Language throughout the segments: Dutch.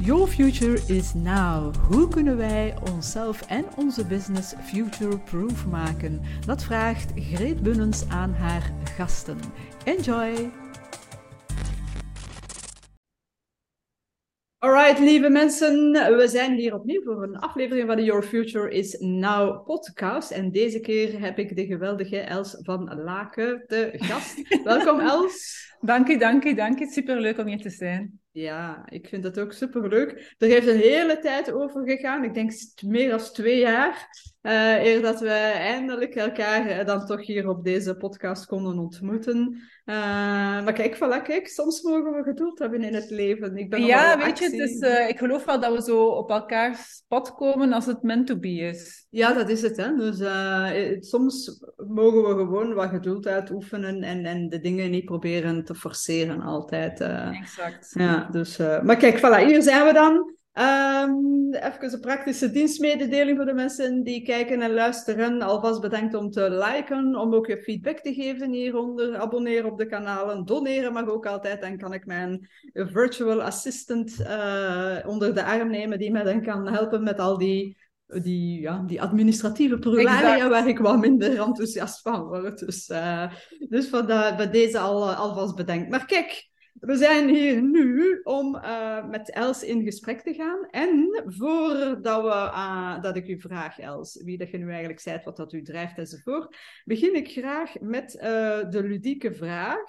Your future is now. Hoe kunnen wij onszelf en onze business future-proof maken? Dat vraagt Greet Bunnens aan haar gasten. Enjoy! Alright, lieve mensen, we zijn hier opnieuw voor een aflevering van de Your Future is Now podcast. En deze keer heb ik de geweldige Els van Laken te gast. Welkom Els. Dank u, dank u, dank. Superleuk om hier te zijn. Ja, ik vind het ook superleuk. Er heeft een hele tijd over gegaan. Ik denk meer dan twee jaar. Uh, eer dat we eindelijk elkaar eh, dan toch hier op deze podcast konden ontmoeten. Uh, maar kijk, voilà, kijk, soms mogen we geduld hebben in het leven. Ik ben ja, weet je, dus, uh, ik geloof wel dat we zo op elkaars pad komen als het meant to be is. Ja, dat is het. Hè? Dus soms mogen we gewoon wat geduld uitoefenen en, en de dingen niet proberen te forceren altijd. exact. Ja, dus, maar kijk, voilà, hier zijn we dan. Um, even een praktische dienstmededeling voor de mensen die kijken en luisteren. Alvast bedankt om te liken, om ook je feedback te geven hieronder. Abonneren op de kanalen, doneren mag ook altijd. Dan kan ik mijn virtual assistant uh, onder de arm nemen, die mij dan kan helpen met al die, die, ja, die administratieve problemen waar ik wat minder enthousiast van word. Dus, uh, dus van de, bij deze al, alvast bedankt. Maar kijk, we zijn hier nu om uh, met Els in gesprek te gaan. En voordat we, uh, dat ik u vraag, Els, wie dat je nu eigenlijk zijt, wat dat u drijft enzovoort, begin ik graag met uh, de ludieke vraag.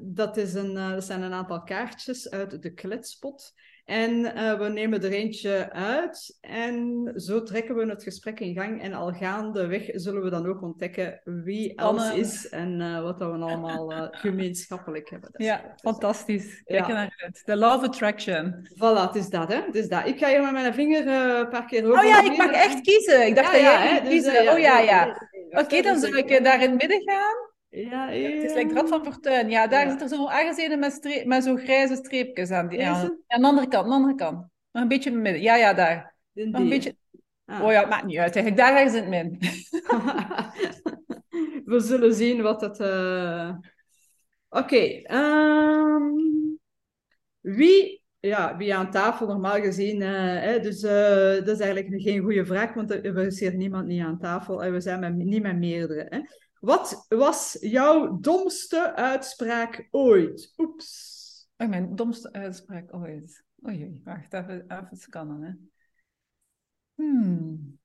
dat, is een, dat zijn een aantal kaartjes uit de kletspot. En uh, we nemen er eentje uit en zo trekken we het gesprek in gang. En al gaandeweg zullen we dan ook ontdekken wie Els is en uh, wat dat we allemaal uh, gemeenschappelijk hebben. Dat ja, fantastisch. Kijk ja. naar uit. The Law of Attraction. Voilà, het is dat, hè. Het is dat. Ik ga hier met mijn vinger een paar keer over. Oh ja, ik mag echt kiezen. Ik dacht ja, dat jij ja, dus, kiezen. oh ja, ja. Oké, okay, dan zal ik daar in het midden gaan. Ja, ja. Het is like Rad van Fortuin. Ja, daar ja. zit er zo'n aangezeten met, met zo'n grijze streepjes aan. Die, aan, aan de andere kant, aan de andere kant. Nog een beetje in het midden. Ja, ja, daar. Nog een beetje... Ah. Oh ja, het maakt niet uit eigenlijk. Daar ergens in het midden. We zullen zien wat het... Uh... Oké. Okay, um... Wie ja, wie aan tafel normaal gezien. Uh, hè, dus uh, dat is eigenlijk geen goede vraag, want er is hier niemand niet aan tafel en we zijn met, niet met meerdere. Hè. Wat was jouw domste uitspraak ooit? Oeps. Oh, mijn domste uitspraak ooit. Oei, wacht even, even scannen. Hè. Hmm.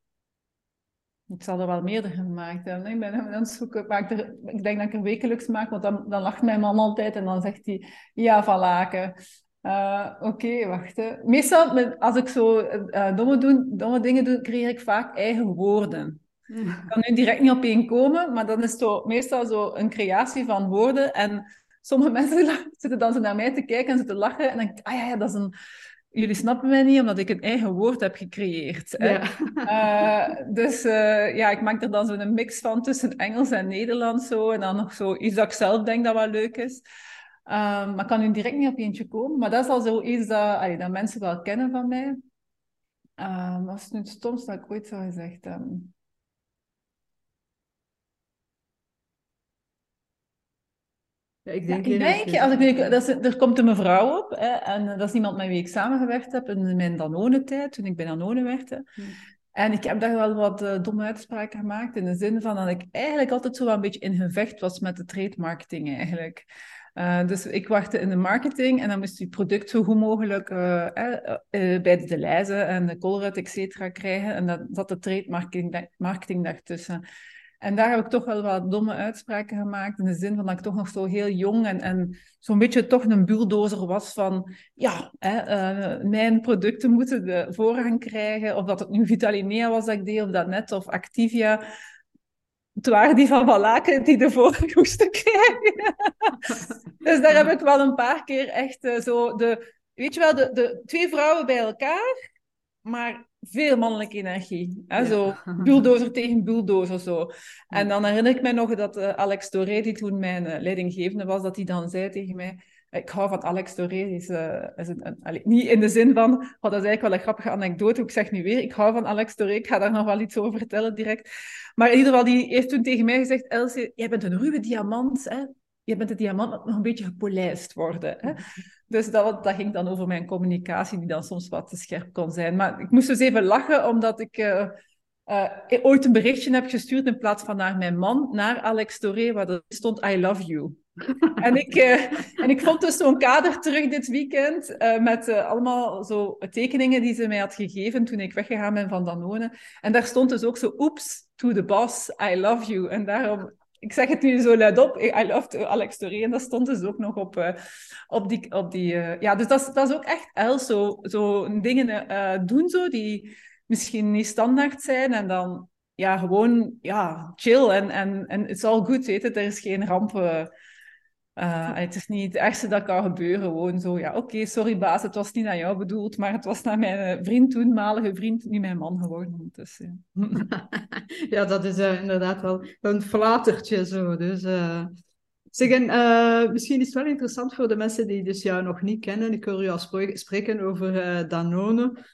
Ik zal er wel meerdere gemaakt hebben. Ik ben aan het zoeken. Maar er, ik denk dat ik er wekelijks maak, want dan, dan lacht mijn man altijd en dan zegt hij: Ja, van laken. Uh, Oké, wacht. Hè. Meestal, als ik zo uh, domme, doen, domme dingen doe, creëer ik vaak eigen woorden. Ik kan nu direct niet op één komen, maar dan is het meestal zo een creatie van woorden. En sommige mensen zitten dan zo naar mij te kijken en zitten lachen. En dan denk ik, ah ja, ja, dat is een... Jullie snappen mij niet, omdat ik een eigen woord heb gecreëerd. Ja. Uh, dus uh, ja, ik maak er dan zo'n mix van tussen Engels en Nederlands zo. En dan nog zo iets dat ik zelf denk dat wel leuk is. Um, maar ik kan nu direct niet op eentje komen. Maar dat is al zoiets dat, allee, dat mensen wel kennen van mij. Um, wat is nu het stomste dat ik ooit zou gezegd hebben? Ja, ik denk, ja, ik denk als ik, dat is, er komt een mevrouw op, hè, en dat is iemand met wie ik samengewerkt heb in mijn Danone-tijd, toen ik bij Danone werkte. Hm. En ik heb daar wel wat uh, domme uitspraken gemaakt, in de zin van dat ik eigenlijk altijd zo wel een beetje in gevecht was met de trade marketing eigenlijk. Uh, dus ik wachtte in de marketing en dan moest je product zo goed mogelijk uh, bij de lijzen en de colruyt, et cetera, krijgen. En dat zat de trade marketing, marketing daartussen. En daar heb ik toch wel wat domme uitspraken gemaakt. In de zin van dat ik toch nog zo heel jong en, en zo'n beetje toch een bulldozer was van... Ja, hè, uh, mijn producten moeten de voorrang krijgen. Of dat het nu Vitalinea was dat ik deed, of dat net, of Activia. Het waren die van Valaken die de voorrang moesten krijgen. dus daar heb ik wel een paar keer echt uh, zo de... Weet je wel, de, de twee vrouwen bij elkaar, maar veel mannelijke energie. Hè? Ja. Zo bulldozer tegen bulldozer zo. En dan herinner ik mij nog dat uh, Alex Doré, die toen mijn uh, leidinggevende was, dat hij dan zei tegen mij... Ik hou van Alex Doré. Is, uh, is een, een, allee, niet in de zin van... Oh, dat is eigenlijk wel een grappige anekdote. Ik zeg nu weer, ik hou van Alex Doré. Ik ga daar nog wel iets over vertellen direct. Maar in ieder geval, die heeft toen tegen mij gezegd... Elsie, jij bent een ruwe diamant. Hè? Je bent de diamant, moet nog een beetje gepolijst worden. Hè? Dus dat, dat ging dan over mijn communicatie, die dan soms wat te scherp kon zijn. Maar ik moest dus even lachen, omdat ik uh, uh, ooit een berichtje heb gestuurd in plaats van naar mijn man, naar Alex Toré, waar er stond I love you. en, ik, uh, en ik vond dus zo'n kader terug dit weekend met allemaal zo tekeningen die ze mij had gegeven toen ik weggegaan ben van Danone. En daar stond dus ook zo, oeps, to the boss, I love you. En daarom ik zeg het nu zo luid op, I love Alex Toré. En dat stond dus ook nog op, uh, op die... Op die uh, ja, dus dat is, dat is ook echt Els, zo, zo dingen uh, doen zo, die misschien niet standaard zijn. En dan ja, gewoon ja, chill en, en, en it's all good, weet het. Er is geen ramp uh, het is niet het ergste dat kan gebeuren. Gewoon zo, ja, oké, sorry baas, het was niet naar jou bedoeld, maar het was naar mijn eh, vriend, toenmalige vriend, nu mijn man geworden. Dus, ja. ja, dat is uh, inderdaad wel een flatertje zo. Dus, uh... Zeg, misschien is het wel interessant voor de mensen die dus jou nog niet kennen. Ik hoor al spreken over Danone.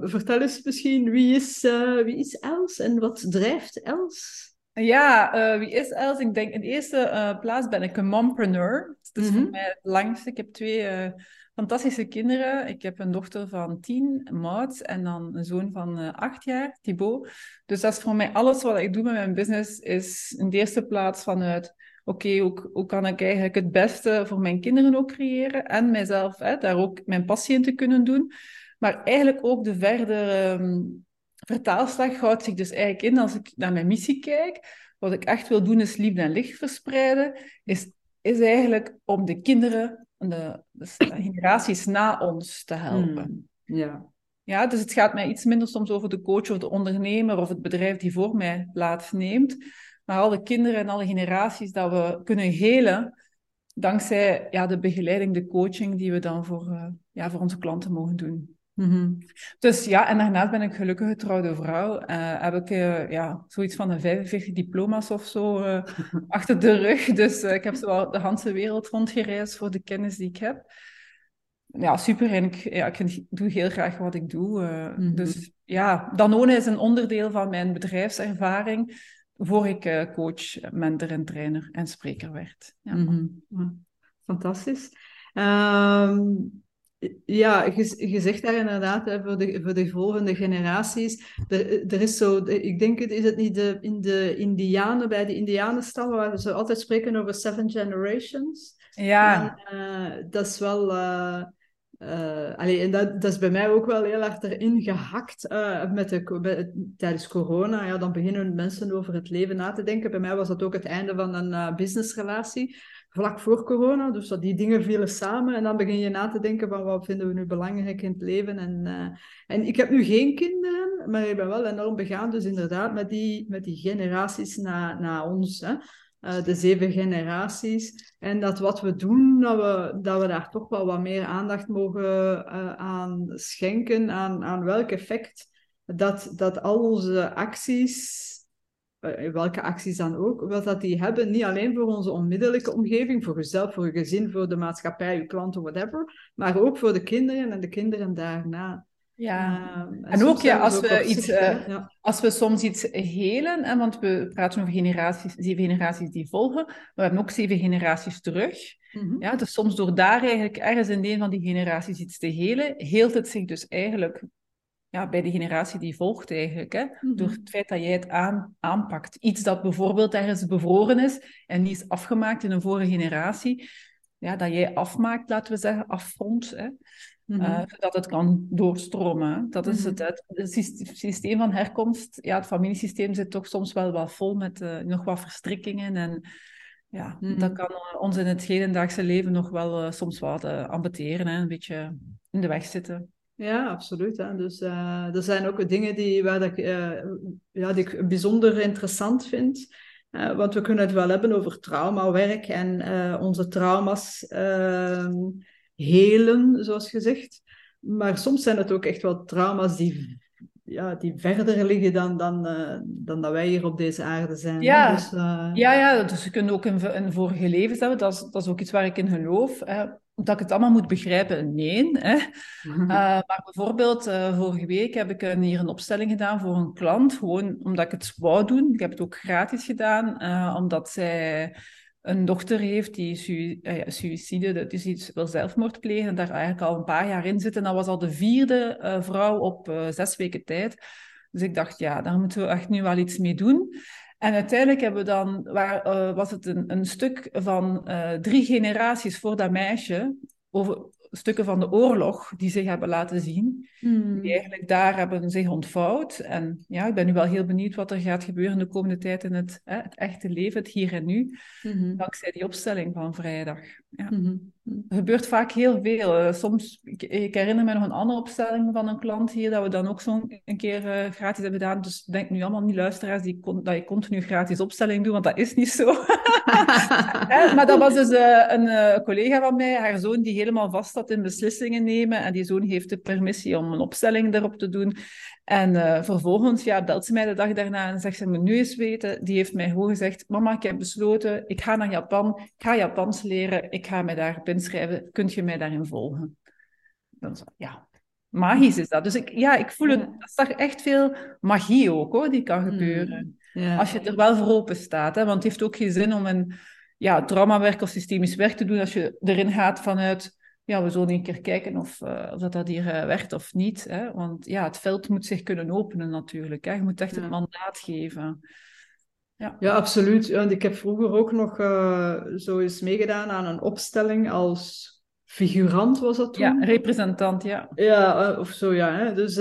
vertel eens misschien, wie is, wie is Els en wat drijft Els? Ja, uh, wie is Els? Ik denk in de eerste uh, plaats ben ik een mompreneur. Dat is mm -hmm. voor mij het langste. Ik heb twee uh, fantastische kinderen. Ik heb een dochter van tien, Maud, en dan een zoon van acht jaar, Thibaut. Dus dat is voor mij alles wat ik doe met mijn business, is in de eerste plaats vanuit oké, okay, hoe, hoe, kan ik eigenlijk het beste voor mijn kinderen ook creëren en mijzelf, hè, daar ook mijn passie in te kunnen doen. Maar eigenlijk ook de verdere um, vertaalslag houdt zich dus eigenlijk in, als ik naar mijn missie kijk, wat ik echt wil doen is liefde en licht verspreiden, is, is eigenlijk om de kinderen, de, de generaties na ons te helpen. Mm, ja. Ja, dus het gaat mij iets minder soms over de coach of de ondernemer of het bedrijf die voor mij plaatsneemt, maar alle kinderen en alle generaties dat we kunnen helen dankzij ja, de begeleiding, de coaching die we dan voor, uh, ja, voor onze klanten mogen doen. Mm-hmm. Dus ja, en daarnaast ben ik gelukkig getrouwde vrouw. Uh, heb ik uh, ja, zoiets van een 45 diploma's of zo uh, achter de rug. Dus ik heb zo de hele wereld rondgereisd voor de kennis die ik heb. Ja, super. En ik, ja, ik doe heel graag wat ik doe. Mm-hmm. Dus ja, Danone is een onderdeel van mijn bedrijfservaring voor ik coach, mentor en trainer en spreker werd. Ja. Mm-hmm. Fantastisch. Um... Ja, je, je zegt daar inderdaad hè, voor, de, voor de volgende generaties. Er, er is zo, ik denk, het is het niet de, in de Indianen, bij de Indianenstammen, waar ze altijd spreken over seven generations. Ja. En, uh, dat is wel. Uh, uh, allee, en dat, dat is bij mij ook wel heel hard erin gehakt met de, met, tijdens corona. Ja, dan beginnen mensen over het leven na te denken. Bij mij was dat ook het einde van een businessrelatie vlak voor corona. Dus dat die dingen vielen samen. En dan begin je na te denken van wat vinden we nu belangrijk in het leven. En, uh, en ik heb nu geen kinderen, maar ik ben wel enorm begaan. Dus inderdaad met die, met die generaties na, na ons. Hè. Uh, de zeven generaties. En dat wat we doen, dat we, dat we daar toch wel wat meer aandacht mogen uh, aan schenken. Aan, aan welk effect dat, dat al onze acties eh, welke acties dan ook, wat dat die hebben, niet alleen voor onze onmiddellijke omgeving, voor jezelf, voor je gezin, voor de maatschappij, je klanten, whatever, maar ook voor de kinderen en de kinderen daarna. Ja, uh, en, en ook ja, als we, iets, uh, ja. als we soms iets helen, hè, want we praten over generaties, zeven generaties die volgen, maar we hebben ook zeven generaties terug. Mm -hmm. ja, dus soms door daar eigenlijk ergens in een van die generaties iets te helen, heelt het zich dus eigenlijk ja, bij de generatie die volgt eigenlijk. Hè? Mm-hmm. Door het feit dat jij het aan, aanpakt. Iets dat bijvoorbeeld ergens bevroren is en niet is afgemaakt in een vorige generatie. Ja, dat jij afmaakt, laten we zeggen, afrondt. Hè? Mm-hmm. Uh, zodat het kan doorstromen. Dat is mm-hmm. het, het, systeem van herkomst. Ja, het familiesysteem zit toch soms wel wat vol met uh, nog wat verstrikkingen. En ja, dat kan ons in het hedendaagse leven nog wel soms wat ambeteren. Hè? Een beetje in de weg zitten. Ja, absoluut. Hè. Dus uh, er zijn ook dingen die, waar ik, uh, ja, die ik bijzonder interessant vind. Uh, want we kunnen het wel hebben over traumawerk en onze trauma's ehm, helen, zoals gezegd. Maar soms zijn het ook echt wel trauma's die, ja, die verder liggen dan, dan, dan dat wij hier op deze aarde zijn. Ja, dus, ja, ja, dus je kunt ook een, een vorige levens hebben. Dat is, dat is ook iets waar ik in geloof dat ik het allemaal moet begrijpen, nee. Hè. Uh, maar bijvoorbeeld, uh, vorige week heb ik een, hier een opstelling gedaan voor een klant, gewoon omdat ik het wou doen. Ik heb het ook gratis gedaan, uh, omdat zij een dochter heeft die su suïcide, dus iets wil zelfmoord plegen en daar eigenlijk al een paar jaar in zit. En dat was al de vierde vrouw op zes weken tijd. Dus ik dacht, ja, daar moeten we echt nu wel iets mee doen. En uiteindelijk hebben we dan, waar, was het een, een stuk van drie generaties voor dat meisje, over, stukken van de oorlog die zich hebben laten zien. Hmm. Die eigenlijk daar hebben zich ontvouwd. En ja, ik ben nu wel heel benieuwd wat er gaat gebeuren de komende tijd in het, hè, het echte leven, het hier en nu. Mhm. Dankzij die opstelling van vrijdag. Ja. Mhm. Gebeurt vaak heel veel. Eh, Soms, ik, ik herinner me nog een andere opstelling van een klant hier, dat we dan ook zo'n een keer eh, gratis hebben gedaan. Dus denk nu allemaal niet, luisteraars, die kon, dat je continu gratis opstelling doet, want dat is niet zo. Maar dat was dus eh, een collega van mij, haar zoon, die helemaal vast zat in beslissingen nemen. En die zoon heeft de permissie om een opstelling erop te doen. En eh, vervolgens ja, belt ze mij de dag daarna en zegt ze me nu eens weten. Die heeft mij gewoon gezegd, mama, ik heb besloten, ik ga naar Japan, ik ga Japans leren, ik ga mij daarop inschrijven, kunt je mij daarin volgen? Dan zo, ja, magisch is dat. Dus ik, ja, ik voel het, Ja. dat is toch echt veel magie ook, hoor, die kan gebeuren. Ja. Als je er wel voor open staat. Hè? Want het heeft ook geen zin om een ja, traumawerk of systemisch werk te doen als je erin gaat vanuit, ja, we zullen een keer kijken of, eh, of dat, dat hier eh, werkt of niet. Hè? Want ja, het veld moet zich kunnen openen natuurlijk. Hè? Je moet echt Ja. het mandaat geven. Ja, absoluut. Want ik heb vroeger ook nog eh, zo eens meegedaan aan een opstelling als figurant, was dat toen? Ja, representant, ja. Ja, of zo, ja. Hè. Dus,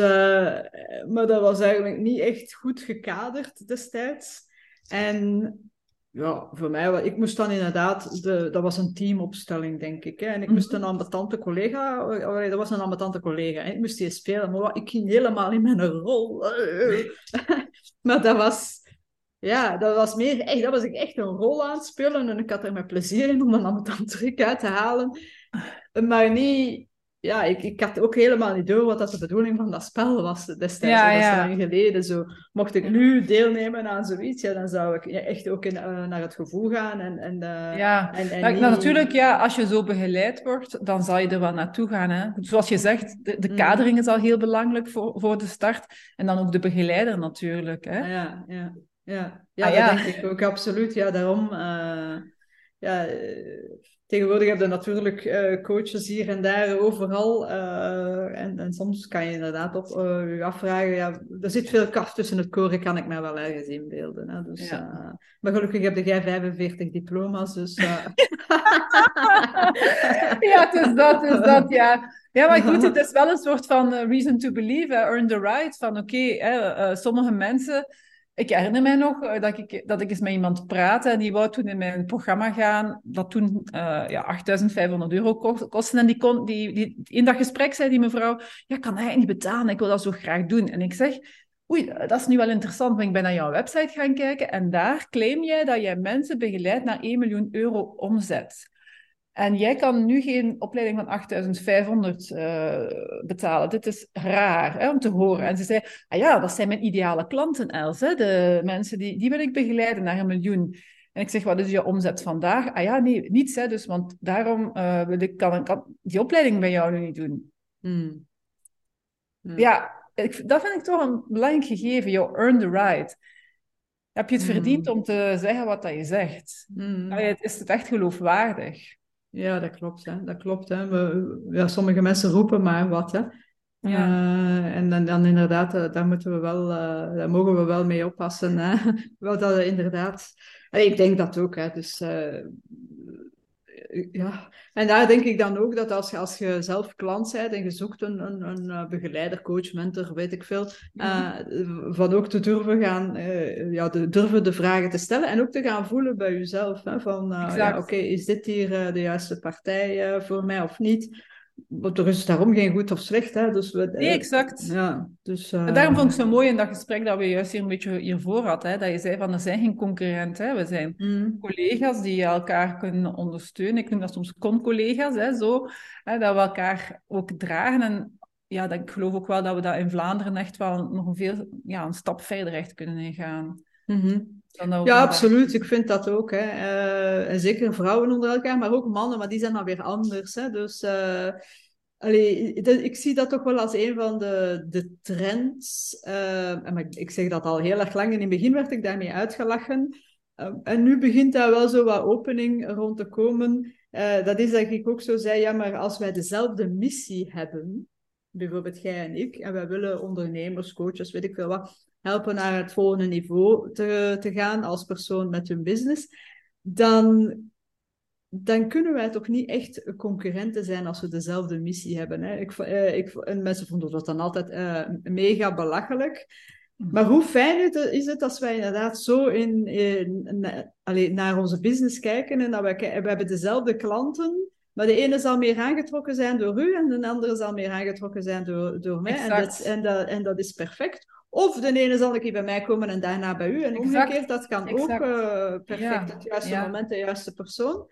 maar dat was eigenlijk niet echt goed gekaderd destijds. En ja, voor mij, ik moest dan inderdaad, de, dat was een teamopstelling, denk ik. Hè. En ik moest een ambetante collega, dat was een ambetante collega, hè. ik moest die spelen, maar wat- ik ging helemaal in mijn rol. maar dat was, ja, dat was meer, echt, dat was ik echt een rol aan het spelen en ik had er met plezier in om een ambetant truc uit te halen. Maar niet, ja, ik, ik had ook helemaal niet door wat dat de bedoeling van dat spel was destijds. Ja, dat is ja. lang geleden. Zo. Mocht ik nu deelnemen aan zoiets, ja, dan zou ik echt ook in, eh, naar het gevoel gaan. En, en, eh, Ja, en, en niet- natuurlijk, ja, als je zo begeleid wordt, dan zal je er wel naartoe gaan. Hè? Zoals je zegt, de, de Mm. kadering is al heel belangrijk voor, voor de start. En dan ook de begeleider natuurlijk. Hè? Ja, ja, ja. ja, Ah, dat ja. denk ik ook absoluut. Ja, daarom. eh, ja, tegenwoordig heb je natuurlijk eh, coaches hier en daar overal. eh, en, en soms kan je inderdaad op, eh, je afvragen. Ja, er zit veel kast tussen het koren, kan ik mij wel ergens inbeelden. Hè? Dus, Ja. maar gelukkig heb jij 45 diploma's. Dus, Ja, het is dat, het is dat, ja. Ja, maar goed, het is wel een soort van reason to believe, earn the right. Van oké, sommige mensen... Ik herinner mij nog eh, dat ik, dat ik eens met iemand praatte en die wou toen in mijn programma gaan, dat toen eh ja, 8500 euro kost- kostte. En die, kon, die, die, in dat gesprek zei die mevrouw, ja, kan hij niet betalen, ik wil dat zo graag doen. En ik zeg, oei, dat is nu wel interessant, want ik ben naar jouw website gaan kijken en daar claim jij dat jij mensen begeleidt naar 1 miljoen euro omzet. En jij kan nu geen opleiding van 8500 eh, betalen. Dit is raar hè, om te horen. En ze zei, ah ja, dat zijn mijn ideale klanten, Els. Hè? De mensen die, die wil ik begeleiden naar een miljoen. En ik zeg, wat is je omzet vandaag? Ah ja, nee, niets. Hè, dus, want daarom eh, wil ik, kan, kan die opleiding bij jou nu niet doen. hmm. Hmm. Ja, ik, dat vind ik toch een belangrijk gegeven. You earn the right. Heb je het Mm. verdiend om te zeggen wat dat je zegt? Hmm. Is het echt geloofwaardig? Ja, dat klopt. Hè. Dat klopt hè. We, ja, sommige mensen roepen maar wat. Hè. Ja. Eh, en dan, dan inderdaad, eh, daar, moeten we wel, eh, daar mogen we wel mee oppassen. Hè. Wel dat inderdaad... Allee, ik denk dat ook. Hè. Dus, ja. En daar denk ik dan ook dat als je, als je zelf klant bent en je zoekt een, een, een eh, begeleider, coach, mentor, weet ik veel, eh, van ook te durven gaan, eh, ja, de, durven de vragen te stellen en ook te gaan voelen bij jezelf. Hè, van, ja, oké, is dit hier de juiste partij voor mij of niet? Er is daarom geen goed of slecht. Hè, dus we, Nee, exact. Ja, dus, eh, En daarom vond ik het zo mooi in dat gesprek dat we juist hier een beetje hiervoor hadden. Hè, dat je zei van er zijn geen concurrenten. Hè, we zijn mm, collega's die elkaar kunnen ondersteunen. Ik noem dat soms con-collega's. Hè, zo, hè, dat we elkaar ook dragen. En ja, dat, ik geloof ook wel dat we dat in Vlaanderen echt wel nog een, veel, ja, een stap verder echt kunnen gaan. mhm. Dan Ja, absoluut. Ik vind dat ook. Hè. Eh, en zeker vrouwen onder elkaar, maar ook mannen, maar die zijn dan weer anders. Hè. Dus allee, de- ik zie dat toch wel als een van de, de trends. Eh, en maar ik, zeg dat al heel erg lang. In het begin werd ik daarmee uitgelachen. en nu begint daar wel zo wat opening rond te komen. Uh, dat is dat ik ook zo zei, ja, maar als wij dezelfde missie hebben, bijvoorbeeld jij en ik, en wij willen ondernemers, coaches, weet ik veel wat, helpen naar het volgende niveau te, te gaan als persoon met hun business, dan, dan kunnen wij toch niet echt concurrenten zijn als we dezelfde missie hebben. Hè? Ik, uh, ik, en mensen vonden dat dan altijd uh, mega belachelijk. Maar hoe fijn is het als wij inderdaad zo in, in, naar onze business kijken en dat wij, we hebben dezelfde klanten, maar de ene zal meer aangetrokken zijn door u en de andere zal meer aangetrokken zijn door, door mij. En dat, en, dat, en dat is perfect. Of de ene zal een keer bij mij komen en daarna bij u. En omgekeerd, dat kan ook uh, perfect. Ja. Het juiste moment, de juiste persoon.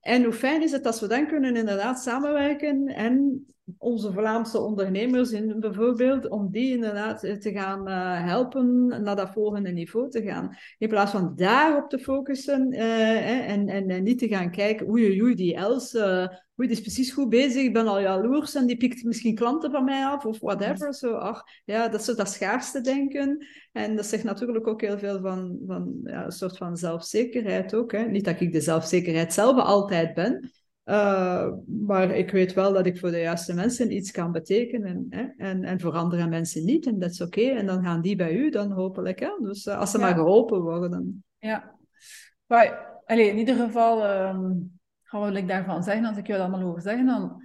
En hoe fijn is het als we dan kunnen inderdaad samenwerken en onze Vlaamse ondernemers in, bijvoorbeeld, om die inderdaad te gaan uh, helpen naar dat volgende niveau te gaan. In plaats van daarop te focussen uh, en, en, en, niet te gaan kijken, oei oei, die Els, uh, oei, die is precies goed bezig, ik ben al jaloers en die pikt misschien klanten van mij af of whatever. Zo, ach, ja, dat is dat schaarste denken. En dat zegt natuurlijk ook heel veel van, van ja, een soort van zelfzekerheid ook. Hè. Niet dat ik de zelfzekerheid zelf altijd ben, uh, maar ik weet wel dat ik voor de juiste mensen iets kan betekenen. Hè? En, en voor andere mensen niet. En dat is oké. En dan gaan die bij u dan hopelijk. Hè? Dus uh, als ze maar geholpen worden. Ja. Maar allez, in ieder geval um, wat wil ik daarvan zeggen. Als ik jou dat allemaal hoor zeggen, dan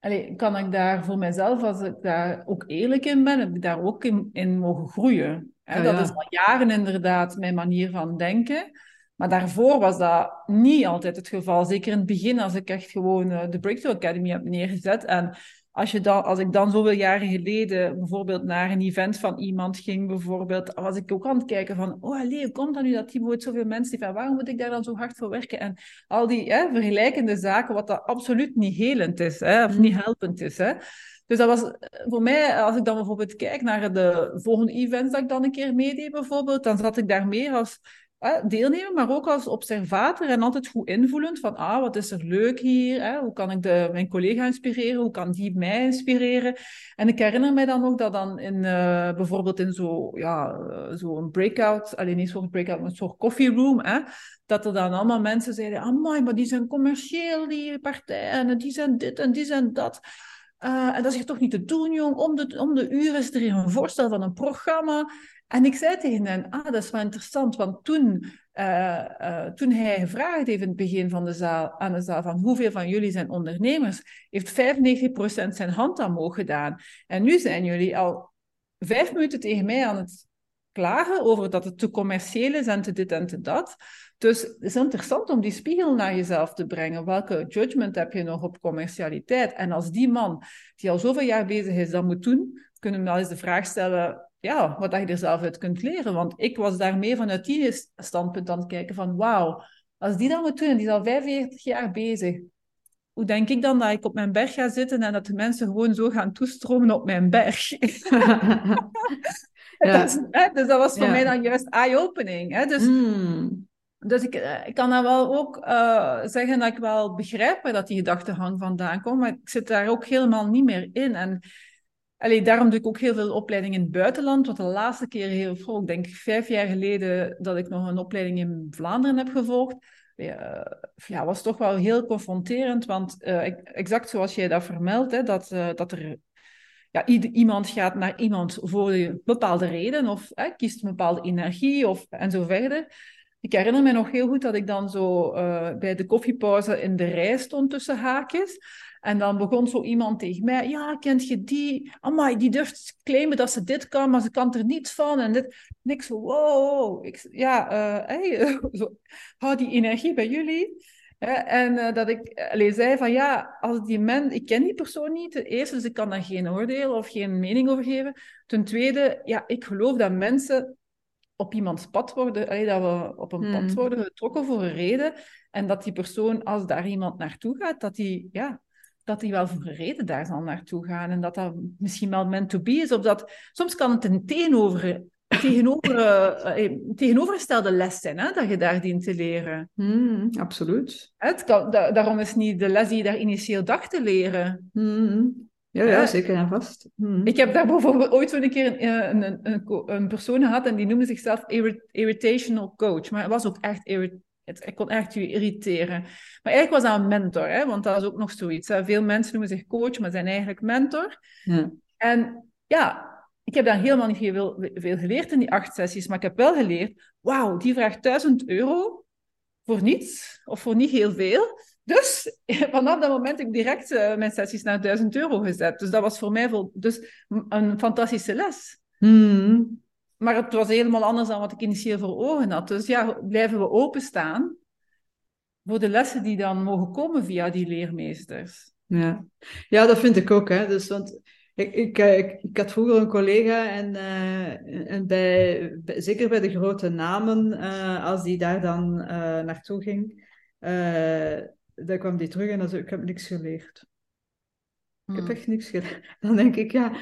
allez, kan ik daar voor mezelf, als ik daar ook eerlijk in ben, heb ik daar ook in, in mogen groeien. Hè? Ja, dat is al jaren inderdaad mijn manier van denken. Maar daarvoor was dat niet altijd het geval. Zeker in het begin, als ik echt gewoon uh, de Breakthrough Academy heb neergezet. En als, je dan, als ik dan zoveel jaren geleden bijvoorbeeld naar een event van iemand ging, bijvoorbeeld, was ik ook aan het kijken van, oh allee, hoe komt dat nu dat die zoveel mensen heeft? waarom moet ik daar dan zo hard voor werken? En al die hè, vergelijkende zaken, wat dat absoluut niet helend is, hè, of niet mm. helpend is. Hè. Dus dat was eh, voor mij, als ik dan bijvoorbeeld kijk naar de volgende events dat ik dan een keer meedeed, bijvoorbeeld, dan zat ik daar meer als deelnemen, maar ook als observator en altijd goed invoelend van, ah, wat is er leuk hier? Hè? Hoe kan ik de, mijn collega inspireren? Hoe kan die mij inspireren? En ik herinner mij dan ook dat dan in, uh, bijvoorbeeld in zo'n ja, zo breakout, alleen niet zo'n breakout, maar zo'n coffee room, hè? dat er dan allemaal mensen zeiden, amai, maar die zijn commercieel, die partijen, en die zijn dit en die zijn dat. Uh, en dat is toch niet te doen, jong. Om de, om de uur is er een voorstel van een programma. En ik zei tegen hen, ah, dat is wel interessant, want toen, uh, uh, toen hij gevraagd heeft in het begin van de zaal, aan de zaal van hoeveel van jullie zijn ondernemers, heeft 95% zijn hand omhoog gedaan. En nu zijn jullie al vijf minuten tegen mij aan het klagen over dat het te commercieel is en te dit en te dat. Dus het is interessant om die spiegel naar jezelf te brengen. Welke judgment heb je nog op commercialiteit? En als die man, die al zoveel jaar bezig is, dat moet doen, kunnen we wel eens de vraag stellen ja, wat je er zelf uit kunt leren. Want ik was daar meer vanuit die standpunt aan het kijken van wauw, als die dat moet doen, die is al 45 jaar bezig. Hoe denk ik dan dat ik op mijn berg ga zitten en dat de mensen gewoon zo gaan toestromen op mijn berg? ja. dus dat was voor mij dan juist eye-opening. Dus, mm. Dus ik, eh, ik kan dan wel ook uh, zeggen dat ik wel begrijp waar dat die gedachtengang vandaan komt, maar ik zit daar ook helemaal niet meer in. En Allee, daarom doe ik ook heel veel opleidingen in het buitenland. Want de laatste keer, heel vroeg, ik denk vijf jaar geleden, dat ik nog een opleiding in Vlaanderen heb gevolgd. Ja, ja was toch wel heel confronterend. Want exact zoals jij dat vermeldt, hè, dat, dat er ja, iemand gaat naar iemand voor een bepaalde reden of hè, kiest een bepaalde energie of, en zo verder. Ik herinner me nog heel goed dat ik dan zo uh, bij de koffiepauze in de rij stond tussen haakjes. En dan begon zo iemand tegen mij, ja, kent je die? Amai, die durft claimen dat ze dit kan, maar ze kan er niets van. En dit. En ik wow. Ik, ja, uh, zo, hou die energie bij jullie. en uh, dat ik alleen zei van, ja, als die man, ik ken die persoon niet, ten eerste, dus ik kan daar geen oordeel of geen mening over geven. Ten tweede, ja, ik geloof dat mensen op iemands pad worden, allee, dat we op een pad hmm. worden getrokken voor een reden. En dat die persoon, als daar iemand naartoe gaat, dat die, ja, dat die wel voor een reden daar zal naartoe gaan. En dat dat misschien wel meant to be is. Of dat, soms kan het een tegenover, tegenover, uh, tegenovergestelde les zijn, hè, dat je daar dient te leren. Hmm, absoluut. Het kan, da daarom is niet de les die je daar initieel dacht te leren. Hmm. Ja, ja, zeker en vast. Hmm. Ik heb daar bijvoorbeeld ooit zo'n keer een, een, een, een, persoon gehad en die noemde zichzelf irritational coach. Maar het was ook echt het, ik kon echt je irriteren. Maar eigenlijk was dat een mentor, hè? want dat is ook nog zoiets. Hè? Veel mensen noemen zich coach, maar zijn eigenlijk mentor. Ja. En ja, ik heb daar helemaal niet veel, veel geleerd in die acht sessies, maar ik heb wel geleerd, wauw, die vraagt 1000 euro voor niets, of voor niet heel veel. Dus vanaf dat moment heb ik direct uh, mijn sessies naar 1000 euro gezet. Dus dat was voor mij vol, dus een fantastische les. Hmm. Maar het was helemaal anders dan wat ik initieel voor ogen had. Dus ja, blijven we openstaan voor de lessen die dan mogen komen via die leermeesters. Ja, ja dat vind ik ook. Hè. Dus, want ik, ik, eh, ik, ik had vroeger een collega en, uh, en bij, zeker bij de grote namen, uh, als die daar dan naartoe ging, dan kwam die terug en dan zei ik heb niks geleerd. Ik heb hmm. echt niks geleerd. Dan denk ik, ja,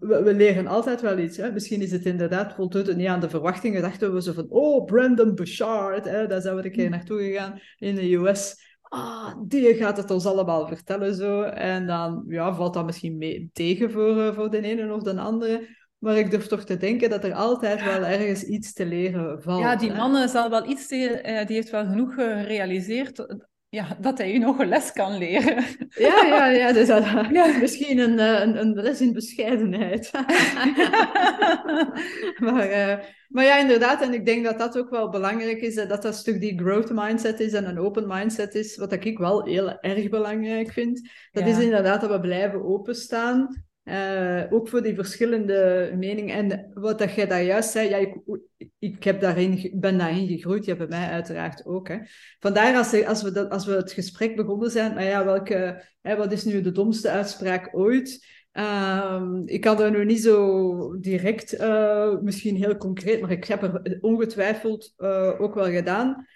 we, leren altijd wel iets. Hè? Misschien is het inderdaad, voldoet het niet aan de verwachtingen. Dachten we zo van, oh, Brandon Bouchard, hè? daar zijn we een keer hmm. naartoe gegaan in de US. Ah, die gaat het ons allemaal vertellen zo. En dan ja, valt dat misschien mee tegen voor, uh, voor de ene of de andere. Maar ik durf toch te denken dat er altijd wel ergens iets te leren valt. Ja, die man zal wel iets, uh, die heeft wel genoeg gerealiseerd ja, dat hij je nog een les kan leren. Ja, ja, ja, dus dat, ja. misschien een, eh, een, een les in bescheidenheid. maar, uh, maar ja, inderdaad, en ik denk dat dat ook wel belangrijk is, dat dat een stuk die growth mindset is en een open mindset is, wat ik wel heel erg belangrijk vind. Dat is inderdaad dat we blijven openstaan uh, ook voor die verschillende meningen. En wat dat jij daar juist zei, ja, ik, ik heb daarin, ben daarin gegroeid, ja, bij mij uiteraard ook. Hè. Vandaar als, als, we dat, als we het gesprek begonnen zijn, maar ja, welke, hè, wat is nu de domste uitspraak ooit? Uh, ik had er nu niet zo direct, uh, misschien heel concreet, maar ik heb er ongetwijfeld uh, ook wel gedaan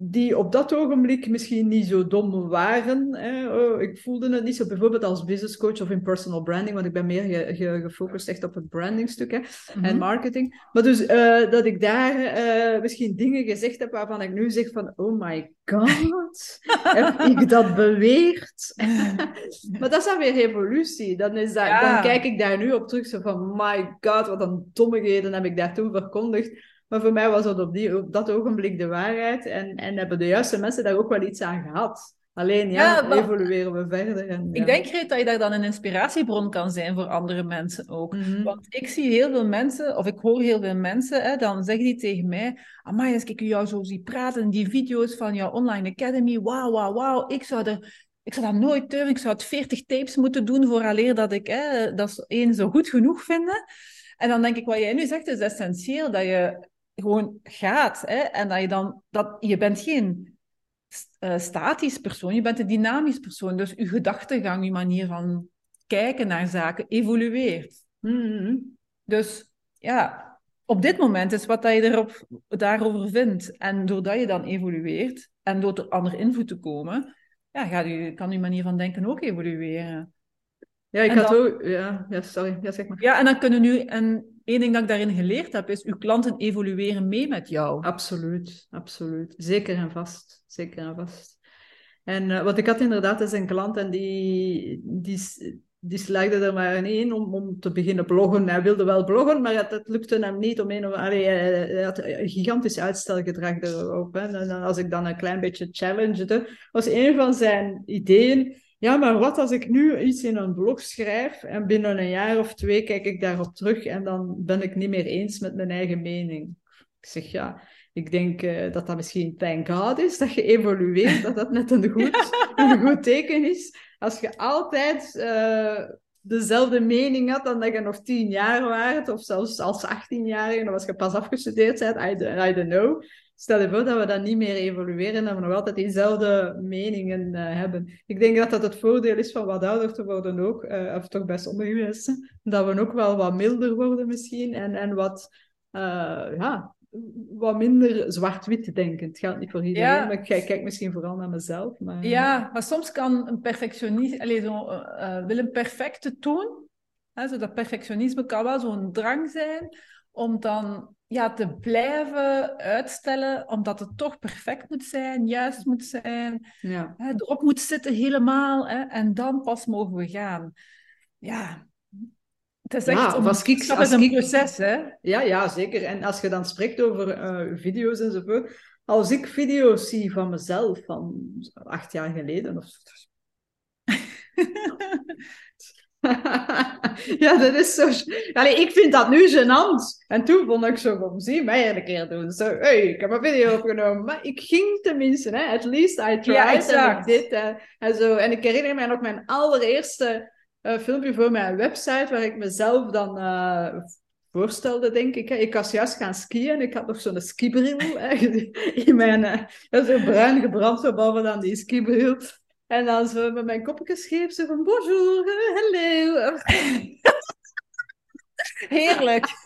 die op dat ogenblik misschien niet zo dom waren. Hè. Oh, ik voelde het niet zo bijvoorbeeld als business coach of in personal branding, want ik ben meer gefocust echt op het brandingstuk hè, en mhm. marketing. Maar dus uh, dat ik daar uh, misschien dingen gezegd heb waarvan ik nu zeg van, oh my god, heb ik dat beweerd? maar dat is dan weer evolutie. Dan, is dat, dan kijk ik daar nu op terug zo van, my god, wat een dommigheden heb ik daar toen verkondigd. Maar voor mij was dat op, die, op dat ogenblik de waarheid. En, en hebben de juiste mensen daar ook wel iets aan gehad. Alleen ja, evolueren we verder. En, Ik denk, Greet, dat je daar dan een inspiratiebron kan zijn voor andere mensen ook. Mhm. Want ik zie heel veel mensen, of ik hoor heel veel mensen, hè, dan zeggen die tegen mij... Amai, als ik jou zo zie praten die video's van jouw online academy, wauw, wauw, wauw, ik zou er... Ik zou dat nooit durven. Ik zou het 40 tapes moeten doen vooraleer dat ik hè, dat één zo goed genoeg vinden. En dan denk ik, wat jij nu zegt is essentieel. Dat je gewoon gaat. Hè? En dat je dan, dat, je bent geen uh, statisch persoon, je bent een dynamisch persoon. Dus je gedachtegang, je manier van kijken naar zaken evolueert. Mm-hmm. Dus ja, op dit moment is wat dat je erop, daarover vindt. En doordat je dan evolueert en door er andere invloed te komen, ja, gaat je, kan je manier van denken ook evolueren. Ja, ik had ook... Ja, ja, sorry. Ja, zeg maar. Ja, en dan kunnen nu... En één ding dat ik daarin geleerd heb, is uw klanten evolueren mee met jou. Absoluut, absoluut. Zeker en vast. Zeker en vast. En uh, wat ik had inderdaad is een klant en die, die, die slaagde er maar in om, om te beginnen bloggen. Hij wilde wel bloggen, maar het lukte hem niet om een of andere... Hij had een gigantisch uitstelgedrag erop. Hè. En als ik dan een klein beetje challengede, was een van zijn ideeën ja, maar wat als ik nu iets in een blog schrijf en binnen een jaar of twee kijk ik daarop terug en dan ben ik niet meer eens met mijn eigen mening? Ik zeg ja, ik denk uh, dat dat misschien thank God is, dat je evolueert, dat dat net een goed, een goed teken is. Als je altijd uh, dezelfde mening had dan dat je nog tien jaar waard, of zelfs als 18-jarige, of als je pas afgestudeerd bent, I, I don't know Stel je voor dat we dat niet meer evolueren en dat we nog altijd diezelfde meningen uh, hebben. Ik denk dat dat het voordeel is van wat ouder te worden ook, uh, of toch bij sommige mensen, dat we ook wel wat milder worden misschien en, en wat, uh, ja, wat minder zwart-wit denken. Het geldt niet voor iedereen, ja. maar ik kijk misschien vooral naar mezelf. Maar... Ja, maar soms kan een perfectionist, allez, zo, wil een perfecte toon, hè, zo dat perfectionisme kan wel zo'n drang zijn om dan ja, te blijven uitstellen, omdat het toch perfect moet zijn, juist moet zijn, ja. hè, erop moet zitten helemaal, hè, en dan pas mogen we gaan. ja, het is echt Ja, een, of als ik- als een ik- proces, hè? Ja, ja, zeker. En als je dan spreekt over eh, video's enzovoort. Als ik video's zie van mezelf van acht jaar geleden of zo. ja, dat is zo. Allee, ik vind dat nu gênant. En toen vond ik zo van, zie mij een keer doen. Zo, hey, ik heb een video opgenomen. Maar ik ging tenminste, hè. At least I tried. Ja, en dit en, en zo. En ik herinner mij nog mijn allereerste eh, filmpje voor mijn website, waar ik mezelf dan eh, voorstelde, denk ik. hè. Ik was juist gaan skiën en ik had nog zo'n skibril hè, in mijn... eh, zo bruin gebrand, zo boven dan die skibril. En dan zo met mijn kopje scheef, zo van bonjour, hello. Heerlijk.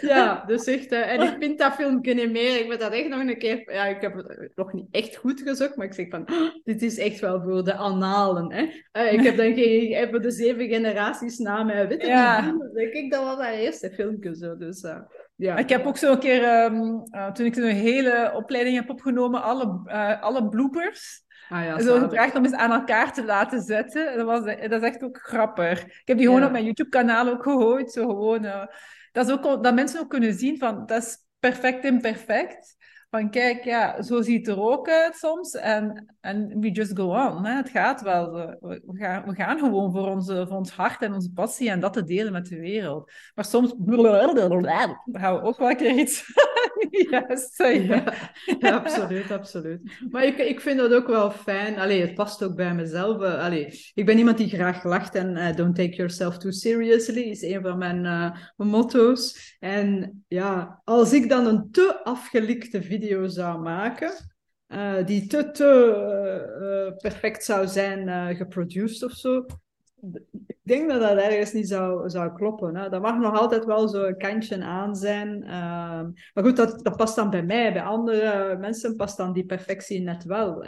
Ja, dus echt... eh, en ik vind dat filmpje niet meer. Ik ben dat echt nog een keer... Ja, ik heb het nog niet echt goed gezocht, maar ik zeg van... "Oh, dit is echt wel voor de analen, hè. Eh, ik heb dan geen... Even de zeven generaties na mij weten. Ja. denk ik, dat was mijn eerste filmpje zo. Dus eh, ja. Ik heb ook zo een keer, ehm, eh, toen ik een hele opleiding heb opgenomen, alle, alle bloopers, Ah, ja, zo gevraagd om eens aan elkaar te laten zetten. En Dat, was, dat is echt ook grappig. Ik heb die gewoon Ja. op mijn YouTube-kanaal ook gegooid. Zo gewoon, eh, dat, is ook, dat mensen ook kunnen zien van, dat is perfect imperfect. Van kijk, ja, zo ziet het er ook uit soms. En, en we just go on. Hè. Het gaat wel. We, gaan, we gaan gewoon voor, onze, voor ons hart en onze passie en dat te delen met de wereld. Maar soms gaan we ook wel een keer iets. Ja, absoluut, absoluut. Maar ik, ik vind dat ook wel fijn. Allee, het past ook bij mezelf. Eh, Allee, ik ben iemand die graag lacht en eh, don't take yourself too seriously is een van mijn eh, motto's. En ja, als ik dan een te afgelikte video zou maken, eh, die te, te eh, eh, perfect zou zijn eh geproduced of zo, ik denk dat dat ergens niet zou, zou kloppen. Hè. Dat mag nog altijd wel zo'n kantje aan zijn. Ehm, maar goed, dat, dat past dan bij mij. Bij andere mensen past dan die perfectie net wel.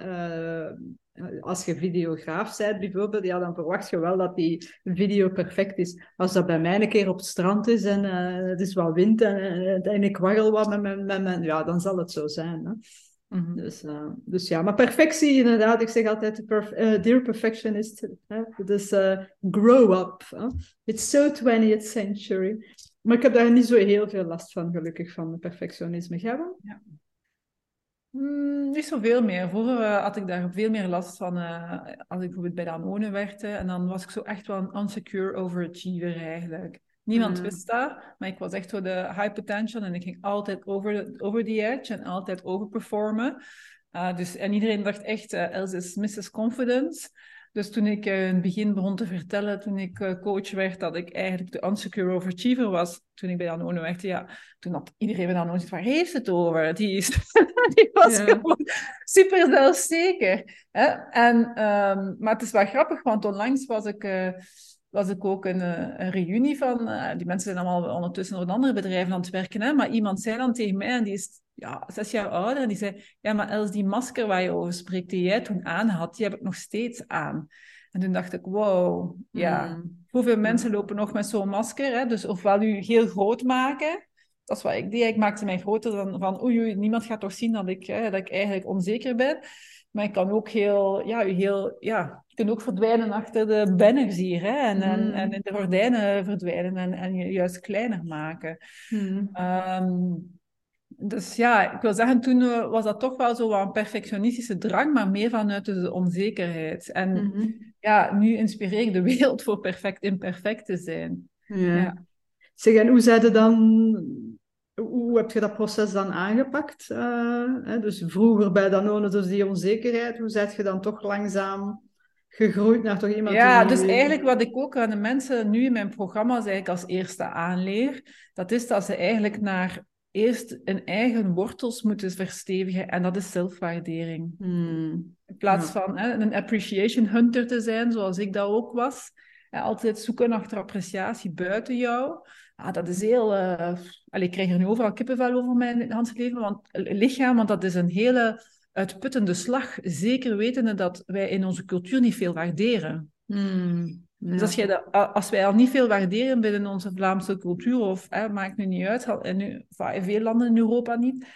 Eh, als je videograaf bent bijvoorbeeld, ja, dan verwacht je wel dat die video perfect is. Als dat bij mij een keer op het strand is en eh, het is wat wind en, en, en ik warrel wat met mijn, met mijn... Ja, dan zal het zo zijn. Hè. Mhm. Dus, eh, dus ja, maar perfectie inderdaad. Ik zeg altijd, perf eh, dear perfectionist, hè, dus eh, grow up. hè. It's so 20th century. Maar ik heb daar niet zo heel veel last van, gelukkig, van perfectionisme. Jij wel? Mm, niet zoveel meer. Vroeger eh, had ik daar veel meer last van eh, als ik bijvoorbeeld bij Danone werkte. En dan was ik zo echt wel een unsecure overachiever eigenlijk. Niemand Mm. wist dat, maar ik was echt zo de high potential en ik ging altijd over, over the edge en altijd overperformen. Uh, dus, en iedereen dacht echt, eh Else is Mrs. Confidence. Dus toen ik eh, in het begin begon te vertellen, toen ik eh, coach werd, dat ik eigenlijk de unsecure overachiever was, toen ik bij Danone werkte, ja, toen had iedereen bij Danone gezegd, waar heeft het over? Die, is, die was Ja. gewoon super zelfzeker. Hè? En, ehm, maar het is wel grappig, want onlangs was ik, eh, was ik ook een, een reunie van, die mensen zijn allemaal ondertussen door andere bedrijven aan het werken, hè? maar iemand zei dan tegen mij, en die is ja, zes jaar ouder, en die zei, ja, maar Els, die masker waar je over spreekt, die jij toen aan had, die heb ik nog steeds aan. En toen dacht ik, wow, ja, Mm. hoeveel mensen lopen nog met zo'n masker? Hè? Dus ofwel u heel groot maken, dat is wat ik deed. Ik maakte mij groter dan van, oei, oei, niemand gaat toch zien dat ik, hè, dat ik eigenlijk onzeker ben. Maar ik kan ook heel, ja, u heel, ja, je kunt ook verdwijnen achter de banners hier, hè? En, en, Mm. en in de gordijnen verdwijnen en, en je juist kleiner maken. Hmm. Ehm, dus ja, ik wil zeggen, toen eh, was dat toch wel zo wat een perfectionistische drang, maar meer vanuit de onzekerheid. En Mhm. ja, nu inspireer ik de wereld voor perfect imperfect te zijn. Ja. Ja. Zeg, en hoe zei dan... Hoe heb je dat proces dan aangepakt? Eh, hè? Dus vroeger bij Danone, dus die onzekerheid. Hoe zijt je dan toch langzaam gegroeid naar toch iemand Ja, dus eigenlijk wat ik ook aan de mensen nu in mijn programma's eigenlijk als eerste aanleer, dat is dat ze eigenlijk naar eerst hun eigen wortels moeten verstevigen en dat is zelfwaardering. Hmm. In plaats Ja. van hè, een appreciation hunter te zijn, zoals ik dat ook was. En altijd zoeken achter appreciatie buiten jou. Ah, dat is heel... allee, ik krijg er nu overal kippenvel over mijn Hans leven, want, eh, lichaam, want dat is een hele uitputtende slag. Zeker wetende dat wij in onze cultuur niet veel waarderen. Hmm. Dus als, jij dat- a- als wij al niet veel waarderen binnen onze Vlaamse cultuur, of hè, maakt nu niet uit, al- en nu, va- in veel landen in Europa niet,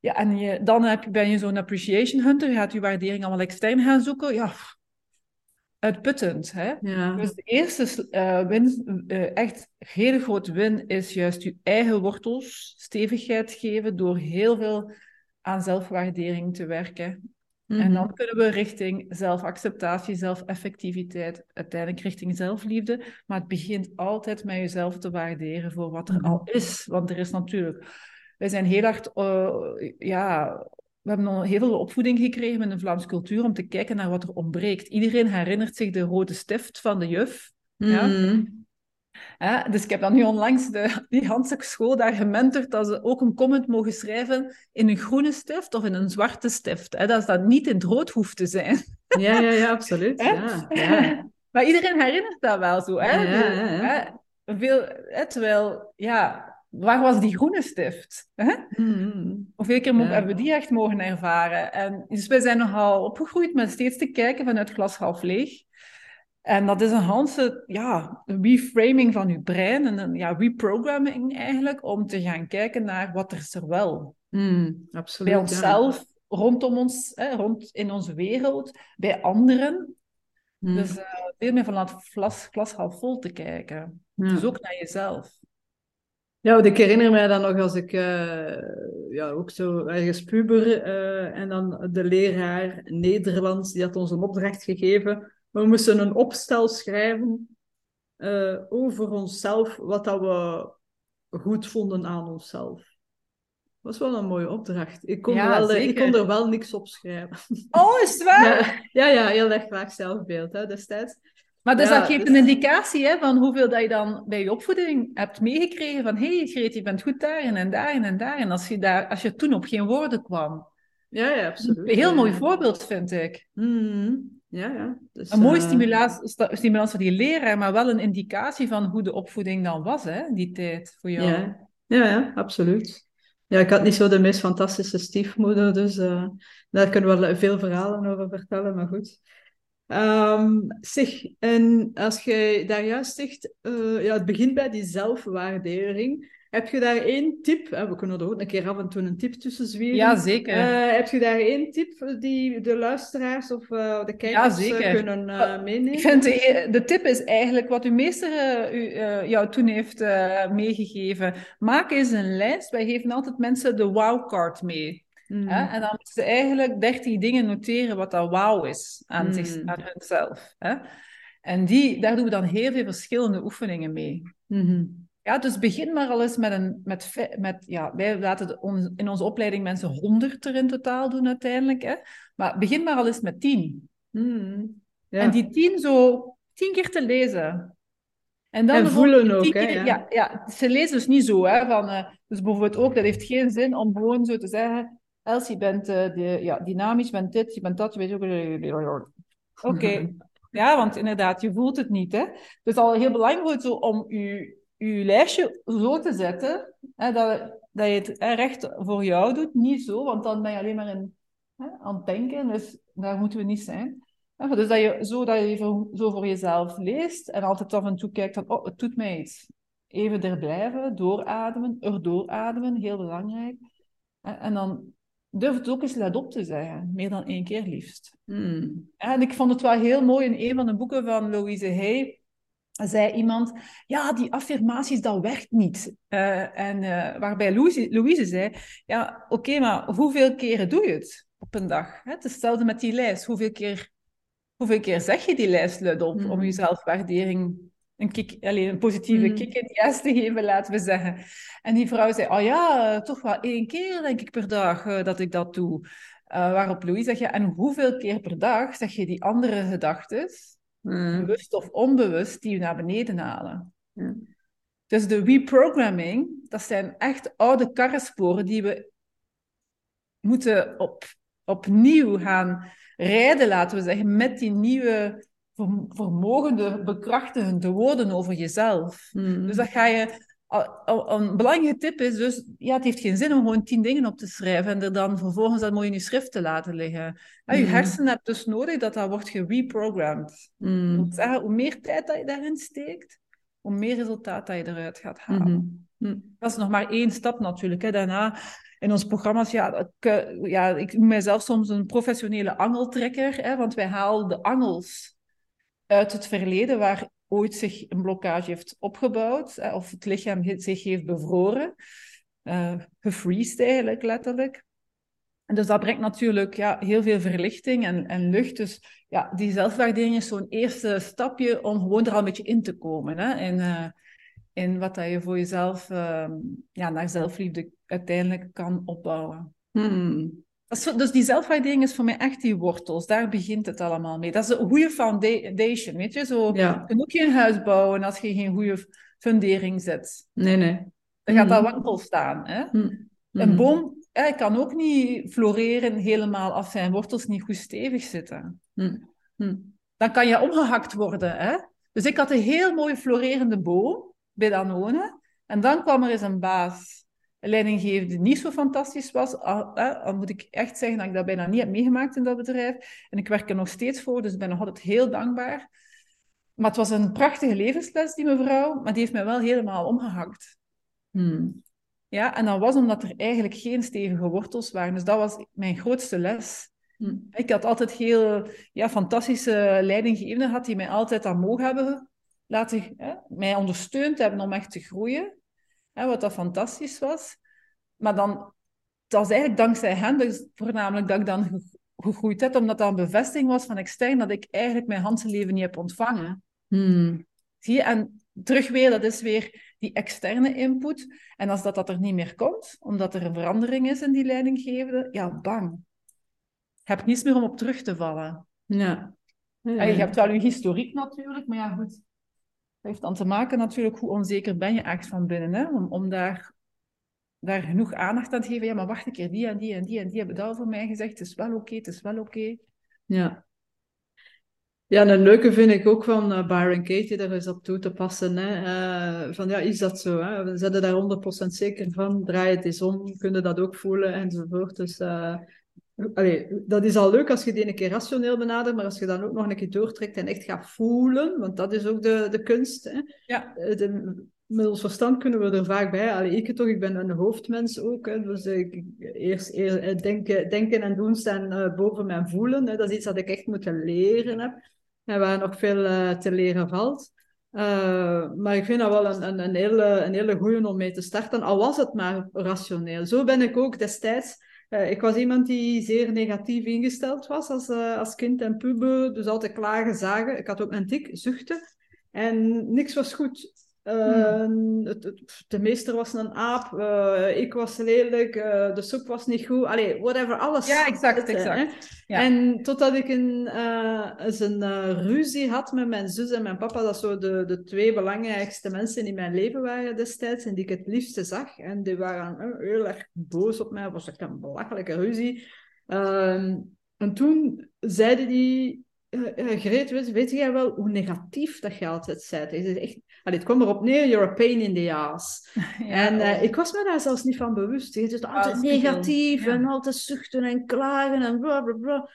ja, en je, dan heb je, ben je zo'n appreciation hunter, je gaat je waardering allemaal extern gaan zoeken, ja, uitputtend. Hè? Ja. Dus de eerste uh, win, uh, echt hele grote win is juist je eigen wortels stevigheid geven door heel veel aan zelfwaardering te werken. En dan kunnen we richting zelfacceptatie, zelfeffectiviteit, uiteindelijk richting zelfliefde. Maar het begint altijd met jezelf te waarderen voor wat er mm-hmm. al is. Want er is natuurlijk... Wij zijn heel erg... Uh, ja, we hebben al heel veel opvoeding gekregen in de Vlaamse cultuur om te kijken naar wat er ontbreekt. Iedereen herinnert zich de rode stift van de juf. Ja? Dus ik heb dan nu onlangs de, die Hansek school daar gementord dat ze ook een comment mogen schrijven in een groene stift of in een zwarte stift. Hè, dat dat niet in het rood hoeft te zijn. Ja, ja, ja, absoluut. Ja, ja. Maar iedereen herinnert dat wel zo. Hè? Ja, Veel, hè, terwijl, ja, waar was die groene stift? Hè? Mm-hmm. Hoeveel keer hebben we die echt mogen ervaren? En, dus wij zijn nogal opgegroeid met steeds te kijken vanuit glas half leeg. En dat is een hele ja, reframing van je brein en een ja, reprogramming eigenlijk om te gaan kijken naar wat er is er wel. Mm, absoluut, bij onszelf, rondom ons, hè, rond in onze wereld, bij anderen. Mm. Dus uh, veel meer vanuit glas, glas half vol te kijken. Dus ook naar jezelf. Ja, ik herinner mij dan nog als ik uh, ja, ook zo ergens puber uh, en dan de leraar Nederlands, die had ons een opdracht gegeven we moesten een opstel schrijven uh, over onszelf, wat dat we goed vonden aan onszelf. Dat was wel een mooie opdracht. Ik kon, wel, ik kon er wel niks op schrijven. Oh, is het waar? Ja, ja, heel erg vaak zelfbeeld hè, destijds. Maar dus dat geeft dus... een indicatie hè, van hoeveel dat je dan bij je opvoeding hebt meegekregen. Van, hé hey, Greet, je bent goed daarin en daarin en daarin. Als je, daar, als je toen op geen woorden kwam. Ja, ja, absoluut. Een heel mooi voorbeeld, vind ik. Mm ja, ja. Dus, een mooie uh... stimulans, voor die leraar, maar wel een indicatie van hoe de opvoeding dan was, hè, die tijd voor jou. Ja, ja, ja absoluut. Ja, ik had niet zo de meest fantastische stiefmoeder, dus uh, daar kunnen we veel verhalen over vertellen, maar goed. Um, zeg, en als je daar juist zegt, uh, ja, het begint bij die zelfwaardering. Heb je daar één tip? We kunnen er ook een keer af en toe een tip tussen zwieren. Ja, zeker. Uh, heb je daar één tip die de luisteraars of uh, de kijkers ja, kunnen uh, meenemen? Ik vind de, de, tip is eigenlijk wat uw meester u, jou toen heeft meegegeven. Maak eens een lijst. Wij geven altijd mensen de wow-card mee. Mm. Hè? En dan moeten ze eigenlijk 30 dingen noteren wat dat wow is aan, mm. zich, aan hunzelf. Hè? En die, daar doen we dan heel veel verschillende oefeningen mee. Mm -hmm. Ja, dus begin maar al eens met een... Met, met, ja, wij laten on, in onze opleiding mensen honderd er in totaal doen uiteindelijk. Hè? Maar begin maar al eens met tien. Hmm, ja. En die tien zo tien keer te lezen. En, dan en voelen ook, hè? Ja. ja. Ja, ze lezen dus niet zo, hè. Van, uh, dus bijvoorbeeld ook, dat heeft geen zin om gewoon zo te zeggen... Els, je bent uh, de, ja, dynamisch, je bent dit, je bent dat, je weet ook... Oké. Okay. Ja, want inderdaad, je voelt het niet, hè. Dus al heel belangrijk zo om je je lijstje zo te zetten hè, dat, dat je het recht voor jou doet. Niet zo, want dan ben je alleen maar in, hè, aan het denken. Dus daar moeten we niet zijn. dus dat je zo, dat je voor, zo voor jezelf leest en altijd af en toe kijkt van, oh, het doet mij iets. Even er blijven, doorademen, er doorademen, heel belangrijk. En dan durf het ook eens let op te zeggen, meer dan één keer liefst. Hmm. En ik vond het wel heel mooi in een van de boeken van Louise Hay, zei iemand, ja, die affirmaties, dat werkt niet. Uh, en uh, waarbij Louise, Louise zei, ja, oké, maar hoeveel keren doe je het op een dag? Hè? Het is hetzelfde met die lijst. Hoeveel keer, hoeveel keer zeg je die lijst luid op mm. om je zelfwaardering een, kick, alleen een positieve mm. kick in de yes te geven, laten we zeggen. En die vrouw zei, oh ja, toch wel één keer, denk ik, per dag uh, dat ik dat doe. waarop Louise zegt, ja, en hoeveel keer per dag zeg je die andere gedachten Mm. bewust of onbewust, die je naar beneden halen. Dus de reprogramming, dat zijn echt oude karrensporen die we moeten op, opnieuw gaan rijden, laten we zeggen, met die nieuwe vermogende, bekrachtigende woorden over jezelf. Mm. Dus dat ga je een belangrijke tip is dus, ja, het heeft geen zin om gewoon tien dingen op te schrijven en er dan vervolgens dat mooi in je schrift te laten liggen. Ja, je mm. hersenen hebt dus nodig dat dat wordt gereprogrammed. Mm. Zeggen, hoe meer tijd dat je daarin steekt, hoe meer resultaat dat je eruit gaat halen. Mm-hmm. Dat is nog maar één stap natuurlijk. Hè. Daarna in onze programma's, ja, ik, eh, ja, ik noem mijzelf soms een professionele angeltrekker, hè, want wij halen de angels uit het verleden waar ooit zich een blokkage heeft opgebouwd, hè, of het lichaam zich heeft bevroren, uh, gefreezed eigenlijk letterlijk. En dus dat brengt natuurlijk ja, heel veel verlichting en, en lucht. Dus ja, die zelfwaardering is zo'n eerste stapje om gewoon er al een beetje in te komen. Hè? In, in wat dat je voor jezelf, uh, ja, naar zelfliefde uiteindelijk kan opbouwen. Hmm. Dus die zelfwaardering is voor mij echt die wortels. Daar begint het allemaal mee. Dat is een goede foundation, weet je? Zo, ja. Je moet geen huis bouwen als je geen goede fundering zet. Nee, nee. Dan gaat dat wankel staan. Hè? Hmm. Een boom hij kan ook niet floreren helemaal als zijn wortels niet goed stevig zitten. Dan kan je omgehakt worden. Hè? Dus ik had een heel mooie florerende boom bij Danone. En dan kwam er eens een baas, leidinggevende, die niet zo fantastisch was. Dan moet ik echt zeggen dat ik dat bijna niet heb meegemaakt in dat bedrijf. En ik werk er nog steeds voor, dus ik ben nog altijd heel dankbaar. Maar het was een prachtige levensles, die mevrouw. Maar die heeft mij wel helemaal omgehakt. Hm. Ja, en dat was omdat er eigenlijk geen stevige wortels waren. Dus dat was mijn grootste les. Hm. Ik had altijd heel ja, fantastische leidinggevenden gehad die mij altijd aan mogen hebben laten, hè, mij ondersteund hebben om echt te groeien. Hè, wat dat fantastisch was. Maar dan, dat was eigenlijk dankzij hen, dus voornamelijk dat ik dan gegroeid heb, omdat dat een bevestiging was van extern dat ik eigenlijk mijn hele leven niet heb ontvangen. Hm. Zie je? En terug weer, dat is weer die externe input. En als dat, dat er niet meer komt, omdat er een verandering is in die leidinggevende, ja, bang. Je hebt niets meer om op terug te vallen. Ja. ja. je hebt wel je historiek natuurlijk, maar ja, goed. Heeft dan te maken natuurlijk hoe onzeker ben je echt van binnen. Hè? Om, om daar, daar genoeg aandacht aan te geven. Ja, maar wacht een keer, die en die en die en die hebben dat voor mij gezegd. Het is wel oké, het is wel oké. Ja. Ja, en een leuke vind ik ook van uh, Byron Katie, daar is op toe te passen. Hè? Uh, van ja, is dat zo? Hè? We zijn daar 100% zeker van. Draai het eens om, kunnen dat ook voelen enzovoort. Dus uh, allee, dat is al leuk als je die een keer rationeel benadert, maar als je dan ook nog een keer doortrekt en echt gaat voelen, want dat is ook de, de kunst. Hè? Ja. De, met ons verstand kunnen we er vaak bij. Allee, ik toch, ik ben een hoofdmens ook. Hè, dus ik, eerst, eerst denken, denken en doen staan boven mijn voelen. Hè, dat is iets dat ik echt moet leren heb en waar nog veel uh, te leren valt. Uh, maar ik vind dat wel een, een, een, hele, een hele goede om mee te starten, al was het maar rationeel. Zo ben ik ook destijds. Uh, ik was iemand die zeer negatief ingesteld was als, als kind en puber, dus altijd klagen, zagen. Ik had ook een tik, zuchten. En niks was goed. Uh, de meester was een aap, uh, ik was lelijk, uh, de soep was niet goed. Allee, whatever, alles. Ja, exact, exact. Ja. En totdat ik een, eens een ruzie had met mijn zus en mijn papa, dat zo de, de twee belangrijkste mensen in mijn leven waren destijds en die ik het liefste zag. En die waren heel erg boos op mij, het was echt een belachelijke ruzie. Ehm, en toen zeiden die uh, Greet, weet, weet jij wel hoe negatief dat je altijd zei? Het, is echt, allee, het kwam erop neer, you're a pain in the ass. Ja, en uh, oh. ik was me daar zelfs niet van bewust. Het is altijd ah, negatief ja. en altijd zuchten en klagen en bla bla bla.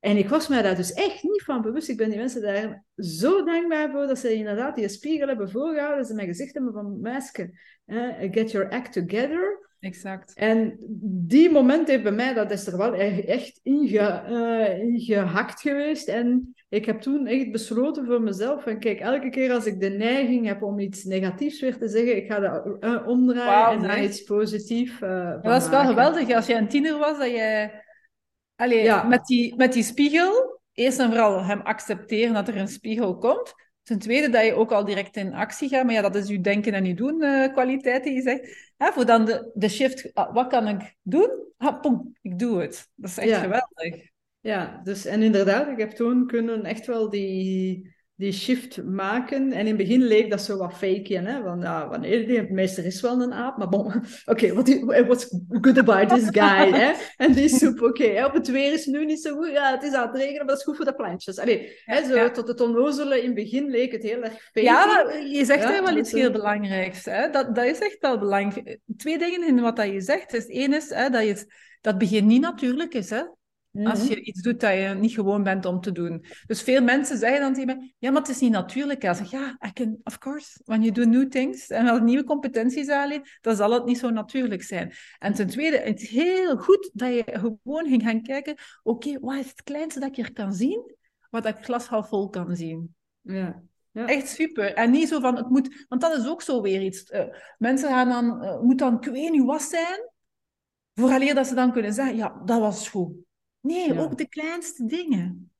En ik was me daar dus echt niet van bewust. Ik ben die mensen daar zo dankbaar voor dat ze inderdaad die spiegel hebben voorgehouden. Dat ze mijn gezicht hebben van, meisje, uh, get your act together. Exact. En die moment heeft bij mij, dat is er wel echt ingehakt uh, geweest. En ik heb toen echt besloten voor mezelf, van kijk, elke keer als ik de neiging heb om iets negatiefs weer te zeggen, ik ga dat uh, omdraaien wow, en naar iets positiefs uh, Dat is wel geweldig, als je een tiener was, dat je Allee, ja. met, die, met die spiegel, eerst en vooral hem accepteren dat er een spiegel komt. Ten tweede, dat je ook al direct in actie gaat. Maar ja, dat is je denken en je doen uh, kwaliteit die je zegt. Hè, voor dan de, de shift, ah, wat kan ik doen? Ah, pom, ik doe het. Dat is echt ja. geweldig. Ja, dus en inderdaad, ik heb toen kunnen echt wel die, die shift maken. En in het begin leek dat zo wat fake, hè? Want ja, wanneer die meester is wel een aap, maar bon, oké, okay, what what's good about this guy, hè? En die soep, oké, okay, op het weer is nu niet zo goed, ja, het is aan het regenen, maar dat is goed voor de plantjes. Allee, hè, zo, ja. tot het onnozele in het begin leek het heel erg fake. Ja, je zegt ja, wel iets heel belangrijks, hè? Dat, dat is echt wel belangrijk. Twee dingen in wat dat je zegt. Dus één is hè, dat, je, dat het begin niet natuurlijk is, hè? Als je iets doet dat je niet gewoon bent om te doen. Dus veel mensen zeggen dan tegen mij, ja, maar het is niet natuurlijk. Ik zeg, ja, I can, of course, when you do new things en als nieuwe competenties aanleert, dan zal het niet zo natuurlijk zijn. En ten tweede, het is heel goed dat je gewoon ging gaan kijken, oké, okay, wat is het kleinste dat ik hier kan zien, wat ik glas half vol kan zien. Ja. Ja. Echt super. En niet zo van, het moet... Want dat is ook zo weer iets. Uh, mensen gaan dan... Uh, moet dan, ik weet niet wat zijn, vooraleer dat ze dan kunnen zeggen, ja, dat was goed. Nee, ja. ook de kleinste dingen.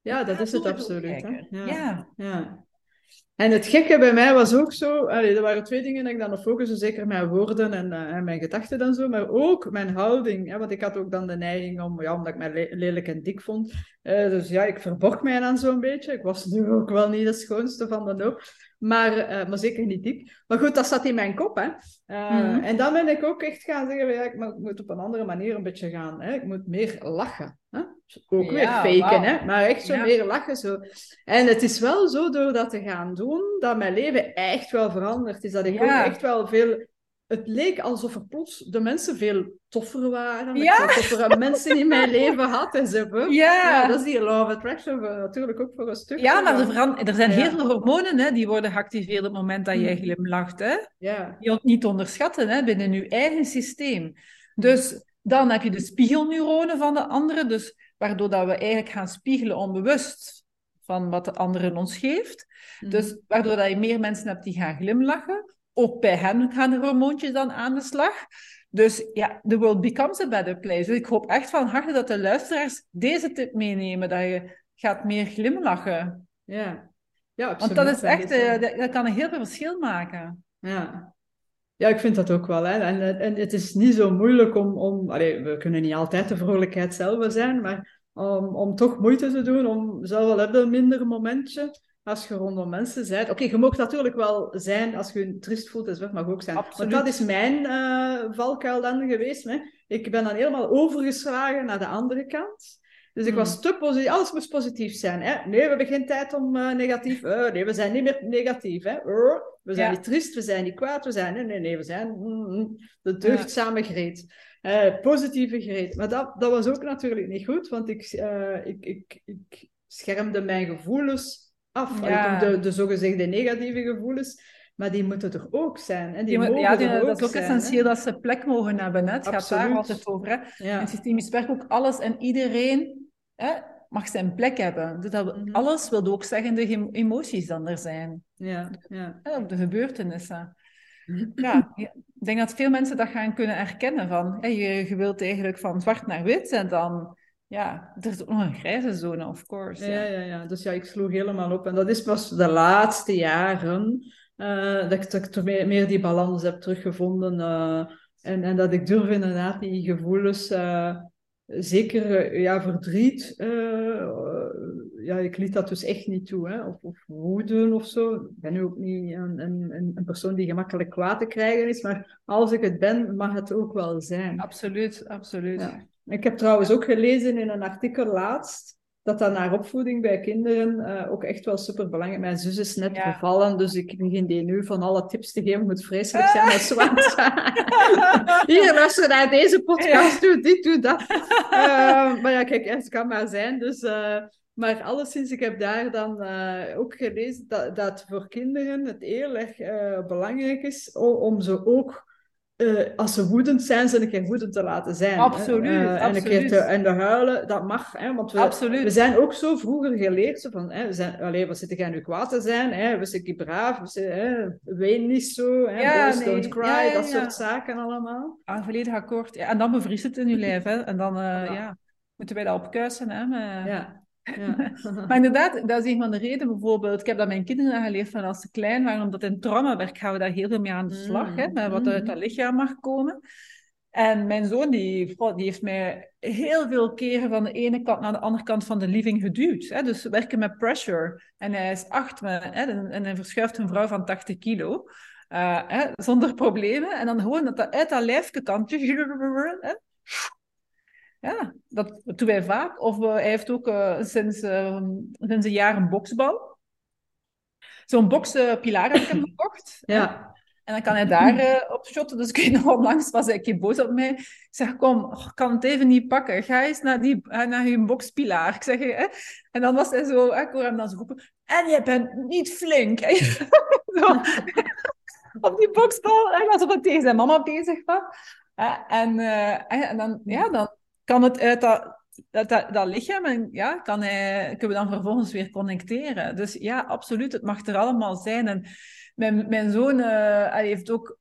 Ja, dat is het absoluut. Hè? Ja. ja. En het gekke bij mij was ook zo, allee, er waren twee dingen dat ik dan op focuste, zeker mijn woorden en, uh, en, mijn gedachten dan zo, maar ook mijn houding. Hè, want ik had ook dan de neiging om, ja, omdat ik mij le lelijk en dik vond. Uh, dus ja, ik verborg mij dan zo'n beetje. Ik was nu ook wel niet de schoonste van de hoop, maar, uh, maar zeker niet dik. Maar goed, dat zat in mijn kop. Hè. Mm -hmm. En dan ben ik ook echt gaan zeggen, ja, ik moet op een andere manier een beetje gaan. Hè. Ik moet meer lachen. Hè? Ook ja, weer faken, wow. hè? maar echt zo ja. meer lachen. Zo. En het is wel zo door dat te gaan doen, dat mijn leven echt wel veranderd is. Dat ik ja. ook echt wel veel... Het leek alsof er plots de mensen veel toffer waren. Ja. Toffere mensen in mijn leven had en zo. Ja. ja. Dat is die law of attraction natuurlijk ook voor een stuk. Ja, maar er, er zijn heel veel hormonen hè, die worden geactiveerd op het moment dat jij glimlacht. Hè? Ja. Die niet onderschatten hè, binnen je eigen systeem. Dus dan heb je de spiegelneuronen van de anderen, dus waardoor dat we eigenlijk gaan spiegelen onbewust van wat de andere ons geeft. Mm. Dus waardoor dat je meer mensen hebt die gaan glimlachen. Ook bij hen gaan de hormoontjes dan aan de slag. Dus ja, the world becomes a better place. Dus ik hoop echt van harte dat de luisteraars deze tip meenemen, dat je gaat meer glimlachen. Ja, ja absoluut. Want dat is echt, uh, dat, dat kan een heel veel verschil maken. Ja, ja, ik vind dat ook wel. Hè. En, en het is niet zo moeilijk om... om allee, we kunnen niet altijd de vrolijkheid zelf zijn, maar om, om toch moeite te doen, om zelf wel hebben een minder momentje als je rondom mensen bent. Oké, okay, je mag natuurlijk wel zijn als je je triest voelt, dat mag ook zijn. Absoluut. Want dat is mijn uh, valkuil dan geweest. Hè. Ik ben dan helemaal overgeslagen naar de andere kant. Dus ik was te positief. Alles moest positief zijn. Hè? Nee, we hebben geen tijd om uh, negatief. Uh, nee, we zijn niet meer negatief. Hè? Uh, we zijn ja. niet triest, we zijn niet kwaad. We zijn... Nee, nee, nee we zijn mm, de deugdzame greet. Positieve greet. Maar dat, dat was ook natuurlijk niet goed, want ik, ik, ik, ik schermde mijn gevoelens af. Ja. De, de zogezegde negatieve gevoelens. Maar die moeten er ook zijn. En die, mogen ja, die, er ook dat is ook zijn, essentieel dat ze plek mogen hebben. Hè? Het gaat daar altijd over. Hè? Ja. In systemisch werk ook alles en iedereen hè, mag zijn plek hebben. Dus dat, Mhm. Alles wil ook zeggen de em- emoties dan er zijn. Ja, ja. Of de gebeurtenissen. Ja, ik denk dat veel mensen dat gaan kunnen herkennen. Van, je, je wilt eigenlijk van zwart naar wit en dan... Ja, er is ook nog een grijze zone, of course. Ja, ja, ja. Dus ja, ik sloeg helemaal op. En dat is pas de laatste jaren uh, dat, ik, dat ik toch meer, meer, die balans heb teruggevonden. Uh, en, en dat ik durf inderdaad die gevoelens, uh, zeker ja, verdriet, ja, ik liet dat dus echt niet toe. Hè? Of, of woede of zo. Ik ben nu ook niet een, een, een persoon die gemakkelijk kwaad te krijgen is, maar als ik het ben, mag het ook wel zijn. Absoluut, absoluut. Ja. Ik heb trouwens ook gelezen in een artikel laatst dat dat naar opvoeding bij kinderen uh, ook echt wel super belangrijk. Mijn zus is net Ja. bevallen, dus ik begin die nu van alle tips te geven. Moet vreselijk zijn als zwart. Hier, luister naar deze podcast, doe dit, doe dat. Uh, maar ja, kijk, het kan maar zijn. Dus, uh, maar alleszins, ik heb daar dan uh, ook gelezen dat, dat voor kinderen het heel erg uh, belangrijk is om, om ze ook uh, als ze woedend zijn, ze een keer woedend te laten zijn. Absoluut? Uh, en absoluut. een keer te, en de huilen, dat mag. Hè? Want we, absoluut. we zijn ook zo vroeger geleerd. Zo van, hè, we zijn, allee, wat zit jij nu kwaad te zijn? Hè? We zitten braaf, we zitten, hè? ween niet zo. Hè? Ja, Boys nee. don't cry, ja, ja, dat soort zaken allemaal. Ah, volledig akkoord. Ja, en dan bevriest het in je lijf. Hè? En dan Ja. ja, moeten wij dat opkuisen. Hè? Maar... Ja. Ja. Maar inderdaad, dat is een van de redenen bijvoorbeeld. Ik heb dat mijn kinderen aangeleerd van als ze klein waren, omdat in traumawerk gaan we daar heel veel mee aan de slag, hè, met wat uit dat lichaam mag komen. En mijn zoon, die, die heeft mij heel veel keren van de ene kant naar de andere kant van de living geduwd. Hè? Dus werken met pressure. En hij is acht hè, en hij verschuift een vrouw van 80 kilo. Uh, hè, zonder problemen. En dan gewoon dat dat uit dat lijfje kan. Hè? Ja, dat doen wij vaak. Of uh, hij heeft ook uh, sinds, uh, sinds een jaar een boksbal. Zo'n bokspilaar heb ik hem gekocht. Ja. En dan kan hij daar op shotten. Dus ik weet nog onlangs was hij een keer boos op mij. Ik zeg, kom, oh, ik kan het even niet pakken. Ga eens naar, die, naar je bokspilaar. Ik zeg, hè? En dan was hij zo, ik hoor hem dan zo roepen. En je bent niet flink. op die boksbal. Hij was op het tegen zijn mama bezig was. En, en dan, ja, dan kan het uit dat dat, dat, dat lichaam en, ja, kan hij, kunnen we dan vervolgens weer connecteren. Dus ja, absoluut, het mag er allemaal zijn. En mijn, mijn zoon uh, heeft ook,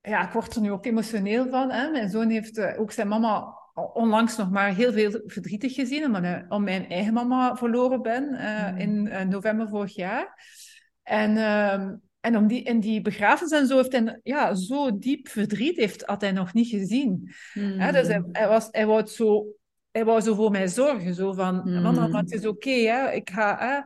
ja, ik word er nu ook emotioneel van. Hè? Mijn zoon heeft uh, ook zijn mama onlangs nog maar heel veel verdrietig gezien, omdat ik om mijn eigen mama verloren ben uh, mm. in november vorig jaar. En ehm, en om die, in die begrafenis en zo heeft hij ja, zo diep verdriet heeft, had hij nog niet gezien. Mm. dus hij, hij, was, hij, wou zo, hij wou zo voor mij zorgen. Zo van, mm. mama, maar het is oké, okay, ik ga... Hè.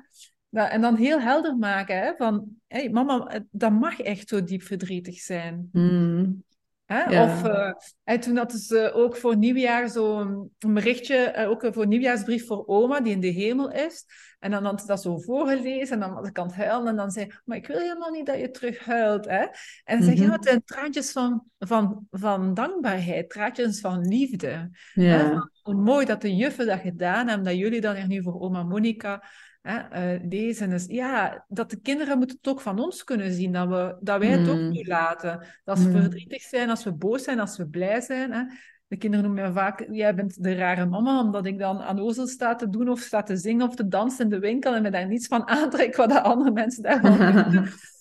En dan heel helder maken, hè, van... Hey, mama, dat mag echt zo diep verdrietig zijn. Mm. Hè? Of uh, en toen hadden ze ook voor nieuwjaar zo'n berichtje, uh, ook voor een nieuwjaarsbrief voor oma, die in de hemel is. En dan had ze dat zo voorgelezen en dan was ik aan het huilen en dan zei maar ik wil helemaal niet dat je terug huilt. Hè? En je, mm -hmm. ja, het traantjes van, van, van dankbaarheid, traantjes van liefde. Ja. Hoe mooi dat de juffen dat gedaan hebben, dat jullie dan er nu voor oma Monica hè, uh, lezen. Dus ja, dat de kinderen moeten het ook van ons kunnen zien, dat, we, dat wij het ook Mm. toelaten. Dat als we Mm. verdrietig zijn, als we boos zijn, als we blij zijn. Hè. De kinderen noemen mij vaak, jij bent de rare mama, omdat ik dan aan ozel sta te doen of sta te zingen of te dansen in de winkel en me daar niets van aantrek wat de andere mensen daarvan vinden.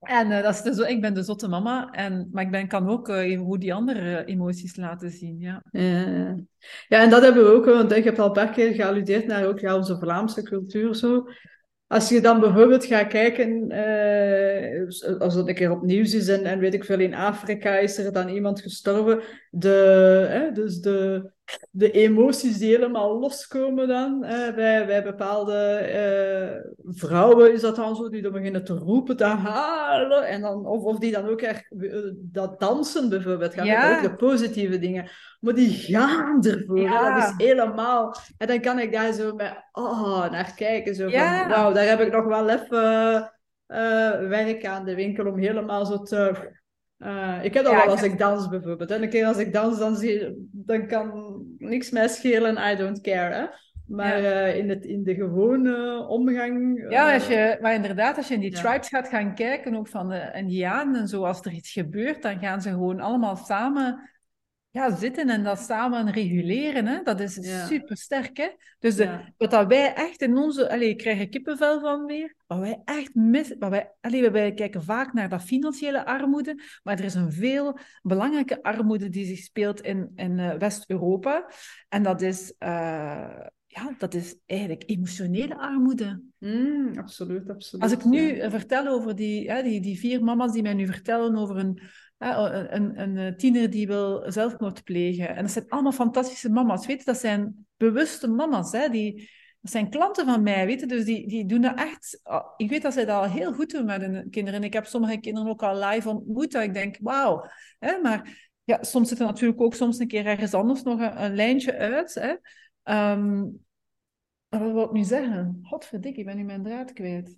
En eh, dat is dus, ik ben de zotte mama, en, maar ik ben, kan ook eh, hoe die andere emoties laten zien. Ja. Ja, en dat hebben we ook, want ik heb al een paar keer gealludeerd naar ook, ja, onze Vlaamse cultuur zo. Als je dan bijvoorbeeld gaat kijken, eh, als het een keer opnieuw is en, en weet ik veel, in Afrika is er dan iemand gestorven, de, dus de, de emoties die helemaal loskomen dan eh, bij, bij bepaalde eh, vrouwen is dat dan zo, die dan beginnen te roepen, te halen, en dan, of, of die dan ook echt eh, dat dansen bijvoorbeeld, gaan Ja. ook de positieve dingen. Maar die gaan ervoor. Ja. Dat is helemaal. En dan kan ik daar zo met oh, naar kijken. Zo Ja. van, wauw, daar heb ik nog wel even eh, werk aan de winkel om helemaal zo te. Eh, ik heb dat Ja, wel als ik dans bijvoorbeeld. En een keer als ik dans, dan, zie, dan kan niks mij schelen. I don't care. Hè? Maar eh, in, het, in de gewone omgang. Ja, eh, als je, maar inderdaad, als je in die Ja. tribes gaat gaan kijken, ook van de Indianen en zo, als er iets gebeurt, dan gaan ze gewoon allemaal samen ja, zitten en dat samen reguleren. Hè? Dat is Ja. super sterk. Hè? Dus de, Ja. wat dat wij echt in onze... Allee, ik krijg er kippenvel van weer. Wat wij echt missen... Wat wij, allee, wij kijken vaak naar dat financiële armoede, maar er is een veel belangrijke armoede die zich speelt in, in eh, West-Europa. En dat is... eh, ja, dat is eigenlijk emotionele armoede. Mm, absoluut, absoluut. Als ik nu ja. vertel over die, hè, die, die vier mama's die mij nu vertellen over een, een, een, een eh, tiener die wil zelfmoord plegen. En dat zijn allemaal fantastische mama's. Weet je, dat zijn bewuste mama's. Hè, die, dat zijn klanten van mij, weet je. Dus die, die doen dat echt... ah, Ik weet dat zij dat al heel goed doen met hun kinderen. Ik heb sommige kinderen ook al live ontmoet. Dat ik denk, wauw. Hè, maar ja, soms zit er natuurlijk ook soms een keer ergens anders nog een, een lijntje uit. Hè. Ehm, wat wil ik nu zeggen? Godverdikke, ik ben nu mijn draad kwijt.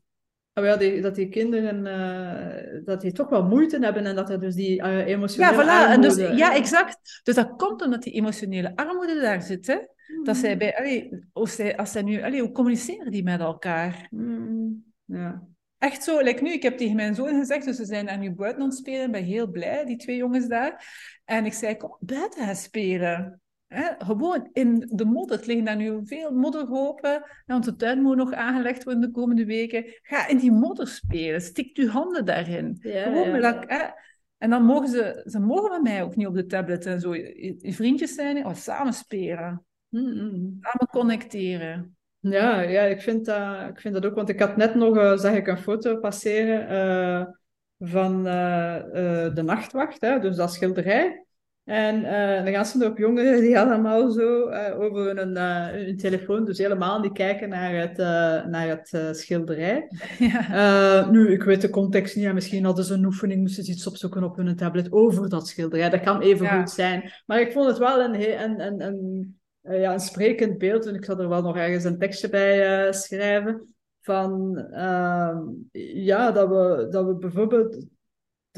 Ja, die, dat die kinderen eh, dat die toch wel moeite hebben en dat er dus die eh, Ja, emotionele voilà. En dus, armoede, ja, hè. exact. Dus dat komt omdat die emotionele armoede daar zit. Hè? Dat zij bij, allee, als, zij, als zij nu, allee, hoe communiceren die met elkaar? Mm, ja. Echt zo, like nu, ik heb tegen mijn zoon gezegd, dus ze zijn daar nu buiten aan het spelen, ik ben heel blij, die twee jongens daar. En ik zei, kom buiten gaan spelen. Gewoon in de modder. Het liggen daar nu veel modderhopen. En onze tuin moet nog aangelegd worden de komende weken. Ga in die modder spelen. Stik je handen daarin. Ja, Gewoon ja. dat? En dan mogen ze, ze mogen met mij ook niet op de tablet en zo. Je, je vriendjes zijn, oh, samen spelen. Mm, mm. Samen connecteren. Ja, ja ik, vind dat, ik vind dat ook, want ik had net nog, eh, zag ik een foto passeren eh, van eh, de nachtwacht, hè, dus dat schilderij. En eh, dan gaan ze op jongeren die allemaal zo eh, over hun, hun telefoon, dus helemaal niet kijken naar het, naar het schilderij. Ja. Nu, ik weet de context niet. En misschien hadden ze een oefening, moesten ze iets opzoeken op hun tablet over dat schilderij. Dat kan even Ja. goed zijn. Maar ik vond het wel een, een, een, een, ja, een sprekend beeld. En ik zal er wel nog ergens een tekstje bij schrijven. Van, ehm, ja, dat we, dat we bijvoorbeeld...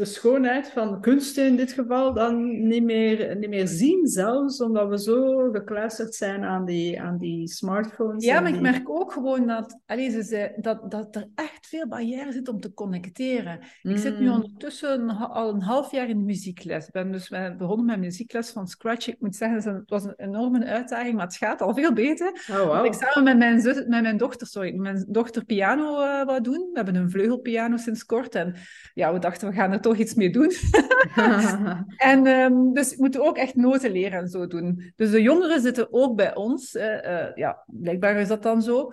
de schoonheid van kunsten in dit geval dan niet meer, niet meer zien zelfs, omdat we zo gekluisterd zijn aan die, aan die smartphones. Ja, maar ik merk ook gewoon dat, allez, ze zei, dat, dat er echt veel barrière zit om te connecteren. Ik zit nu mm. ondertussen al een half jaar in de muziekles. Ik ben dus begonnen met muziekles van scratch. Ik moet zeggen, het was een enorme uitdaging, maar het gaat al veel beter. Oh, wow. Ik samen met mijn, zus, met mijn dochter, sorry, mijn dochter piano uh, wou doen. We hebben een vleugelpiano sinds kort en ja, we dachten, we gaan er toch iets mee doen. en um, dus we moeten ook echt noten leren en zo doen. Dus de jongeren zitten ook bij ons. Uh, ja, blijkbaar is dat dan zo.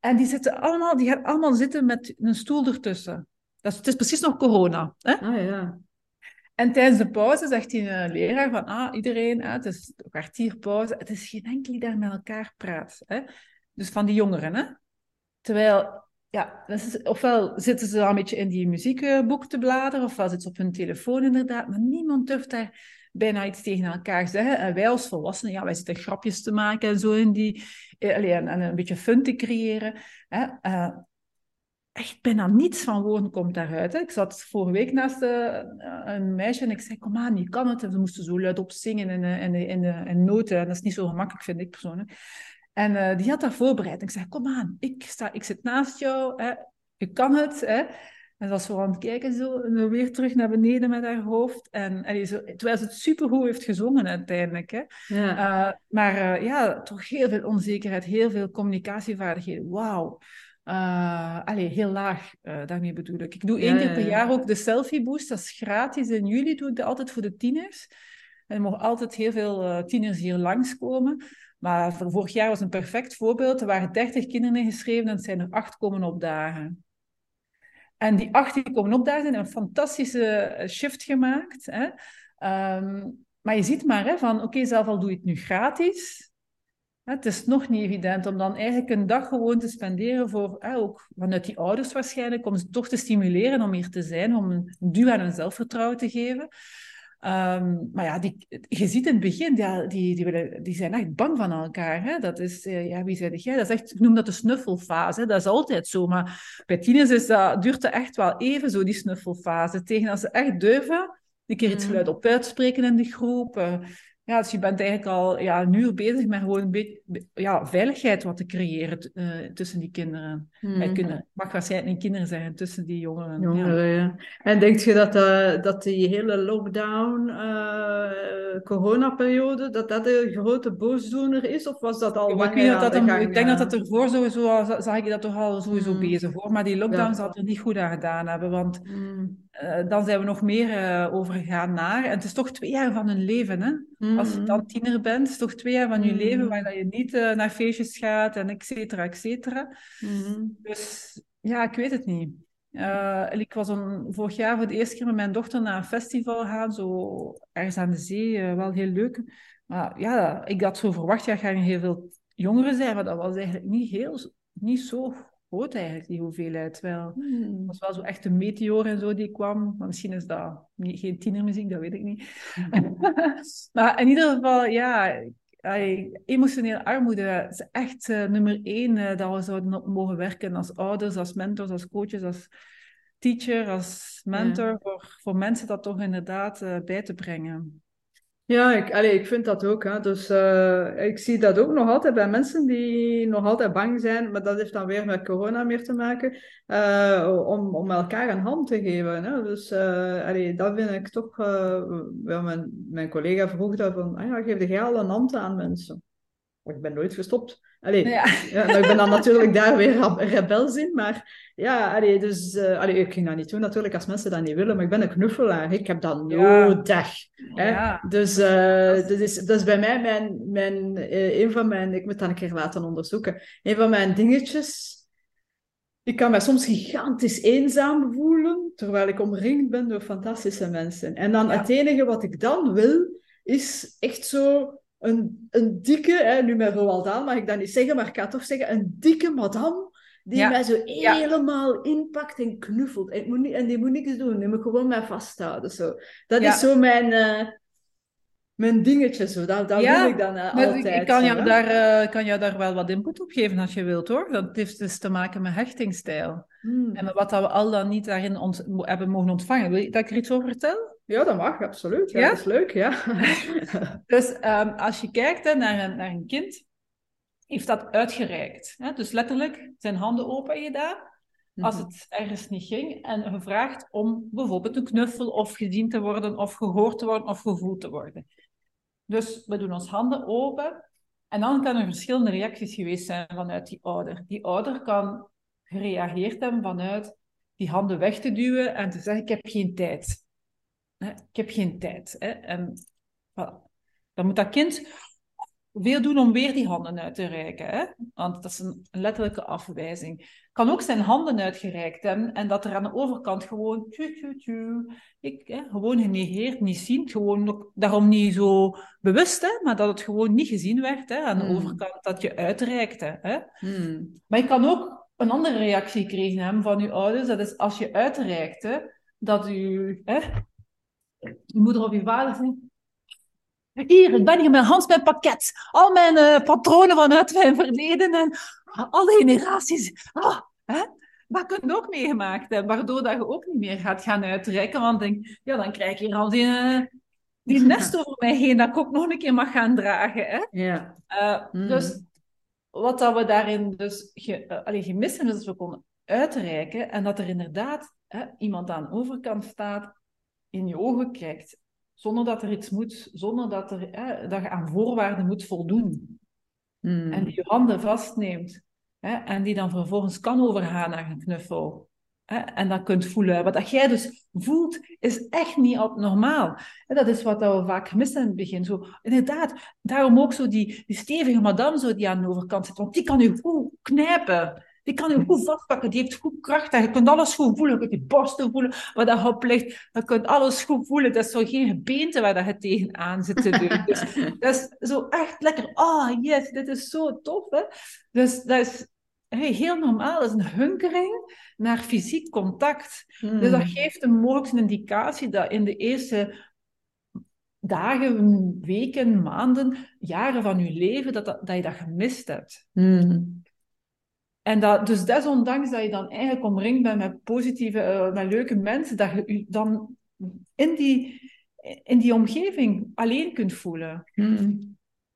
En die, zitten allemaal, die gaan allemaal zitten met een stoel ertussen. Dat is, het is precies nog corona. Hè? Ah, ja. En tijdens de pauze zegt die uh, leraar van, ah, iedereen, het is een kwartier pauze. Het is geen enkel die daar met elkaar praat. Hè? Dus van die jongeren. Hè? Terwijl ja, ofwel zitten ze al een beetje in die muziekboek te bladeren, ofwel zitten ze op hun telefoon inderdaad, maar niemand durft daar bijna iets tegen elkaar zeggen. En wij als volwassenen, ja, wij zitten grapjes te maken en zo in die, eh, en, een beetje fun te creëren. Hè. Uh, echt bijna niets van woorden komt daaruit. Hè. Ik zat vorige week naast uh, een meisje en ik zei, kom aan, je kan het. En ze moesten zo luid op zingen in, in, in, in, noten. En dat is niet zo gemakkelijk, vind ik persoonlijk. En uh, die had daar voorbereid. En ik zei, kom aan, ik, sta, ik zit naast jou, hè. je kan het. Hè. En ze was zo aan het kijken, zo, en weer terug naar beneden met haar hoofd. En, en zo, terwijl ze het supergoed heeft gezongen uiteindelijk. Hè. Ja. Uh, maar uh, ja, toch heel veel onzekerheid, heel veel communicatievaardigheden. Wauw. Uh, allee, heel laag, daarmee bedoel ik. Ik doe één keer per jaar ook de selfie boost. Dat is gratis. In juli doe ik dat altijd voor de tieners. En er mogen altijd heel veel tieners hier langskomen. Maar vorig jaar was een perfect voorbeeld. Er waren 30 kinderen ingeschreven en er zijn er acht komen opdagen. En die acht die komen opdagen hebben een fantastische eh, shift gemaakt. Hè? Ehm, maar je ziet maar hè, van, oké, zelf al doe je het nu gratis. Het is nog niet evident om dan eigenlijk een dag gewoon te spenderen voor, ook vanuit die ouders waarschijnlijk, om ze toch te stimuleren om hier te zijn, om een duw aan hun zelfvertrouwen te geven. Um, maar ja, die, je ziet in het begin, ja, die, die, willen, die zijn echt bang van elkaar. Hè? Dat is, uh, ja, wie zeg jij? Dat is echt, ik noem dat de snuffelfase. Dat is altijd zo. Maar bij tieners is dat, duurt echt wel even zo, die snuffelfase. Tegen als ze echt durven, een keer iets mm. luid op uitspreken in de groep. Uh, ja, dus je bent eigenlijk al ja, een uur bezig met gewoon een beetje ja, veiligheid wat te creëren uh, tussen die kinderen. Mm. Eh, kinderen. mag waarschijnlijk niet kinderen zijn, tussen die jongeren. jongeren ja. ja. En denk je dat, uh, dat die hele lockdown, coronaperiode, dat dat een grote boosdoener is? Of was dat al ik, weet dat dat een, ik denk dat dat ervoor sowieso, zag ik dat toch al sowieso mm. bezig hoor. Maar die lockdown ja. zal er niet goed aan gedaan hebben, want... Mm. Uh, dan zijn we nog meer uh, overgegaan naar. En het is toch twee jaar van hun leven. Hè? Mm. Als je dan tiener bent, is het toch twee jaar van je mm. leven waar je niet uh, naar feestjes gaat en et cetera, et cetera. Mm. Dus ja, ik weet het niet. ik was een, vorig jaar voor de eerste keer met mijn dochter naar een festival gaan, zo ergens aan de zee, wel heel leuk. Maar ja, ik had zo verwacht, ja, gaan heel veel jongeren zijn, maar dat was eigenlijk niet, heel, niet zo groot eigenlijk, die hoeveelheid. Terwijl hmm. het was wel zo echt een meteor en zo die kwam. Maar misschien is dat niet, geen tienermuziek, dat weet ik niet. maar in ieder geval, ja, emotionele armoede is echt uh, nummer één uh, dat we zouden op mogen werken als ouders, als mentors, als coaches, als teacher, als mentor, voor, voor mensen dat toch inderdaad uh, bij te brengen. Ja, ik, ik vind dat ook. Hè. Dus uh, ik zie dat ook nog altijd bij mensen die nog altijd bang zijn, maar dat heeft dan weer met corona meer te maken, uh, om, om elkaar een hand te geven. Hè. Dus uh, dat vind ik toch, wel mijn, mijn collega vroeg dat van, ah ja, geef jij al een hand aan mensen? ik ben nooit gestopt. Allee, ja. ja nou, ik ben dan natuurlijk daar weer rebels in, maar ja, allee, dus, uh, allee, ik ging dat niet doen natuurlijk als mensen dat niet willen, maar ik ben een knuffelaar. Ik heb dat nodig. Hè? Dus uh, dat, is, dat is bij mij mijn, mijn, uh, een van mijn, ik moet dat een keer laten onderzoeken, een van mijn dingetjes. Ik kan mij soms gigantisch eenzaam voelen, terwijl ik omringd ben door fantastische mensen. En dan het enige wat ik dan wil, is echt zo een, een dikke, hè, nu met Roald Dahl mag ik dat niet zeggen, maar ik ga toch zeggen, een dikke madame die mij zo helemaal inpakt en knuffelt. En, moet niet, en die moet niks doen, die moet gewoon mij vasthouden. Zo. Dat is zo mijn... Uh, mijn dingetje zo. Dat, dat Ja, wil ik dan eh, Maar altijd. ik, kan zo, jou hè. daar, eh, kan jou daar wel wat input op geven als je wilt hoor. Dat heeft dus te maken met hechtingstijl. Hmm. En wat dat we al dan niet daarin ont- hebben mogen ontvangen. Wil je dat ik er iets over vertel? Ja, dat mag, absoluut. Ja, Ja? dat is leuk, ja. Dus ehm, als je kijkt hè, naar, een, naar een kind, heeft dat uitgereikt. Hè? Dus letterlijk zijn handen open gedaan als Mhm. het ergens niet ging en gevraagd om bijvoorbeeld een knuffel of gezien te worden of gehoord te worden of gevoeld te worden. Dus we doen ons handen open en dan kan er verschillende reacties geweest zijn vanuit die ouder. Die ouder kan gereageerd hebben vanuit die handen weg te duwen en te zeggen ik heb geen tijd. Hè, Ik heb geen tijd. Hè? En voilà. dan moet dat kind veel doen om weer die handen uit te reiken. Hè? Want dat is een letterlijke afwijzing. Kan ook zijn handen uitgereikt hebben en dat er aan de overkant gewoon tju, tju, tju, ik, hè, gewoon genegeerd, niet zien, gewoon ook, daarom niet zo bewust, hè, maar dat het gewoon niet gezien werd hè, aan de Hmm. overkant dat je uitreikte. Hè. Hmm. Maar je kan ook een andere reactie hebben van je ouders, dat is als je uitreikte, dat hè, je moeder of je vader zegt, hier, ik ben hier met Hans mijn pakket. Al mijn eh, patronen vanuit mijn verleden en alle generaties. Ah, hè? Dat kun je ook meegemaakt hebben, waardoor dat je ook niet meer gaat gaan uitreiken. Want denk, ja, dan krijg je hier al die, eh, die nest over mij heen dat ik ook nog een keer mag gaan dragen. Hè? Ja. Eh, Mm. Dus wat dat we daarin dus ge, allee, gemist hebben, is dat we konden uitreiken en dat er inderdaad hè, iemand aan de overkant staat, in je ogen kijkt, zonder dat er iets moet, zonder dat, er, hè, dat je aan voorwaarden moet voldoen. Hmm. En die je handen vastneemt. Hè, en die dan vervolgens kan overgaan naar een knuffel. Hè, en dat kunt voelen. Wat dat jij dus voelt, is echt niet abnormaal. En dat is wat we vaak missen in het begin. Zo, inderdaad, daarom ook zo die, die stevige madame zo die aan de overkant zit. Want die kan je goed knijpen. Die kan je goed vastpakken. Die heeft goed kracht. En je kunt alles goed voelen. Je kunt die borsten voelen waar dat op ligt. Je kunt alles goed voelen. Dat is zo geen gebeente waar dat je tegenaan zit te doen. Dus dat is zo echt lekker. Ah, oh, yes, dit is zo tof. Hè? Dus dat is hey, heel normaal. Dat is een hunkering naar fysiek contact. Hmm. Dus dat geeft een mogelijke indicatie dat in de eerste dagen, weken, maanden, jaren van je leven, dat, dat, dat je dat gemist hebt. Hmm. En dat, dus desondanks dat je dan eigenlijk omringd bent met positieve, uh, met leuke mensen, dat je je dan in die, in die omgeving alleen kunt voelen. Hmm.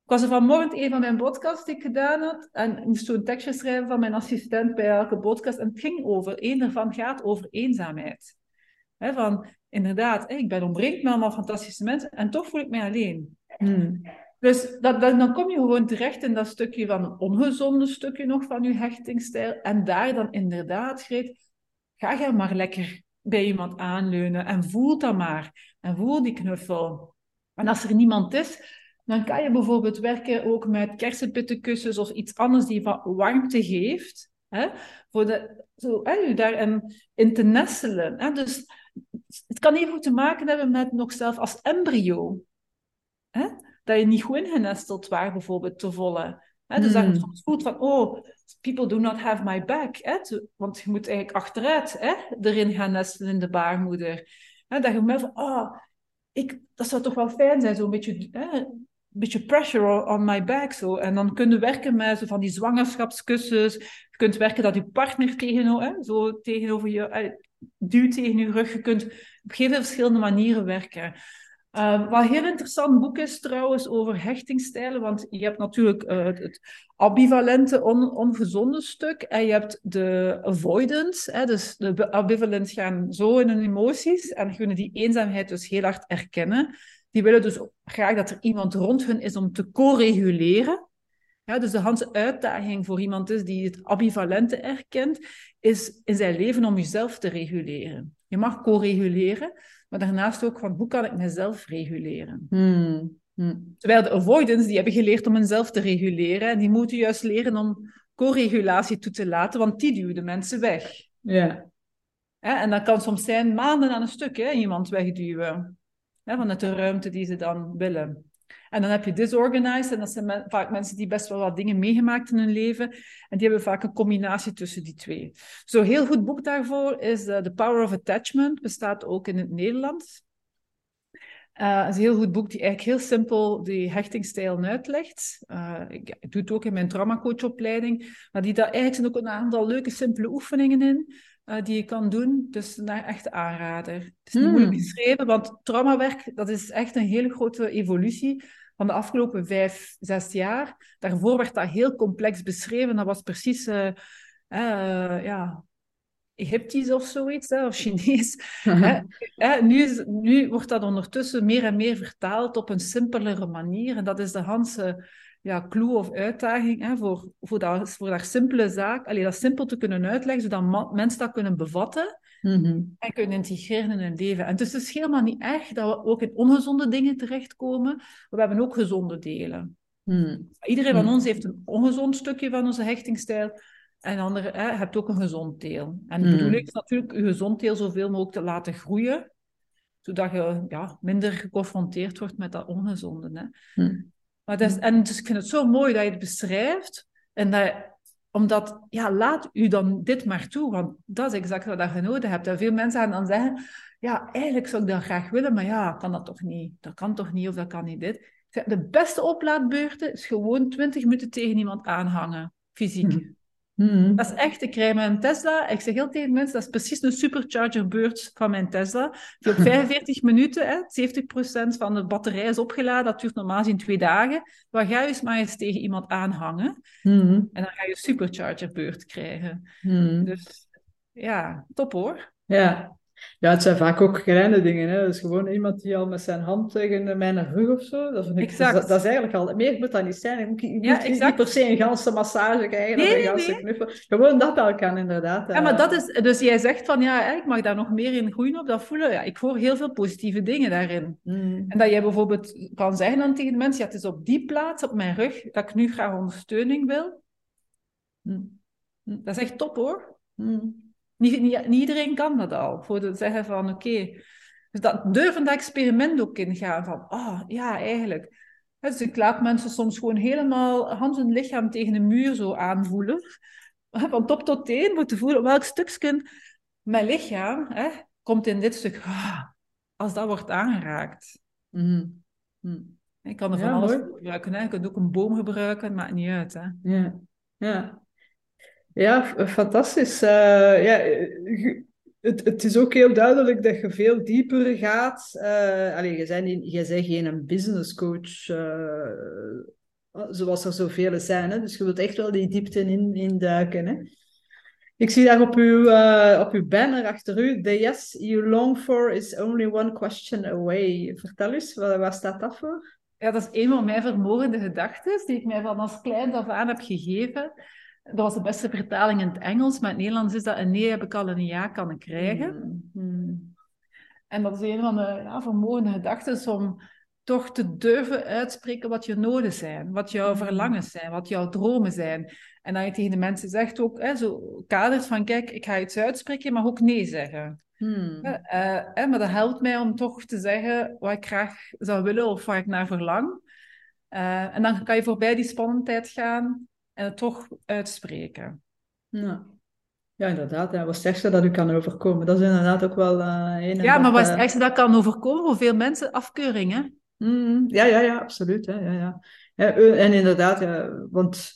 Ik was er vanmorgen een van mijn podcasts die ik gedaan had. En ik moest zo'n tekstje schrijven van mijn assistent bij elke podcast. En het ging over, één daarvan gaat over eenzaamheid. He, van, inderdaad, ik ben omringd met allemaal fantastische mensen en toch voel ik mij alleen. Hmm. Dus dat, dat, dan kom je gewoon terecht in dat stukje van een ongezonde stukje nog van je hechtingsstijl. En daar dan inderdaad, Greet, ga je maar lekker bij iemand aanleunen en voel dat maar. En voel die knuffel. En als er niemand is, dan kan je bijvoorbeeld werken ook met kersenpittenkussens of iets anders die wat warmte geeft. Hè? Voor de, zo, hè, daarin in te nestelen. Hè? Dus het kan even te maken hebben met nog zelf als embryo. Hè? Dat je niet goed ingenesteld waar, bijvoorbeeld, te volle. Dus Hmm. dat je soms voelt van, oh, people do not have my back. Want je moet eigenlijk achteruit hè? erin gaan nestelen in de baarmoeder. Hè? Dat je merkt van, oh, ik, dat zou toch wel fijn zijn, zo'n beetje... Hè? beetje pressure on my back. Zo. En dan kun je werken met zo van die zwangerschapskussens. Je kunt werken dat je partner tegenover, hè, zo tegenover je, eh, duwt tegen je rug. Je kunt op heel verschillende manieren werken. Uh, wat een heel interessant boek is trouwens over hechtingstijlen, want je hebt natuurlijk uh, het, ambivalente, on, ongezonde stuk en je hebt de avoidance, hè, dus de ambivalent gaan zo in hun emoties en kunnen die eenzaamheid dus heel hard erkennen. Die willen dus graag dat er iemand rond hun is om te co-reguleren. Dus de hele uitdaging voor iemand is die het ambivalente erkent, is in zijn leven om jezelf te reguleren. Je mag co-reguleren, maar daarnaast ook van hoe kan ik mezelf reguleren. Hmm. Hmm. Terwijl de avoidance, die hebben geleerd om hunzelf te reguleren en die moeten juist leren om co-regulatie toe te laten, want die duwen de mensen weg. Ja. Ja, en dat kan soms zijn maanden aan een stuk, hè, iemand wegduwen. Ja, vanuit de ruimte die ze dan willen. En dan heb je disorganized, en dat zijn vaak mensen die best wel wat dingen meegemaakt in hun leven. En die hebben vaak een combinatie tussen die twee. Zo'n heel goed boek daarvoor is uh, The Power of Attachment, bestaat ook in het Nederlands. Het is een heel goed boek die eigenlijk heel simpel die hechtingstijl uitlegt. Ik, ik, doe het ook in mijn traumacoachopleiding. Maar die daar eigenlijk zijn ook een aantal leuke, simpele oefeningen in. Uh, die je kan doen. Dus een echte aanrader. Het is niet hmm. moeilijk beschreven, want traumawerk dat is echt een hele grote evolutie van de afgelopen vijf, zes jaar. Daarvoor werd dat heel complex beschreven. Dat was precies ja, Egyptisch of zoiets, hè, of Chinees. hè, nu, is, nu wordt dat ondertussen meer en meer vertaald op een simpelere manier. En dat is de Hanse ja, clue of uitdaging hè, voor, voor, dat, voor dat simpele zaak. Alleen dat simpel te kunnen uitleggen, zodat mensen dat kunnen bevatten mhm. en kunnen integreren in hun leven. En dus het is helemaal niet erg dat we ook in ongezonde dingen terechtkomen. We hebben ook gezonde delen. Mhm. Iedereen van mhm. ons heeft een ongezond stukje van onze hechtingstijl. En andere, hè, hebt ook een gezond deel. En de bedoeling is natuurlijk je gezond deel zoveel mogelijk te laten groeien, zodat je ja, minder geconfronteerd wordt met dat ongezonde. Hè. Maar dat is, en dus ik vind het zo mooi dat je het beschrijft. En dat, omdat, ja, laat u dan dit maar toe, want dat is exact wat je nodig hebt. En veel mensen gaan dan zeggen, ja, eigenlijk zou ik dat graag willen, maar ja, kan dat toch niet? Dat kan toch niet, of dat kan niet dit? De beste oplaadbeurten is gewoon 20 minuten tegen iemand aanhangen, fysiek. Mm. Hmm. Dat is echt, ik krijg mijn Tesla. Ik zeg heel tegen mensen, dat is precies een supercharger beurt van mijn Tesla. Die op 45 minuten, hè, 70% van de batterij is opgeladen. Dat duurt normaal in twee dagen. Waar ga je eens maar eens tegen iemand aanhangen. Hmm. En dan ga je een supercharger beurt krijgen. Hmm. Dus ja, top hoor. Ja, ja, het zijn vaak ook kleine dingen. Hè. Dus gewoon iemand die al met zijn hand tegen mijn rug of zo. Dat, ik, dat, dat, is eigenlijk al... Meer moet dat niet zijn. Je moet, je ja, moet niet per se een ganse massage krijgen nee, of een ganse nee. knuffel. Gewoon dat al kan, inderdaad. Ja, maar dat is... Dus jij zegt van, ja, ik mag daar nog meer in groeien op dat voelen. Ja, ik hoor heel veel positieve dingen daarin. Mm. En dat jij bijvoorbeeld kan zeggen dan tegen de mensen, ja, het is op die plaats, op mijn rug, dat ik nu graag ondersteuning wil. Mm. Dat is echt top, hoor. Mm. Niet, niet, iedereen kan dat al. Voor het zeggen van oké. Dus dat durven dat experiment ook ingaan. Van oh ja, eigenlijk. Dus ik laat mensen soms gewoon helemaal hand en lichaam tegen een muur zo aanvoelen. Van top tot teen moeten voelen welk stukje mijn lichaam hè, komt in dit stuk. Ah, als dat wordt aangeraakt. Mm. Mm. Ik kan er van alles gebruiken. Hè. Je kunt ook een boom gebruiken, maakt niet uit. Hè. Ja. ja. Ja, fantastisch. Uh, ja, het, het is ook heel duidelijk dat je veel dieper gaat. Uh, allee, je, bent je bent geen business coach, uh, zoals er zoveel zijn. Hè? Dus je wilt echt wel die diepte in, induiken. Hè? Ik zie daar op uw, op uw banner achter u, the yes you long for is only one question away. Vertel eens, waar, waar staat dat voor? Ja, dat is een van mijn vermogende gedachten, die ik mij van als klein af aan heb gegeven. Dat was de beste vertaling in het Engels, maar in het Nederlands is dat een nee heb ik al een ja kunnen krijgen. Mm-hmm. En dat is een van de ja, vermogende gedachten om toch te durven uitspreken wat je noden zijn, wat jouw mm-hmm. verlangens zijn, wat jouw dromen zijn. En dat je tegen de mensen zegt ook, hè, zo kaders van kijk, ik ga iets uitspreken, mag ook nee zeggen. Hmm. Uh, maar dat helpt mij om toch te zeggen wat ik graag zou willen of waar ik naar verlang. Uh, en dan kan je voorbij die spannendheid gaan en het toch uitspreken. Ja. Ja, inderdaad. Ja. Wat is het ergste dat u kan overkomen? Dat is inderdaad ook wel uh, een Ja, maar wat is het eh, ergste dat kan overkomen voor veel mensen? Afkeuring, hè? Mm, ja, ja, ja, absoluut. Hè. Ja, ja. ja, en inderdaad, ja, want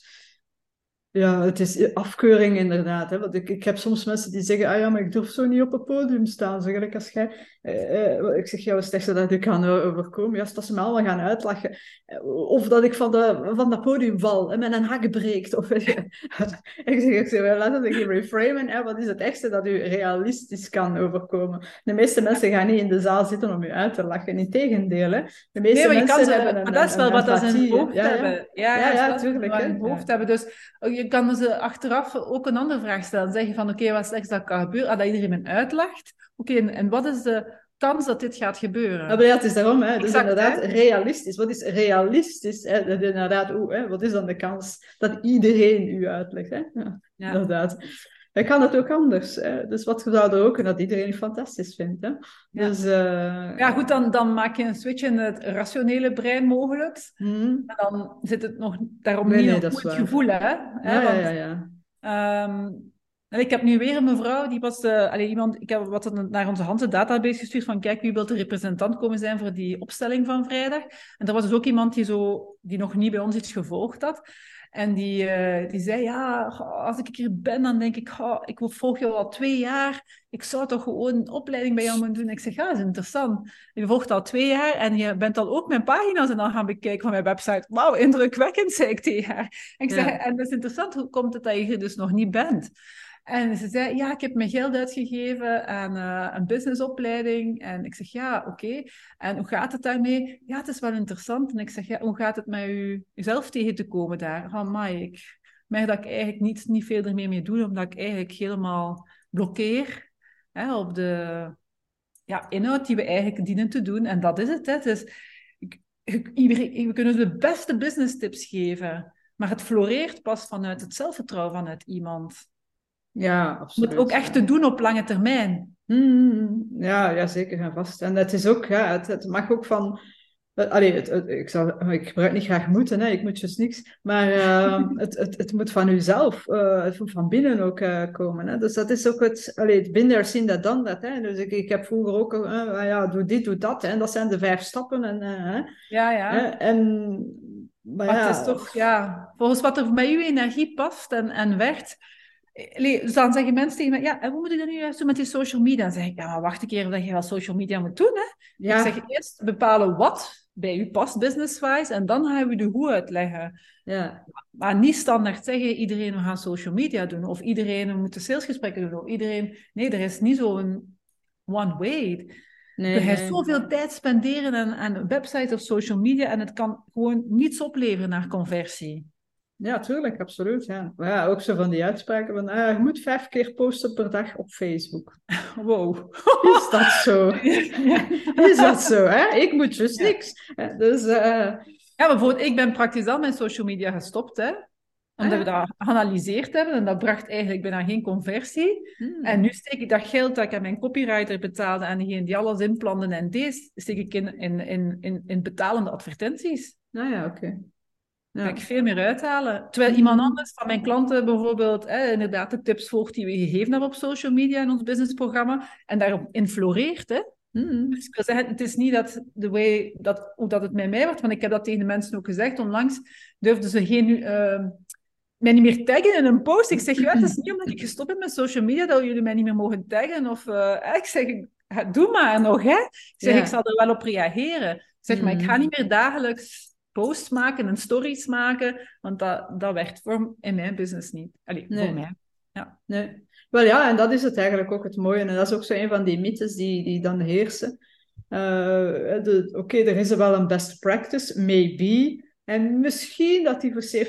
ja, het is afkeuring inderdaad. Hè? Want ik, ik heb soms mensen die zeggen, ah ja, maar ik durf zo niet op het podium staan. Zo gelijk als jij. Eh, eh, ik zeg, ja, wat is dat ik kan overkomen? Ja, dat ze me allemaal gaan uitlachen. Eh, of dat ik van, de, van dat podium val en met een hak breekt. Of, ik zeg, ik zeg laten we reframen. Hè? Wat is het ergste dat u realistisch kan overkomen? De meeste mensen gaan niet in de zaal zitten om u uit te lachen. Integendeel, hè. De meeste nee, maar mensen kan hebben maar dat is wel wat ze in hun hoofd hebben. Ja, ja, ja, natuurlijk. in hoofd hebben. Dus oh, je kan ze achteraf ook een andere vraag stellen. Zeggen van, oké, wat is het dat kan gebeuren? Ah, dat iedereen me uitlacht. Oké, en, wat is de kans dat dit gaat gebeuren? Ja, het is daarom, hè. Dus inderdaad realistisch. Wat is realistisch? Hè? Dat inderdaad, hè, wat is dan de kans dat iedereen u uitlegt? Hè? Ja, ja. inderdaad. Dan kan het ook anders. Hè? Dus wat zou er ook, dat iedereen het fantastisch vindt. Hè? Ja. Dus, uh... ja, goed, dan, dan maak je een switch in het rationele brein mogelijk. Mm. En dan zit het nog daarom nee, niet nee, op goed gevoel, hè? Ja, ja, ja. ja. Um, En ik heb nu weer een mevrouw, die was, uh, iemand, ik heb wat naar onze handen database gestuurd van kijk, wie wil de representant komen zijn voor die opstelling van vrijdag. En er was dus ook iemand die, zo, die nog niet bij ons iets gevolgd had. En die, uh, die zei, ja, als ik hier ben, dan denk ik, oh, ik volg je al twee jaar. Ik zou toch gewoon een opleiding bij jou moeten doen. Ik zeg, ja, dat is interessant. Je volgt al twee jaar en je bent al ook mijn pagina's en dan gaan bekijken van mijn website. Wauw, indrukwekkend, zei ik tegen haar. En ik zeg, en dat is interessant, hoe komt het dat je er dus nog niet bent? En ze zei, ja, ik heb mijn geld uitgegeven aan uh, een businessopleiding. En ik zeg, ja, oké. En hoe gaat het daarmee? Ja, het is wel interessant. En ik zeg, ja, hoe gaat het met u zelf tegen te komen daar? Oh, my, ik merk dat ik eigenlijk niet, niet veel ermee mee doe, omdat ik eigenlijk helemaal blokkeer hè, op de ja, inhoud die we eigenlijk dienen te doen. En dat is het. Hè. Dus, we kunnen de beste business tips geven, maar het floreert pas vanuit het zelfvertrouwen vanuit iemand. Ja, absoluut. Moet ook echt te doen op lange termijn. Mm, ja, ja, zeker en vast. En het is ook, ja, het, het mag ook van... Allee, het, ik, zou, ik gebruik niet graag moeten, hè. ik moet dus niks. Maar uh, het, het, het moet van uzelf, uh, het moet van binnen ook uh, komen. Hè. Dus dat is ook het, allee, het binder zien dat dan dat. Hè. Dus ik, ik heb vroeger ook, uh, ja, doe dit, doe dat. Hè. En dat zijn de vijf stappen. En, ja, ja. En, maar, maar ja, het is toch, ja, volgens wat er bij uw energie past en, en werkt dus dan zeggen mensen tegen mij, ja, en hoe moet ik dat nu juist doen met die social media? Dan zeg ik, ja, maar wacht een keer dat je wel social media moet doen. Hè? Ja. Ik zeg eerst bepalen wat bij u past business-wise en dan gaan we de hoe uitleggen. Ja. Maar niet standaard zeggen, iedereen we gaan social media doen of iedereen we moeten salesgesprekken doen of iedereen... Nee, er is niet zo'n one way. Nee, je nee. zoveel tijd spenderen aan, aan websites of social media en het kan gewoon niets opleveren naar conversie. Ja, tuurlijk, absoluut. Ja. Maar ja, ook zo van die uitspraken van ah, je moet vijf keer posten per dag op Facebook. Wow. Is dat zo? Is dat zo, hè? Ik moet dus niks. Dus, uh... Ja, bijvoorbeeld, ik ben praktisch al mijn social media gestopt, hè. Omdat we dat geanalyseerd hebben en dat bracht eigenlijk bijna geen conversie. Hmm. En nu steek ik dat geld dat ik aan mijn copywriter betaalde en degene die alles inplannen en deze, steek ik in, in, in, in, in betalende advertenties. Nou ja, oké. Ja. Kan ik veel meer uithalen. Terwijl iemand mm. anders van mijn klanten bijvoorbeeld inderdaad de tips volgt die we gegeven hebben op social media in ons businessprogramma en daarop infloreert. Hè. Mm. Dus ik wil zeggen, het is niet dat de way dat, hoe dat het met mij wordt, want ik heb dat tegen de mensen ook gezegd. Onlangs durfden ze geen, uh, mij niet meer taggen in een post. Ik zeg, ja, het is niet omdat ik gestopt ben met social media dat jullie mij niet meer mogen taggen. Of uh, ik zeg, doe maar nog. Hè. Ik zeg, ik zal er wel op reageren. Ik zeg, maar ik ga mm. niet meer dagelijks posts maken en stories maken, want dat, dat werkt voor, in mijn business niet. Allee, nee. voor mij. Ja. Nee. Wel ja, en dat is het eigenlijk ook het mooie. En dat is ook zo een van die mythes die, die dan heersen. Uh, Oké, er is wel een best practice, maybe. En misschien dat die voor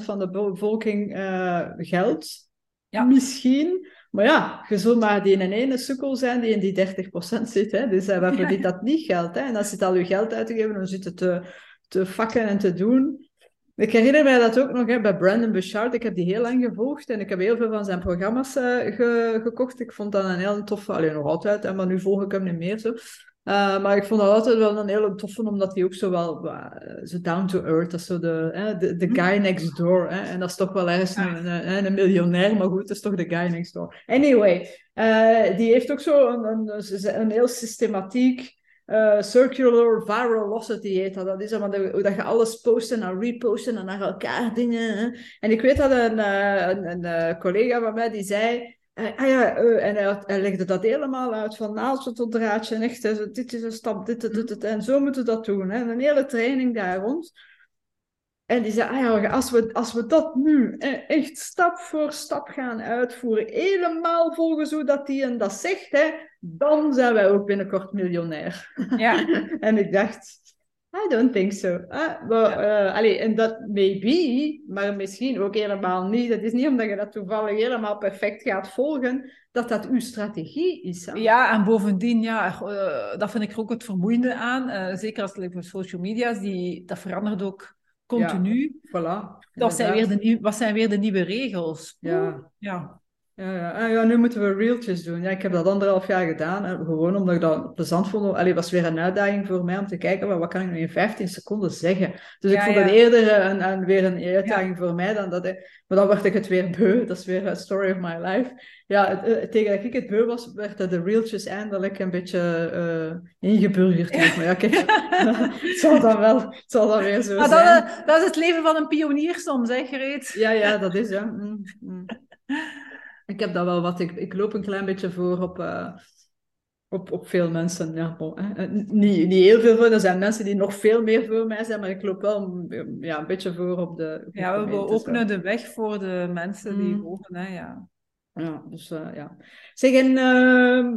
70% van de bevolking uh, geldt. Ja. Misschien. Maar ja, je zult maar die in een ene sukkel zijn die in die 30% zit. Hè? Dus uh, waarvoor ja. dat niet geldt. Hè? En als je het al je geld uit te geven, dan zit het te vakken en te doen. Ik herinner mij dat ook nog hè, bij Brandon Bouchard. Ik heb die heel lang gevolgd en ik heb heel veel van zijn programma's uh, gekocht. Ik vond dat een heel toffe, alleen nog altijd, hè, maar nu volg ik hem niet meer zo. Uh, maar ik vond dat altijd wel een hele toffe, omdat hij ook zo wel uh, zo down to earth, dat is zo de, de, de guy next door. Hè? En dat is toch wel ergens een, een, een, miljonair, maar goed, dat is toch de guy next door. Anyway, die heeft ook zo een, een, een heel systematiek uh, circular virality heet dat. Dat is hoe dat je alles posten en reposten en naar elkaar dingen. En ik weet dat een, uh, een, uh, collega van mij die zei. ah ja, en hij, hij, legde dat helemaal uit van naaldje tot draadje. En echt, dit is een stap, dit, dit, dit, En zo moeten we dat doen. Hè. Een hele training daar rond. En die zei, ah ja, als we, als we dat nu echt stap voor stap gaan uitvoeren, helemaal volgens hoe dat die en dat zegt, hè, dan zijn wij ook binnenkort miljonair. Ja. en ik dacht, I don't think so. Ah, ja. uh, allee, en dat maybe, maar misschien ook helemaal niet. Het is niet omdat je dat toevallig helemaal perfect gaat volgen, dat dat uw strategie is. Hè? Ja, en bovendien, ja, uh, dat vind ik ook het vermoeiende aan. Uh, zeker als het voor social media's, die, dat verandert ook continu. Ja, voilà. Dat zijn weer de, wat zijn weer de nieuwe regels? Ja. ja. Ja, ja. Ah, ja, nu moeten we reeltjes doen. Ja, ik heb dat anderhalf jaar gedaan. En gewoon omdat ik dat plezant vond. Allee, was weer een uitdaging voor mij om te kijken, wat, wat kan ik nu in 15 seconden zeggen? Dus ik vond het eerder een, een, weer een uitdaging voor mij dan dat ik... Maar dan werd ik het weer beu. Dat is weer een story of my life. Ja, het, tegen dat ik het beu was, werden de reeltjes eindelijk een beetje uh, ingeburgerd. Maar ja, kijk, het zal dan wel het zal dan weer zo maar zijn. Dat, dat, is het leven van een pionier soms, hè, Gereed? Ja, ja, dat is, ja. Mm, mm. Ik heb dat wel wat. Ik, ik loop een klein beetje voor op, uh, op, op veel mensen. Ja, bon, hè. Niet, niet heel veel voor. Er zijn mensen die nog veel meer voor mij zijn, maar ik loop wel ja, een beetje voor op de. ja, we openen de weg voor de mensen die mm. Hè, ja. Ja, dus uh, ja. Zeg, en uh,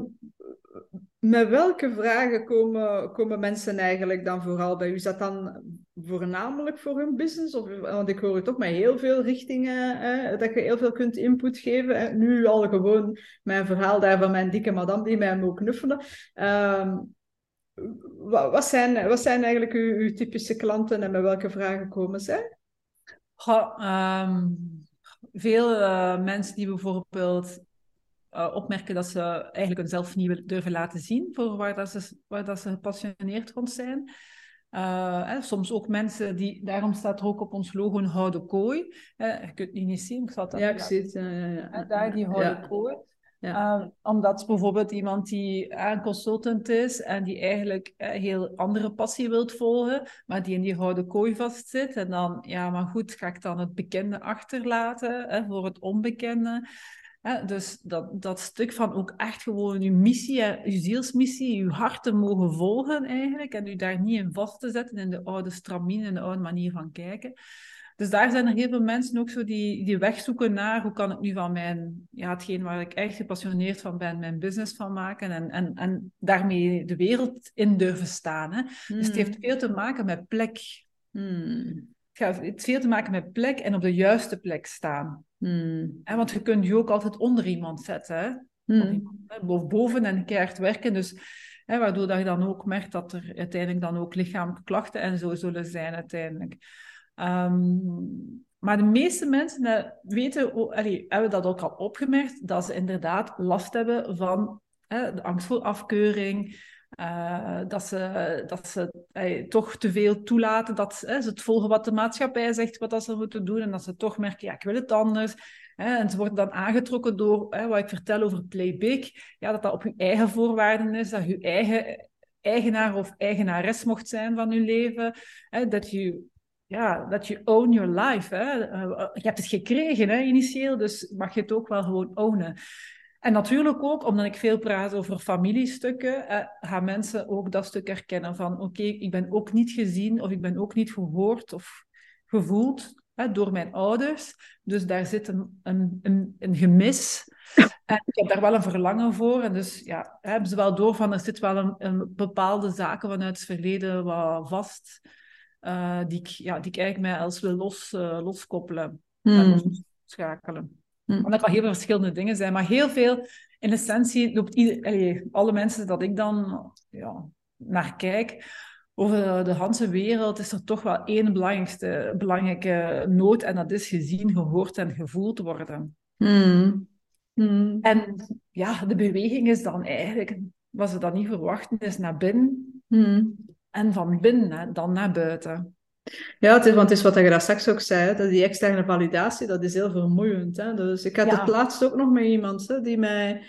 met welke vragen komen, komen mensen eigenlijk dan vooral bij u? Is dat dan voornamelijk voor hun business? Of, want ik hoor het toch met heel veel richtingen, dat je heel veel kunt input geven. Nu al gewoon mijn verhaal daar van mijn dikke madame die mij moet knuffelen. Um, wat, zijn, wat zijn eigenlijk uw, typische klanten en met welke vragen komen zij? Um, veel uh, mensen die bijvoorbeeld uh, opmerken dat ze eigenlijk hunzelf niet durven laten zien voor waar, dat ze, waar dat ze gepassioneerd rond zijn. Uh, soms ook mensen die, daarom staat er ook op ons logo een houden kooi. Uh, je kunt het niet zien, ik zat dat. Ja, ik zie het. Ja, ja, daar die houden kooi. Ja. Uh, omdat bijvoorbeeld iemand die een consultant is en die eigenlijk een heel andere passie wilt volgen, maar die in die houden kooi vastzit. En dan, ja, maar goed, ga ik dan het bekende achterlaten hè, voor het onbekende? Dus dat, dat stuk van ook echt gewoon je missie, je zielsmissie, je hart te mogen volgen eigenlijk. En u daar niet in vast te zetten in de oude stramine, in de oude manier van kijken. Dus daar zijn er heel veel mensen ook zo die, die weg zoeken naar hoe kan ik nu van mijn, ja, hetgeen waar ik echt gepassioneerd van ben, mijn business van maken en, en, en daarmee de wereld in durven staan. Hè. Dus het heeft hmm. veel te maken met plek. Hmm. Het heeft veel te maken met plek en op de juiste plek staan. Hmm. want je kunt je ook altijd onder iemand zetten. Hmm. Of boven en keihard werken. Dus, hè, waardoor dat je dan ook merkt dat er uiteindelijk dan ook lichamelijke klachten en zo zullen zijn uiteindelijk. Ehm, maar de meeste mensen weten, allee, hebben dat ook al opgemerkt, dat ze inderdaad last hebben van hè, de angst voor afkeuring, uh, dat ze, dat ze eh, toch te veel toelaten, dat eh, ze het volgen wat de maatschappij zegt, wat dat ze moeten doen, en dat ze toch merken, ja, ik wil het anders. en ze worden dan aangetrokken door wat ik vertel over Play Big, ja, dat dat op je eigen voorwaarden is, dat je eigen eigenaar of eigenares mocht zijn van je leven, dat je ja, dat je own your life. Hè? je hebt het gekregen hè, initieel, dus mag je het ook wel gewoon ownen. En natuurlijk ook, omdat ik veel praat over familiestukken, eh, gaan mensen ook dat stuk herkennen van oké, ik ben ook niet gezien of ik ben ook niet gehoord of gevoeld door mijn ouders. Dus daar zit een, een, een, een, gemis. En ik heb daar wel een verlangen voor. En dus ja, hebben ze wel door van er zit wel een, een bepaalde zaken vanuit het verleden wat vast, uh, die, ik, ja, die ik eigenlijk mij als wil los, uh, loskoppelen en hmm. Hm. Want dat kan heel veel verschillende dingen zijn, maar heel veel, in essentie loopt ieder, alle mensen dat ik dan ja, naar kijk, over de hele wereld is er toch wel één belangrijkste, belangrijke nood en dat is gezien, gehoord en gevoeld worden. Hmm. Hmm. En ja, de beweging is dan eigenlijk, wat ze dan niet verwachten, is naar binnen en van binnen dan naar buiten. Ja, het is, want het is wat je daar straks ook zei, dat die externe validatie, dat is heel vermoeiend. Hè? Dus ik had het laatst ook nog met iemand hè, die mij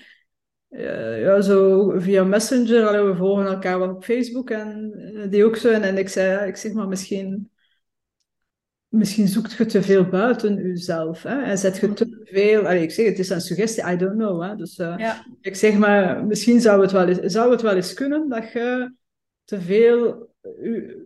uh, ja, zo via Messenger, allee, we volgen elkaar wel op Facebook en uh, die ook zo. En, en ik zei, ik zeg maar misschien, misschien zoekt je te veel buiten jezelf. Hè? En zet je te veel, allee, ik zeg het is een suggestie, I don't know. Hè? Dus uh, ja. ik zeg maar, misschien zou het, wel eens, zou het wel eens kunnen dat je te veel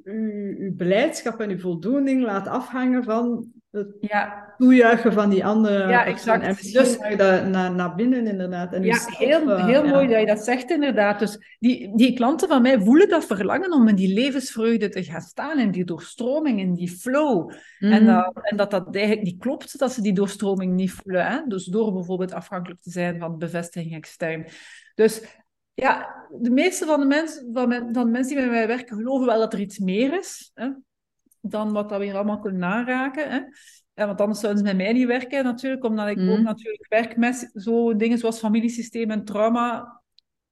uw, blijdschap en uw voldoening laat afhangen van het ja. toejuichen van die andere ja, exact. En dus, dat naar, naar binnen inderdaad. En ja, heel, uh, heel mooi dat je dat zegt inderdaad. Dus die, die klanten van mij voelen dat verlangen om in die levensvreugde te gaan staan, in die doorstroming, in die flow. En, mhm. dat, en dat dat eigenlijk niet klopt, dat ze die doorstroming niet voelen. Hè? Dus door bijvoorbeeld afhankelijk te zijn van bevestiging extern. Dus ja, de meeste van de, mensen, van, van de mensen die met mij werken geloven wel dat er iets meer is hè, dan wat dat we hier allemaal kunnen naraken. Hè. Ja, want anders zouden ze met mij niet werken natuurlijk, omdat ik ook Mhm. natuurlijk werk met zo dingen zoals familiesysteem en trauma.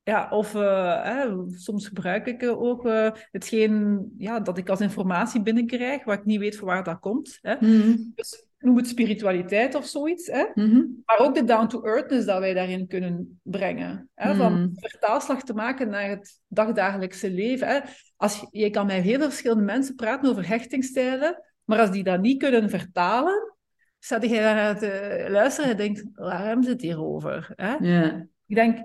Ja, of eh, hè, soms gebruik ik eh, ook eh, hetgeen ja, dat ik als informatie binnenkrijg, waar ik niet weet van waar dat komt. Hè. Mhm. Dus noem het spiritualiteit of zoiets. Hè. Mhm. Maar ook de down-to-earthness dat wij daarin kunnen brengen. Hè? Van Mm. vertaalslag te maken naar het dagdagelijkse leven. Hè? Als, je je kan met heel veel verschillende mensen praten over hechtingstijlen, maar als die dat niet kunnen vertalen, staat je daar te luisteren en denkt, waar hebben ze het hier over? Hè? Ik denk,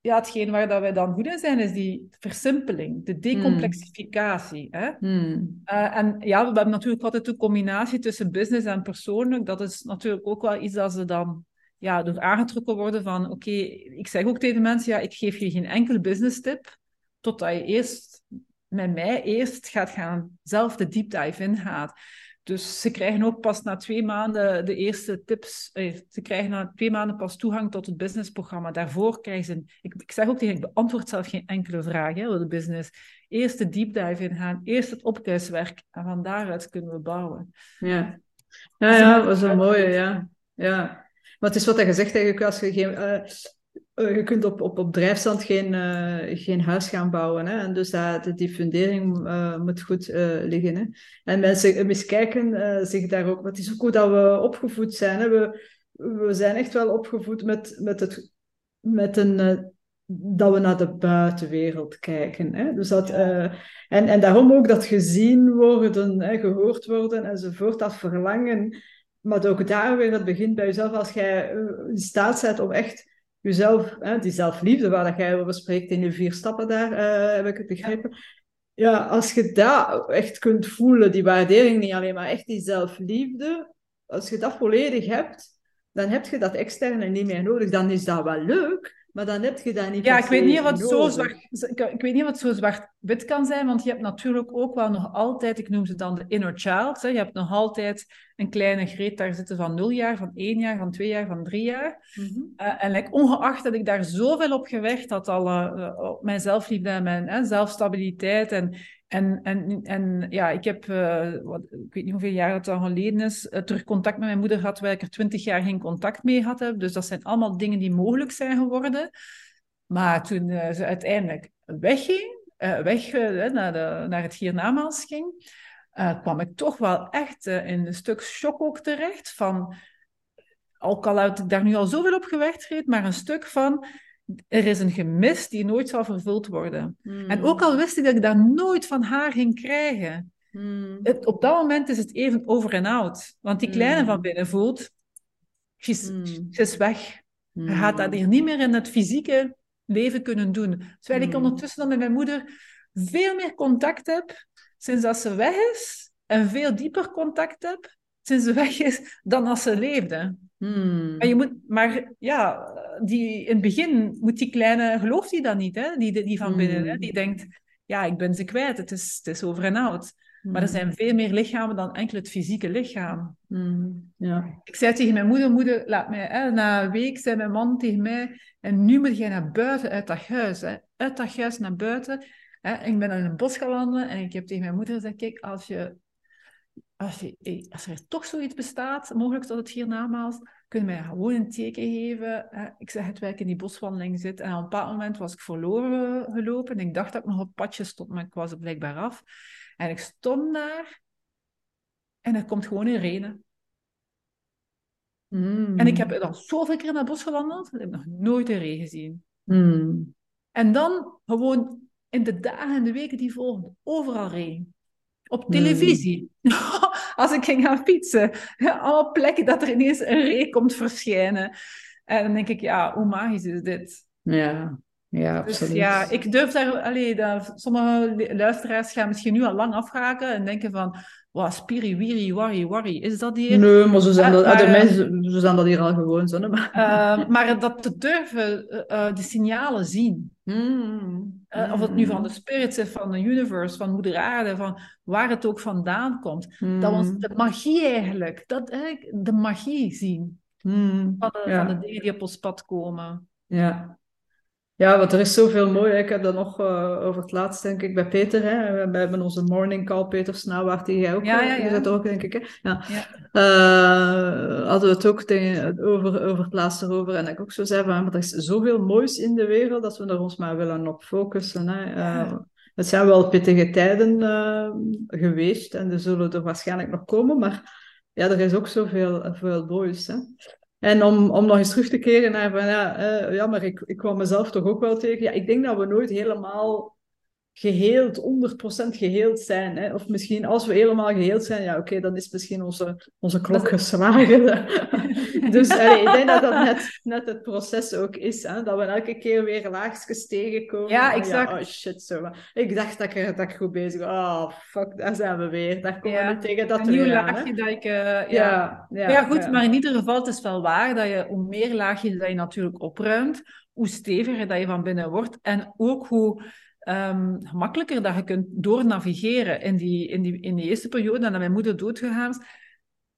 ja, hetgeen waar dat wij dan goed in zijn, is die versimpeling, de decomplexificatie. Hè? Mm. Eh, en ja, we hebben natuurlijk altijd de combinatie tussen business en persoonlijk. Dat is natuurlijk ook wel iets dat ze dan ja, door aangetrokken worden van oké, ik zeg ook tegen mensen, ja, ik geef je geen enkele business tip, totdat je eerst met mij eerst gaat gaan, zelf de deep dive ingaat. Dus ze krijgen ook pas na twee maanden de eerste tips. eh, Ze krijgen na twee maanden pas toegang tot het businessprogramma. Daarvoor krijgen ze... een- Ik, ik zeg ook tegen ik beantwoord zelf geen enkele vraag hè, over de business. Eerst de deep dive ingaan, eerst het opkuiswerk. En van daaruit kunnen we bouwen. Ja, ja, ja naar dat was een mooie, ja. ja. Maar het is wat je zegt eigenlijk, als je geen... eh, je kunt op, op, op drijfstand geen, eh, geen huis gaan bouwen. Hè? En dus dat, de, die fundering eh, moet goed eh, liggen. Hè? En mensen miskijken eh, zich daar ook. Maar het is ook hoe dat we opgevoed zijn. Hè? We, we zijn echt wel opgevoed met, met, het, met een... eh, dat we naar de buitenwereld kijken. Hè? Dus dat, eh, en, en daarom ook dat gezien worden, hè, gehoord worden enzovoort, dat verlangen. Maar ook daar weer, het begint bij jezelf. Als jij eh, in staat bent om echt jezelf, hè, die zelfliefde waar dat jij over spreekt in je vier stappen daar, eh, heb ik het begrepen. Ja. als je dat echt kunt voelen, die waardering niet alleen, maar echt die zelfliefde, als je dat volledig hebt, dan heb je dat externe niet meer nodig. Dan is dat wel leuk, maar dan heb je dat niet Ja, ik weet niet het zo zwart, ik, weet niet het zo zwart-wit kan zijn, want je hebt natuurlijk ook wel nog altijd, ik noem ze dan de inner child. Hè. Je hebt nog altijd een kleine Greet daar zitten van nul jaar, van één jaar, van twee jaar, van drie jaar. Mhm. Eh, en like, ongeacht dat ik daar zoveel op gewerkt had, al eh, op mijn zelfliefde en mijn hè, zelfstabiliteit. En, en, en, en ja, ik heb, eh, wat, ik weet niet hoeveel jaar het dan geleden is, eh, terug contact met mijn moeder gehad, waar ik er twintig jaar geen contact mee had. Heb. Dus dat zijn allemaal dingen die mogelijk zijn geworden. Maar toen eh, ze uiteindelijk wegging, weg naar, de, naar het hiernamaals ging, kwam ik toch wel echt in een stuk shock ook terecht van ook al had ik daar nu al zoveel op gewerkt, maar een stuk van, er is een gemis die nooit zal vervuld worden. Mm. En ook al wist ik dat ik dat nooit van haar ging krijgen, Mm. het, op dat moment is het even over en out. Want die kleine Mm. van binnen voelt, ze is, weg. Je gaat dat hier niet meer in het fysieke leven kunnen doen. Terwijl ik ondertussen dan met mijn moeder veel meer contact heb sinds dat ze weg is. En veel dieper contact heb sinds ze weg is dan als ze leefde. Mm. Maar, je moet, maar ja, die, in het begin moet die kleine, gelooft die dat niet, hè? Die, die van binnen, hè? Mm. die denkt, ja, ik ben ze kwijt, het is, het is over en out. Maar er Mm. zijn veel meer lichamen dan enkel het fysieke lichaam. Ja. Ik zei tegen mijn moeder, moeder, laat mij, hè, na een week zei mijn man tegen mij, en nu moet jij naar buiten uit dat huis, hè, uit dat huis naar buiten. Hè. Ik ben in het bos gaan wandelen en ik heb tegen mijn moeder gezegd, kijk, als, je, als, je, als er toch zoiets bestaat, mogelijk dat het hiernamaals, kun je mij gewoon een teken geven. Hè. Ik zeg het werk in die boswandeling zit. En op een bepaald moment was ik verloren gelopen. En ik dacht dat ik nog op padje stond, maar ik was er blijkbaar af. En ik stond daar en er komt gewoon een reden. Mm. En ik heb dan zoveel keer naar het bos gewandeld, ik heb nog nooit een regen gezien. Mm. En dan gewoon in de dagen en de weken die volgden, overal regen. Op televisie. Als ik ging gaan fietsen. Allemaal plekken dat er ineens een ree komt verschijnen. En dan denk ik, ja, hoe magisch is dit? Ja. Ja, Dus absoluut. ja, ik durf daar... Allee, dat, sommige luisteraars gaan misschien nu al lang afhaken en denken van... Wow, spiri, wiri, wari, wari, is dat hier? Nee, maar zo zijn Ah, dat, maar, de eh, zo zijn dat hier al gewoon. Zo, maar... Eh, maar dat te durven, eh, eh, de signalen zien. Mm. Eh, of het nu van de spirits is, van de universe, van moeder aarde, van waar het ook vandaan komt. Mm. Dat we ons de magie eigenlijk, dat, de magie zien Mm. van de, Ja. van de dingen die op ons pad komen. Ja. Ja, want er is zoveel mooi. Ik heb dat nog uh, over het laatst, denk ik, bij Peter. Hè. We hebben onze morning call, Peter Snauwaard, die jij ook ja, ja, ja. zit ook, denk ik. Hè. Ja. ja. Uh, hadden we het ook tegen, over, over het laatste erover. En ik ook zo zei van, maar er is zoveel moois in de wereld dat we er ons maar willen op focussen. Hè. Uh, het zijn wel pittige tijden geweest en er zullen er waarschijnlijk nog komen, maar ja, er is ook zoveel veel moois. Hè. En om, om nog eens terug te keren naar van ja, uh, ja maar ik, ik kwam mezelf toch ook wel tegen. Ja, ik denk dat we nooit helemaal geheeld, 100% geheeld zijn. Hè? Of misschien als we helemaal geheeld zijn, ja oké, dan is misschien onze, onze klok geslagen. dus allee, ik denk dat dat net, net het proces ook is. Hè? Dat we elke keer weer laagjes tegenkomen. Ja, exact. Ja, oh shit, zo. Ik dacht dat ik, dat ik goed bezig was. Oh, fuck, daar zijn we weer. Daar komen ja. we tegen dat Een nieuw laagje dat ik... Uh, ja. Ja, ja, ja, goed, maar in ieder geval, het is wel waar dat je, hoe meer laagjes dat je natuurlijk opruimt, hoe steviger dat je van binnen wordt. En ook hoe um, gemakkelijker dat je kunt doornavigeren in die, in, die, in die eerste periode nadat mijn moeder doodgegaan is.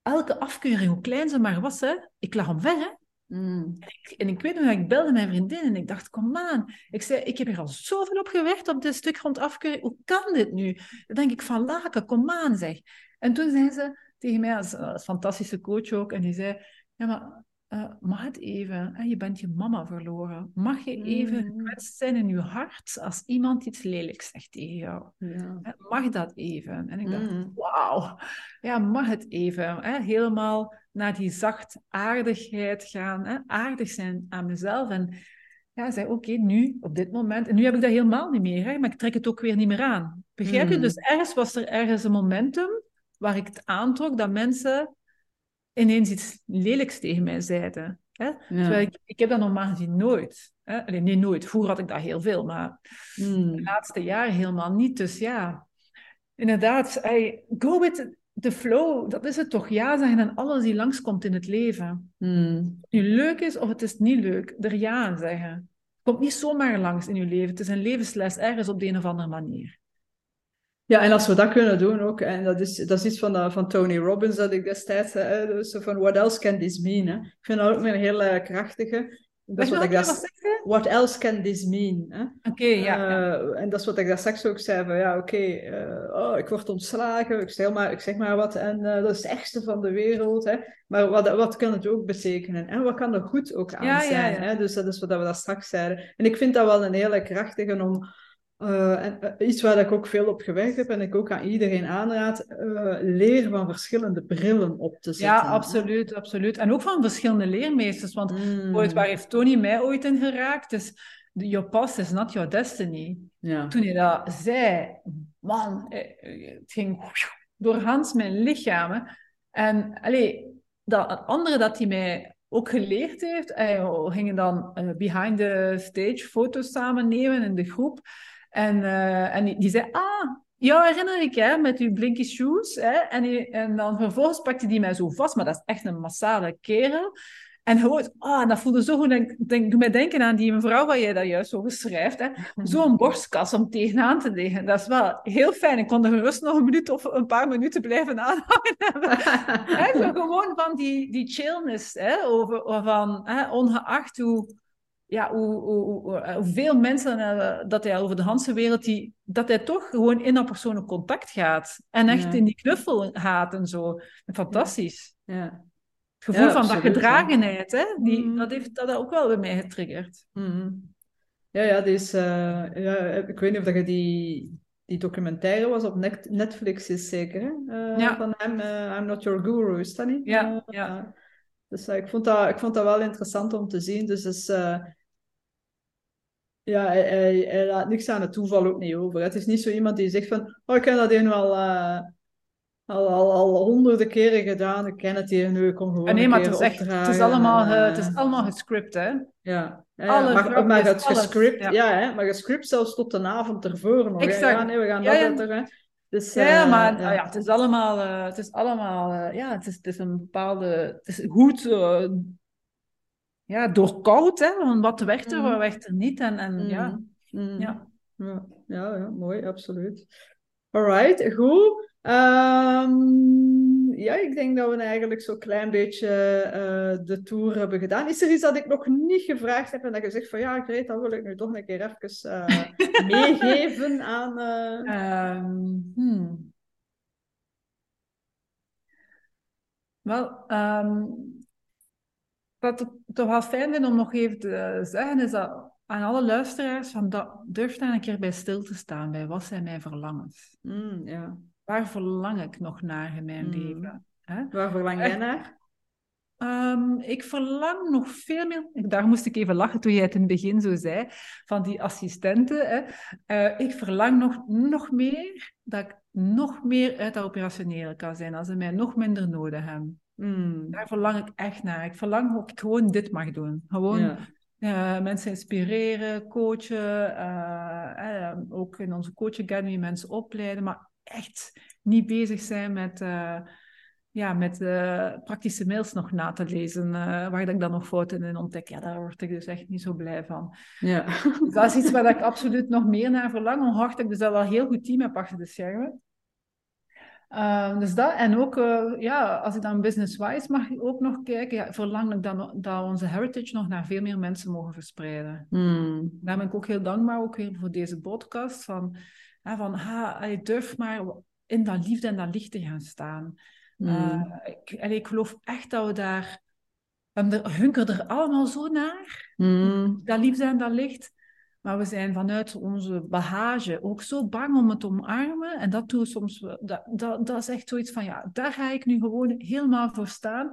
Elke afkeuring, hoe klein ze maar was, hè, ik lag omver. Hè. Mm. En, ik, en ik weet nog, ik belde mijn vriendin en ik dacht, kom aan. Ik zei, ik heb er al zoveel op gewerkt op dit stuk rond afkeuring. Hoe kan dit nu? Dan denk ik, van Laken, kom aan zeg. En toen zei ze tegen mij, als, als fantastische coach ook, en die zei, ja maar uh, mag het even, hè? je bent je mama verloren. Mag je even mm. gekwetst zijn in je hart als iemand iets lelijks zegt tegen jou? Ja. Mag dat even? En ik dacht, mm. wauw, ja, mag het even? Hè? Helemaal naar die zachtaardigheid gaan, hè? aardig zijn aan mezelf. En ja, zei, oké, nu, op dit moment, en nu heb ik dat helemaal niet meer, hè? maar ik trek het ook weer niet meer aan. Begrijp je? Mm. Dus ergens was er ergens een momentum waar ik het aantrok dat mensen ineens iets lelijks tegen mij zeiden. Hè? Terwijl ik, ik heb dat normaal gezien nooit. Hè? Alleen, nee, nooit. Vroeger had ik dat heel veel, maar hmm. de laatste jaren helemaal niet. Dus ja, inderdaad, I go with the flow. Dat is het toch. Ja zeggen aan alles die langskomt in het leven. Hmm. Of het nu leuk is of het is niet leuk, er ja aan zeggen. komt niet zomaar langs in je leven. Het is een levensles ergens op de een of andere manier. Ja, en als we dat kunnen doen ook, en dat is, dat is iets van, uh, van Tony Robbins dat ik destijds, uh, dus van what else can this mean? Hè? Ik vind dat ook een hele krachtige. Dat is wat ik dat, what else can this mean? Oké, ja, uh, En dat is wat ik daar straks ook zei, van ja, oké, okay, oh, ik word ontslagen, ik zeg maar, ik zeg maar wat, en dat is het ergste van de wereld, hè? maar wat, wat kan het ook betekenen? En wat kan er goed ook aan ja, zijn? Hè? Dus dat is wat we daar straks zeiden. En ik vind dat wel een hele krachtige om uh, en, uh, iets waar ik ook veel op gewerkt heb en ik ook aan iedereen aanraad, uh, leer van verschillende brillen op te zetten. Ja, absoluut, absoluut. En ook van verschillende leermeesters, want mm. ooit, waar heeft Tony mij ooit in geraakt? Dus your past is not your destiny. Ja. Toen hij dat zei, man, het ging door Hans mijn lichaam. En allee, dat andere dat hij mij ook geleerd heeft, we gingen dan behind the stage foto's samen nemen in de groep. En, uh, en die, die, zei, ah, ja, herinner ik, hè, met uw blinky shoes. Hè? En, die, en dan vervolgens pakte die mij zo vast, maar dat is echt een massale kerel. En gewoon, ah, dat voelde zo goed. Denk, denk, doe mij denken aan die mevrouw waar jij dat juist over schrijft. Hè? Zo'n borstkas om tegenaan te liggen. Dat is wel heel fijn. Ik kon er gerust nog een minuut of een paar minuten blijven aanhangen. hè? gewoon van die, die chillness. Hè? Over, van, ongeacht hoe ja, hoe, hoe, eh, hoeveel mensen uh, dat hij over de Hanse wereld, die, dat hij toch gewoon in dat persoonlijk contact gaat. En echt in die knuffel gaat en zo. Fantastisch. Ja. Het gevoel van dat gedragenheid, hè, die, mm. dat heeft dat ook wel bij mij getriggerd. Mm. Ja, ja, dus, uh, ja, ik weet niet of dat je die, die documentaire was op Netflix, is zeker. Hè? Van hem, I'm Not Your Guru, is dat niet? Ja, ja. Dus ik, vond dat, ik vond dat wel interessant om te zien. Dus is, ja, hij, hij, laat niks aan het toeval ook niet over. Het is niet zo iemand die zegt van, oh, ik heb dat hier nu al, uh, al, al, al honderden keren gedaan, ik ken het hier nu, ik kom gewoon ah, Nee, maar het is, echt, het, is allemaal, uh, het is allemaal gescript, hè? Ja, ja, maar, maar het gescript, ja. ja, hè, maar gescript zelfs tot de avond ervoor nog. Exact. Ja, nee, we gaan dat ja. Dus, ja, uh, maar ja. ja. het is allemaal, uh, het is allemaal, ja, het is, het is een bepaalde, het is goed ja, doorkoud, hè? Want wat werkt er, mm. wat werkt er niet? En, en ja. Mm. Ja. ja. Ja, ja, mooi, absoluut. Alright, goed. Ehm, ja, ik denk dat we eigenlijk zo'n klein beetje uh, de tour hebben gedaan. Is er iets dat ik nog niet gevraagd heb en dat je zegt van ja, Greet, dat wil ik nu toch een keer even uh, meegeven aan... Um, hmm. Wel, um, wat ik toch wel fijn vind om nog even te zeggen, is dat aan alle luisteraars, van dat, durf daar een keer bij stil te staan, bij wat zijn mijn verlangens? Mm, ja. Waar verlang ik nog naar in mijn mm. leven? Hè? Waar verlang jij naar? Um, ik verlang nog veel meer. Daar moest ik even lachen toen jij het in het begin zo zei, van die assistenten. Hè. Uh, ik verlang nog, nog meer dat ik nog meer uit dat operationele kan zijn, als ze mij nog minder nodig hebben. Mm. Daar verlang ik echt naar. Ik verlang ook gewoon dit mag doen. Gewoon ja. mensen inspireren, coachen. Uh, uh, ook in onze Coach Academy mensen opleiden. Maar echt niet bezig zijn met, ja, met praktische mails nog na te lezen. waar ik dan nog fouten in ontdek. Ja, daar word ik dus echt niet zo blij van. Ja. Dus dat is iets waar ik absoluut nog meer naar verlang. Ongeacht ik dus dat wel een heel goed team heb achter de schermen. Uh, dus dat, en ook, uh, ja, als ik dan business-wise mag ook nog kijken, ja, verlang ik dan dat onze heritage nog naar veel meer mensen mogen verspreiden. Hmm. Daar ben ik ook heel dankbaar ook weer voor deze podcast, van, van ha, je durft maar in dat liefde en dat licht te gaan staan. Hmm. Uh, ik, en ik geloof echt dat we daar, we hunkeren er allemaal zo naar, hmm. dat liefde en dat licht. Maar we zijn vanuit onze bagage ook zo bang om het te omarmen. En dat doe soms, dat, dat, dat is echt zoiets van, ja, daar ga ik nu gewoon helemaal voor staan.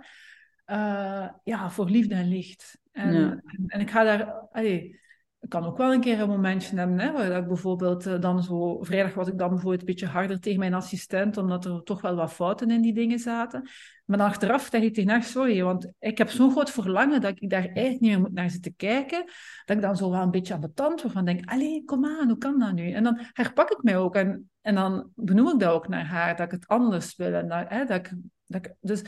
Uh, ja, voor liefde en licht. En, en, en, ik ga daar, allee, ik kan ook wel een keer een momentje hebben, hè, waar ik bijvoorbeeld uh, dan zo... Vrijdag was ik dan bijvoorbeeld een beetje harder tegen mijn assistent, omdat er toch wel wat fouten in die dingen zaten. Maar dan achteraf zeg ik tegen haar, sorry, want ik heb zo'n groot verlangen dat ik daar eigenlijk niet meer moet naar zitten kijken, dat ik dan zo wel een beetje aan de tand word van denk, allee, kom aan, hoe kan dat nu? En dan herpak ik mij ook en, en dan benoem ik dat ook naar haar, dat ik het anders wil. En dat, hè, dat dat dus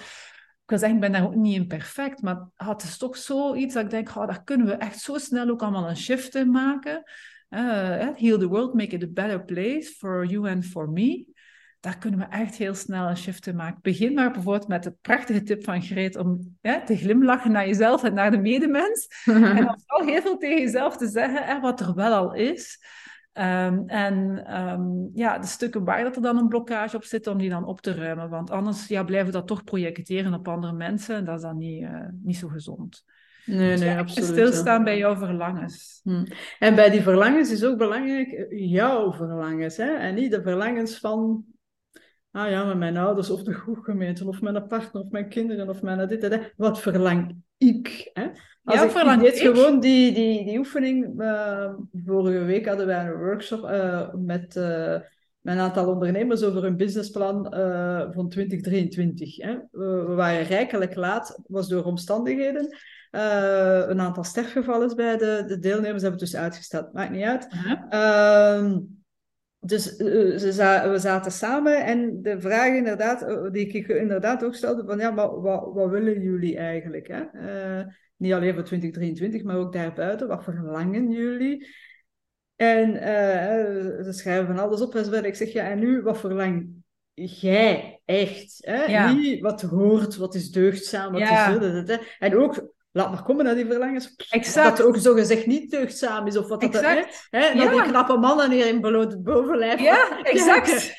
wil zeggen, ik ben daar ook niet in perfect, maar het is toch zoiets dat ik denk, oh, daar kunnen we echt zo snel ook allemaal een shift in maken. Uh, heal the world, make it a better place for you and for me. Daar kunnen we echt heel snel een shift in maken. Begin maar bijvoorbeeld met de prachtige tip van Greet om te glimlachen naar jezelf en naar de medemens. en dan vooral heel veel tegen jezelf te zeggen, wat er wel al is. Um, en um, ja, de stukken waar dat er dan een blokkage op zit, om die dan op te ruimen. Want anders ja, blijven we dat toch projecteren op andere mensen. En dat is dan niet, uh, niet zo gezond. Nee, dus nee, absoluut. Stilstaan bij jouw verlangens. Hm. En bij die verlangens is ook belangrijk eh, jouw verlangens. Hè? En niet de verlangens van ah ja, met mijn ouders of de groepgemeente of mijn partner of mijn kinderen of mijn dit en dat. Wat verlang ik? Hè? Als ja, ik gewoon die, die, die oefening. Uh, vorige week hadden wij een workshop uh, met, uh, met een aantal ondernemers over een businessplan van 2023. Hè? we waren rijkelijk laat, was door omstandigheden. een aantal sterfgevallen bij de, de deelnemers hebben het dus uitgesteld. Maakt niet uit. -huh dus we zaten samen en de vraag inderdaad, die ik inderdaad ook stelde, van ja, maar wat, wat willen jullie eigenlijk? Hè? Niet alleen voor 2023, maar ook daarbuiten. Wat verlangen jullie? En ze schrijven van alles op. En ik zeg, ja, en nu, wat verlang jij echt? Hè? Ja. Niet wat hoort, wat is deugdzaam, wat ja. is... En ook laat maar komen naar die verlangens. Exact. Dat het ook zo gezegd niet deugdzaam is, of wat dat exact. hè? hè? Dat die knappe mannen hier in bloot het bovenlijf. Ja, exact.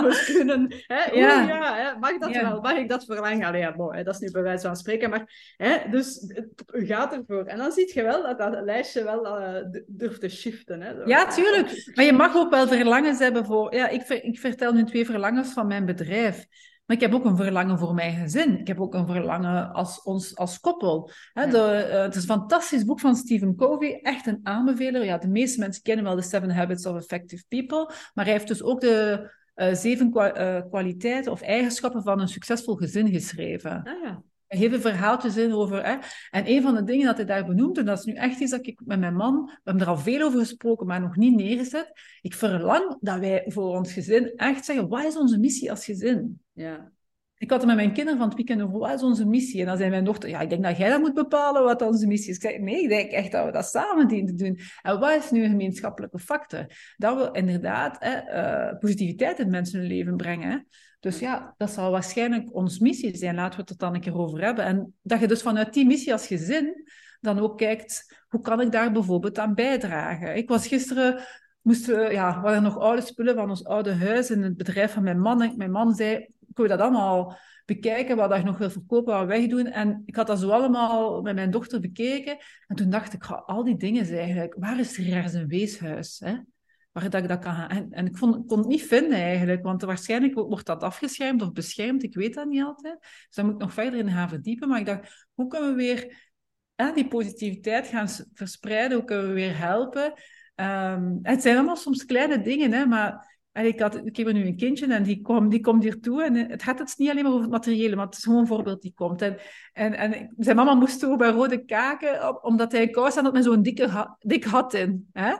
We kunnen, hè? Ja. ja hè? Mag dat wel? Mag ik dat verlangen? Allee, ja, bon, hè? dat is nu bij wijze van spreken, maar hè? dus u gaat ervoor. En dan zie je wel dat dat lijstje wel uh, durft te shiften. Hè? Zo, ja, tuurlijk. Maar je mag ook wel verlangens hebben voor... Ja, ik, ver, ik vertel nu twee verlangens van mijn bedrijf. Maar ik heb ook een verlangen voor mijn gezin. Ik heb ook een verlangen als, ons, als koppel. De, uh, het is een fantastisch boek van Stephen Covey. Echt een aanbeveler. Ja, de meeste mensen kennen wel de Seven Habits of Effective People. Maar hij heeft dus ook de uh, zeven kwa uh, kwaliteiten of eigenschappen van een succesvol gezin geschreven. Ah, ja. Heel veel verhaaltjes in over. Hè. En een van de dingen dat hij daar benoemt, en dat is nu echt iets dat ik met mijn man, we hebben er al veel over gesproken, maar nog niet neergezet. Ik verlang dat wij voor ons gezin echt zeggen: wat is onze missie als gezin? Ja. Ik had het met mijn kinderen van het weekend over, wat is onze missie? En dan zei mijn dochter, ja, ik denk dat jij dat moet bepalen wat onze missie is. Ik zei, nee, ik denk echt dat we dat samen dienen te doen. En wat is nu een gemeenschappelijke factor? Dat we inderdaad hè, uh, positiviteit in mensen hun leven brengen. Hè? Dus ja, dat zal waarschijnlijk ons missie zijn. Laten we het er dan een keer over hebben. En dat je dus vanuit die missie als gezin dan ook kijkt, hoe kan ik daar bijvoorbeeld aan bijdragen? Ik was gisteren moesten we, ja, waren nog oude spullen van ons oude huis in het bedrijf van mijn man. En mijn man zei, kun je dat allemaal bekijken, wat je nog wil verkopen, wat wegdoen. En ik had dat zo allemaal met mijn dochter bekeken. En toen dacht ik, al die dingen zijn eigenlijk, waar is er ergens een weeshuis? Hè? Waar dat ik dat kan gaan. En, en ik kon het niet vinden eigenlijk, want waarschijnlijk wordt dat afgeschermd of beschermd. Ik weet dat niet altijd. Dus daar moet ik nog verder in gaan verdiepen. Maar ik dacht, hoe kunnen we weer die positiviteit gaan verspreiden? Hoe kunnen we weer helpen? Um, het zijn allemaal soms kleine dingen, hè, maar ik, had, ik heb nu een kindje en die, kom, die komt hier toe. En het gaat het niet alleen maar over het materiële, maar het is gewoon een voorbeeld die komt. En, en, en zijn mama moest toe bij rode kaken, omdat hij een kous had met zo'n dikke dik had in. Hè?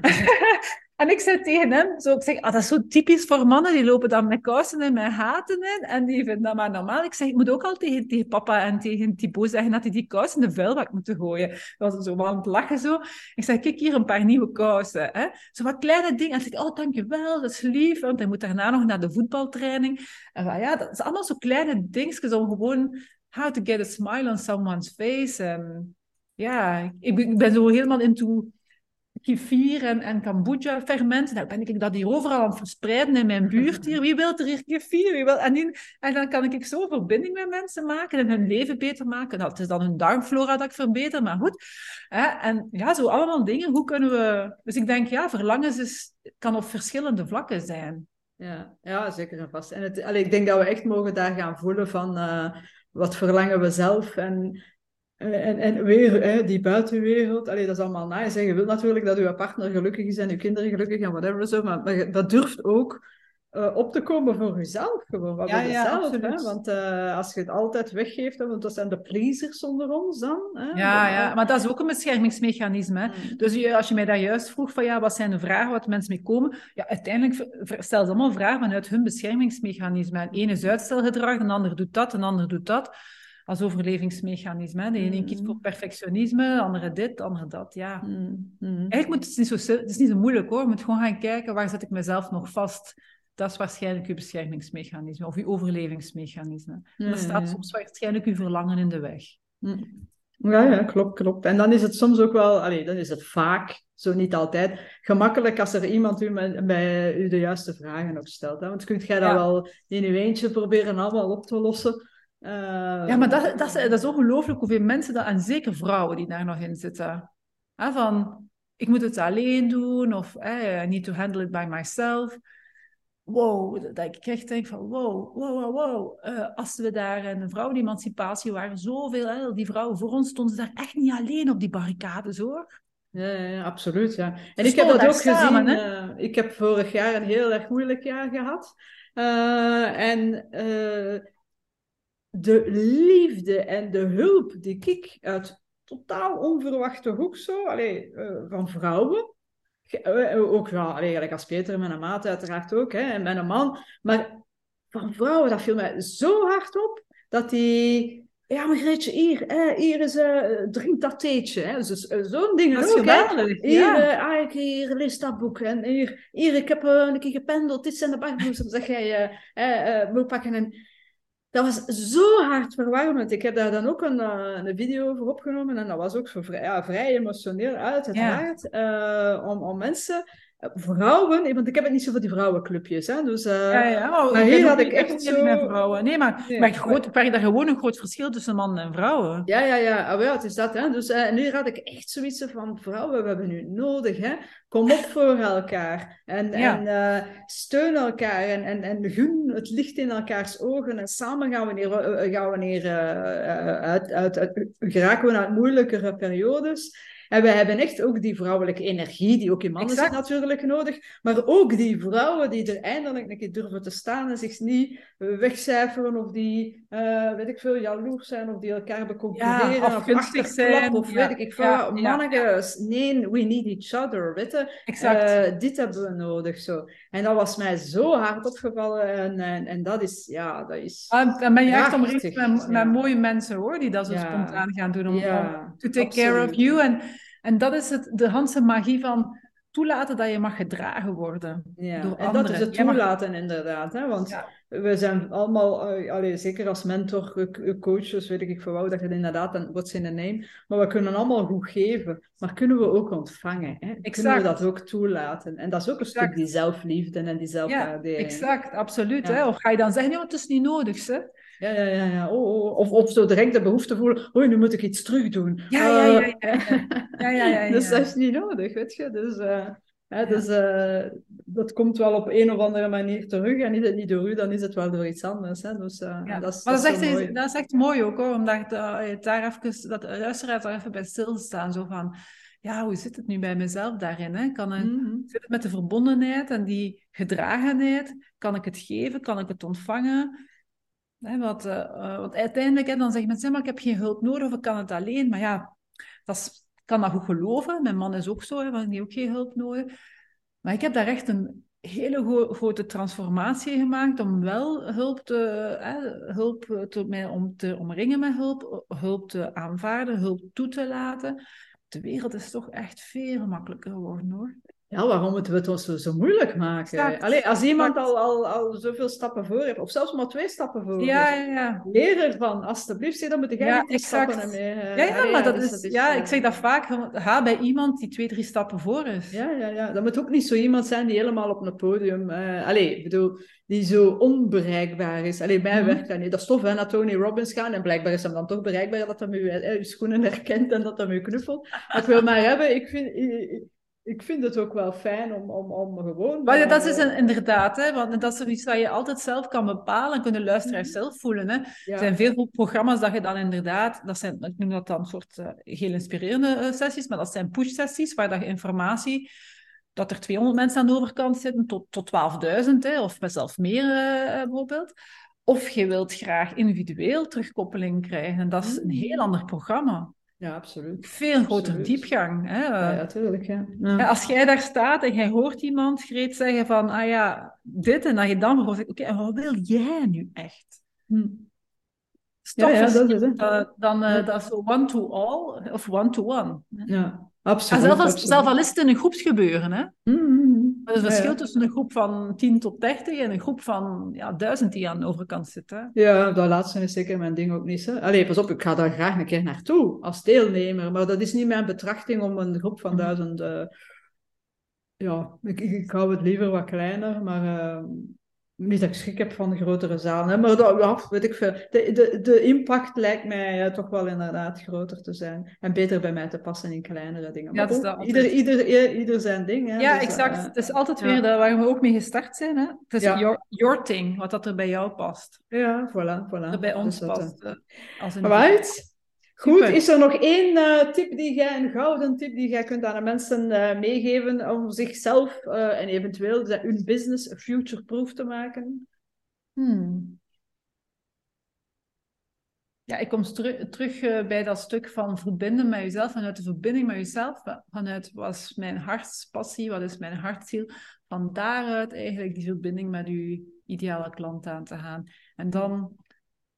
En ik zei tegen hem, zo, ik zeg, ah, dat is zo typisch voor mannen, die lopen dan met kousen en met haten in, en die vinden dat maar normaal. Ik zeg, ik moet ook al tegen, tegen papa en tegen Thibaut zeggen dat hij die kousen de vuilbak moeten gooien. Dat was zo aan het lachen zo. Ik zeg, kijk hier een paar nieuwe kousen. Hè? Zo wat kleine dingen. En hij zegt, oh, dankjewel, dat is lief, want hij moet daarna nog naar de voetbaltraining. En ja, dat is allemaal zo kleine dingetjes om gewoon how to get a smile on someone's face. En ja, ik, ik ben zo helemaal into kefir en, en kombucha fermenten. Nou ben ik dat hier overal aan het verspreiden in mijn buurt hier. Wie wil er hier kefir? Wie wil... en, en dan kan ik zo verbinding met mensen maken en hun leven beter maken. Nou, het is dan hun darmflora dat ik verbeter, maar goed. Hè? En ja, zo allemaal dingen. Hoe kunnen we... Dus ik denk, ja, verlangens is, kan op verschillende vlakken zijn. Ja, ja zeker en vast. En het, ik denk dat we echt mogen daar gaan voelen van... Uh, wat verlangen we zelf en en, en weer hè, die buitenwereld, allee, dat is allemaal nice. En je wilt natuurlijk dat je partner gelukkig is en je kinderen gelukkig en whatever zo, maar, maar dat durft ook uh, op te komen voor jezelf. Gewoon, wat ja, hè? Want uh, als je het altijd weggeeft, want dat zijn de pleasers onder ons dan. Hè? Ja, ja, maar dat is ook een beschermingsmechanisme. Hè? Mm. Dus je, als je mij dat juist vroeg van ja, wat zijn de vragen wat mensen mee komen? Ja, uiteindelijk stel ze allemaal vragen vanuit hun beschermingsmechanisme. En één is uitstelgedrag, een ander doet dat, een ander doet dat als overlevingsmechanisme. De ene kiest voor mm. perfectionisme, de andere dit, de andere dat. Ja. Mm. Mm. Eigenlijk moet het, niet zo, het is niet zo moeilijk hoor. Je moet gewoon gaan kijken waar zet ik mezelf nog vast. Dat is waarschijnlijk uw beschermingsmechanisme of uw overlevingsmechanisme. En er staat soms waarschijnlijk uw verlangen in de weg. Ja, ja, klopt, klopt. En dan is het soms ook wel, allee, dan is het vaak, zo niet altijd, gemakkelijk als er iemand u met, bij u de juiste vragen op stelt. Hè? Want kunt jij dat wel in uw eentje proberen allemaal op te lossen. Uh, ja, maar dat, dat, is, dat is ongelooflijk hoeveel mensen dat, en zeker vrouwen die daar nog in zitten. Hè, van, ik moet het alleen doen, of I need to handle it by myself. Wow, dat ik echt denk van wow, wow, wow, wow. Uh, als we daar in de vrouwenemancipatie waren, zoveel, hè, die vrouwen voor ons stonden ze daar echt niet alleen op die barricades hoor. Ja, ja, absoluut. Ja. En ik heb dat ook gezien. Uh, ik heb vorig jaar een heel erg moeilijk jaar gehad. Uh, en de liefde en de hulp die ik uit totaal onverwachte hoek zo, allee, uh, van vrouwen, uh, ook ja, allee, gelijk als Peter en mijn maat uiteraard ook, hè, en mijn man, maar van vrouwen, dat viel mij zo hard op, dat die... Ja, maar Greetje, hier, hè, hier is, uh, drink dat theetje. Hè. Dus, zo'n ding dat is geweldig. Hier, ja. ah, hier, lees dat boek. En hier, hier ik heb een keer gependeld. Dit zijn de bakbloesems. zeg jij, moet pakken. En dat was zo hard verwarmend. Ik heb daar dan ook een, uh, een video over opgenomen en dat was ook zo vrij, ja, vrij emotioneel uiteraard. Ja. Uh, om, om mensen vrouwen, want ik heb het niet zo voor die vrouwenclubjes. Hè, dus, uh, ja, ja, maar, maar hier had ik echt zo... Met vrouwen. Nee, maar, nee, maar groot, daar gewoon een groot verschil tussen mannen en vrouwen. Ja, ja, ja. Oh, ja het is dat. Hè. Dus uh, nu had ik echt zoiets van, vrouwen, we hebben nu nodig. Hè. Kom op voor elkaar. En, en uh, steun elkaar. En, en, en gun het licht in elkaars ogen. En samen gaan we neer, gaan we neer uit, uit, uit, geraken we naar moeilijkere periodes. En we hebben echt ook die vrouwelijke energie, die ook in mannen zit natuurlijk nodig. Maar ook die vrouwen die er eindelijk een keer durven te staan en zich niet wegcijferen of die, uh, weet ik veel, jaloers zijn of die elkaar beconcurreren ja, of, of zijn. Of weet ik veel. Ja, Mannetjes, nee, we need each other, weet je. Exact. Uh, dit hebben we nodig, zo. En dat was mij zo hard opgevallen en, en, en dat is, ja, dat is... Ah, dan ben je echt omringd met, met mooie mensen, hoor, die dat zo spontaan gaan doen om, om to take care of you. En, en dat is het, de Hanse magie van toelaten dat je mag gedragen worden ja. door en dat is het toelaten inderdaad. Hè? Want we zijn allemaal, uh, allee, zeker als mentor, coaches, weet ik veel dat je inderdaad, een what's in the name, maar we kunnen allemaal goed geven, maar kunnen we ook ontvangen. Hè? Kunnen we dat ook toelaten? En dat is ook een stuk die zelfliefde en die zelfwaardering. Ja, exact, absoluut. Hè? Of ga je dan zeggen, ja, het is niet nodig, hè? Ja, ja, ja. ja. Oh, oh. Of, of zo direct de behoefte voelen, oh, nu moet ik iets terug doen. Ja, ja, ja. ja, ja, ja, ja, dus dat is niet nodig, weet je. Dus, uh, hè, dus uh, dat komt wel op een of andere manier terug. En is het niet door u, dan is het wel door iets anders. Hè. Dus, uh, ja. dat is, maar dat, is echt, mooi. dat is echt mooi ook, hoor. Omdat daar even, dat luisteraars daar even bij stilstaan. Zo van, ja, hoe zit het nu bij mezelf daarin? Hè? Kan het, mm -hmm. Zit het met de verbondenheid en die gedragenheid? Kan ik het geven? Kan ik het ontvangen? Wat, uh, want uiteindelijk hè, dan zeggen maar ik heb geen hulp nodig of ik kan het alleen. Maar ja, dat ik kan dat goed geloven. Mijn man is ook zo, hè, want ook geen hulp nodig. Maar ik heb daar echt een hele grote transformatie gemaakt om wel hulp te, hè, hulp te, om te omringen met hulp, hulp te aanvaarden, hulp toe te laten. De wereld is toch echt veel makkelijker geworden hoor. Ja, waarom moeten we het ons zo, zo moeilijk maken? Allee, als iemand al, al, al zoveel stappen voor heeft, of zelfs maar twee stappen voor ja, ja, ja. leer ervan. Alsjeblieft, dan moet jij ja, niet stappen mee. Ja, ja, maar dat, is, ja, ik zeg dat vaak. Ga bij iemand die twee, drie stappen voor is. Ja, ja, ja. Dat moet ook niet zo iemand zijn die helemaal op een podium... Uh, allee, bedoel, die zo onbereikbaar is. Alleen mij mm werkt dat niet. Dat is tof, hè, naar Tony Robbins gaan. En blijkbaar is hem dan toch bereikbaar dat hij uw, uh, uw schoenen herkent en dat hij u knuffelt. Ik wil maar hebben. Ik vind ik vind het ook wel fijn om, om, om gewoon... Maar dat is een, inderdaad, hè, want dat is iets wat je altijd zelf kan bepalen en kunnen luisteraars mhm. zelf voelen. Hè. Er zijn veel programma's dat je dan inderdaad, dat zijn, ik noem dat dan soort uh, heel inspirerende uh, sessies, maar dat zijn push-sessies waar dat je informatie, dat er 200 mensen aan de overkant zitten tot, tot 12.000, of zelfs meer uh, bijvoorbeeld. Of je wilt graag individueel terugkoppeling krijgen en dat is een heel mhm. ander programma. Ja, absoluut. Veel grotere diepgang. Hè? Ja, natuurlijk. Ja, ja. Als jij daar staat en jij hoort iemand greet zeggen van, ah ja, dit, en dat je dan hoort, oké, en wat wil jij nu echt? Hm. ja, ja, dat is het. Uh, dan uh, dat is one-to-all of one-to-one. Ja, absoluut. En zelf, zelf al is het in een groepsgebeuren, hè? Mm is een verschil tussen een groep van 10 tot 30 en een groep van ja, 1000 die aan de overkant zit. Hè? Ja, dat laatste is zeker mijn ding ook niet. Hè? Allee, pas op, ik ga daar graag een keer naartoe als deelnemer, maar dat is niet mijn betrachting om een groep van 1000. Uh, eh, ja, ik, ik, hou het liever wat kleiner, maar. Uh, niet dat ik schrik heb van de grotere zalen, maar dat, ja, weet ik veel. De, de, de impact lijkt mij uh, toch wel inderdaad groter te zijn. En beter bij mij te passen in kleinere dingen. Ja, maar ook, ieder, ieder, ieder zijn ding. Hè. Ja, dus, exact. Uh, het is altijd weer de, waar we ook mee gestart zijn. Hè? Het is ja. your, your thing, wat dat er bij jou past. Ja, voilà. voilà. Dat bij ons dus past. Dat, als een right. Goed, is er nog één uh, tip die jij, een gouden tip die jij kunt aan de mensen uh, meegeven om zichzelf uh, en eventueel hun business future-proof te maken? Hmm. Ja, ik kom terug bij dat stuk van verbinden met jezelf, vanuit de verbinding met jezelf, vanuit wat is mijn hartspassie, wat is mijn hartziel, van daaruit eigenlijk die verbinding met je ideale klant aan te gaan. En dan,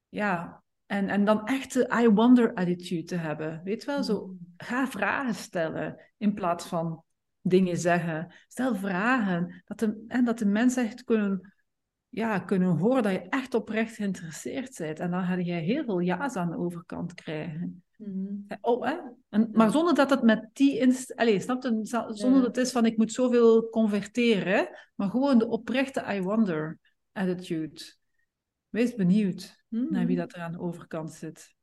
ja, en, en dan echt de I wonder attitude te hebben. Weet wel, zo mm. ga vragen stellen in plaats van dingen zeggen. Stel vragen. Dat de, en dat de mensen echt kunnen, ja, kunnen horen dat je echt oprecht geïnteresseerd bent. En dan ga je heel veel ja's aan de overkant krijgen. Mm. Oh, hè? En, maar zonder dat het met die... Inst Allez, snap je? Zonder dat het is van ik moet zoveel converteren. Maar gewoon de oprechte I wonder attitude. Wees benieuwd naar wie hmm. dat er aan de overkant zit.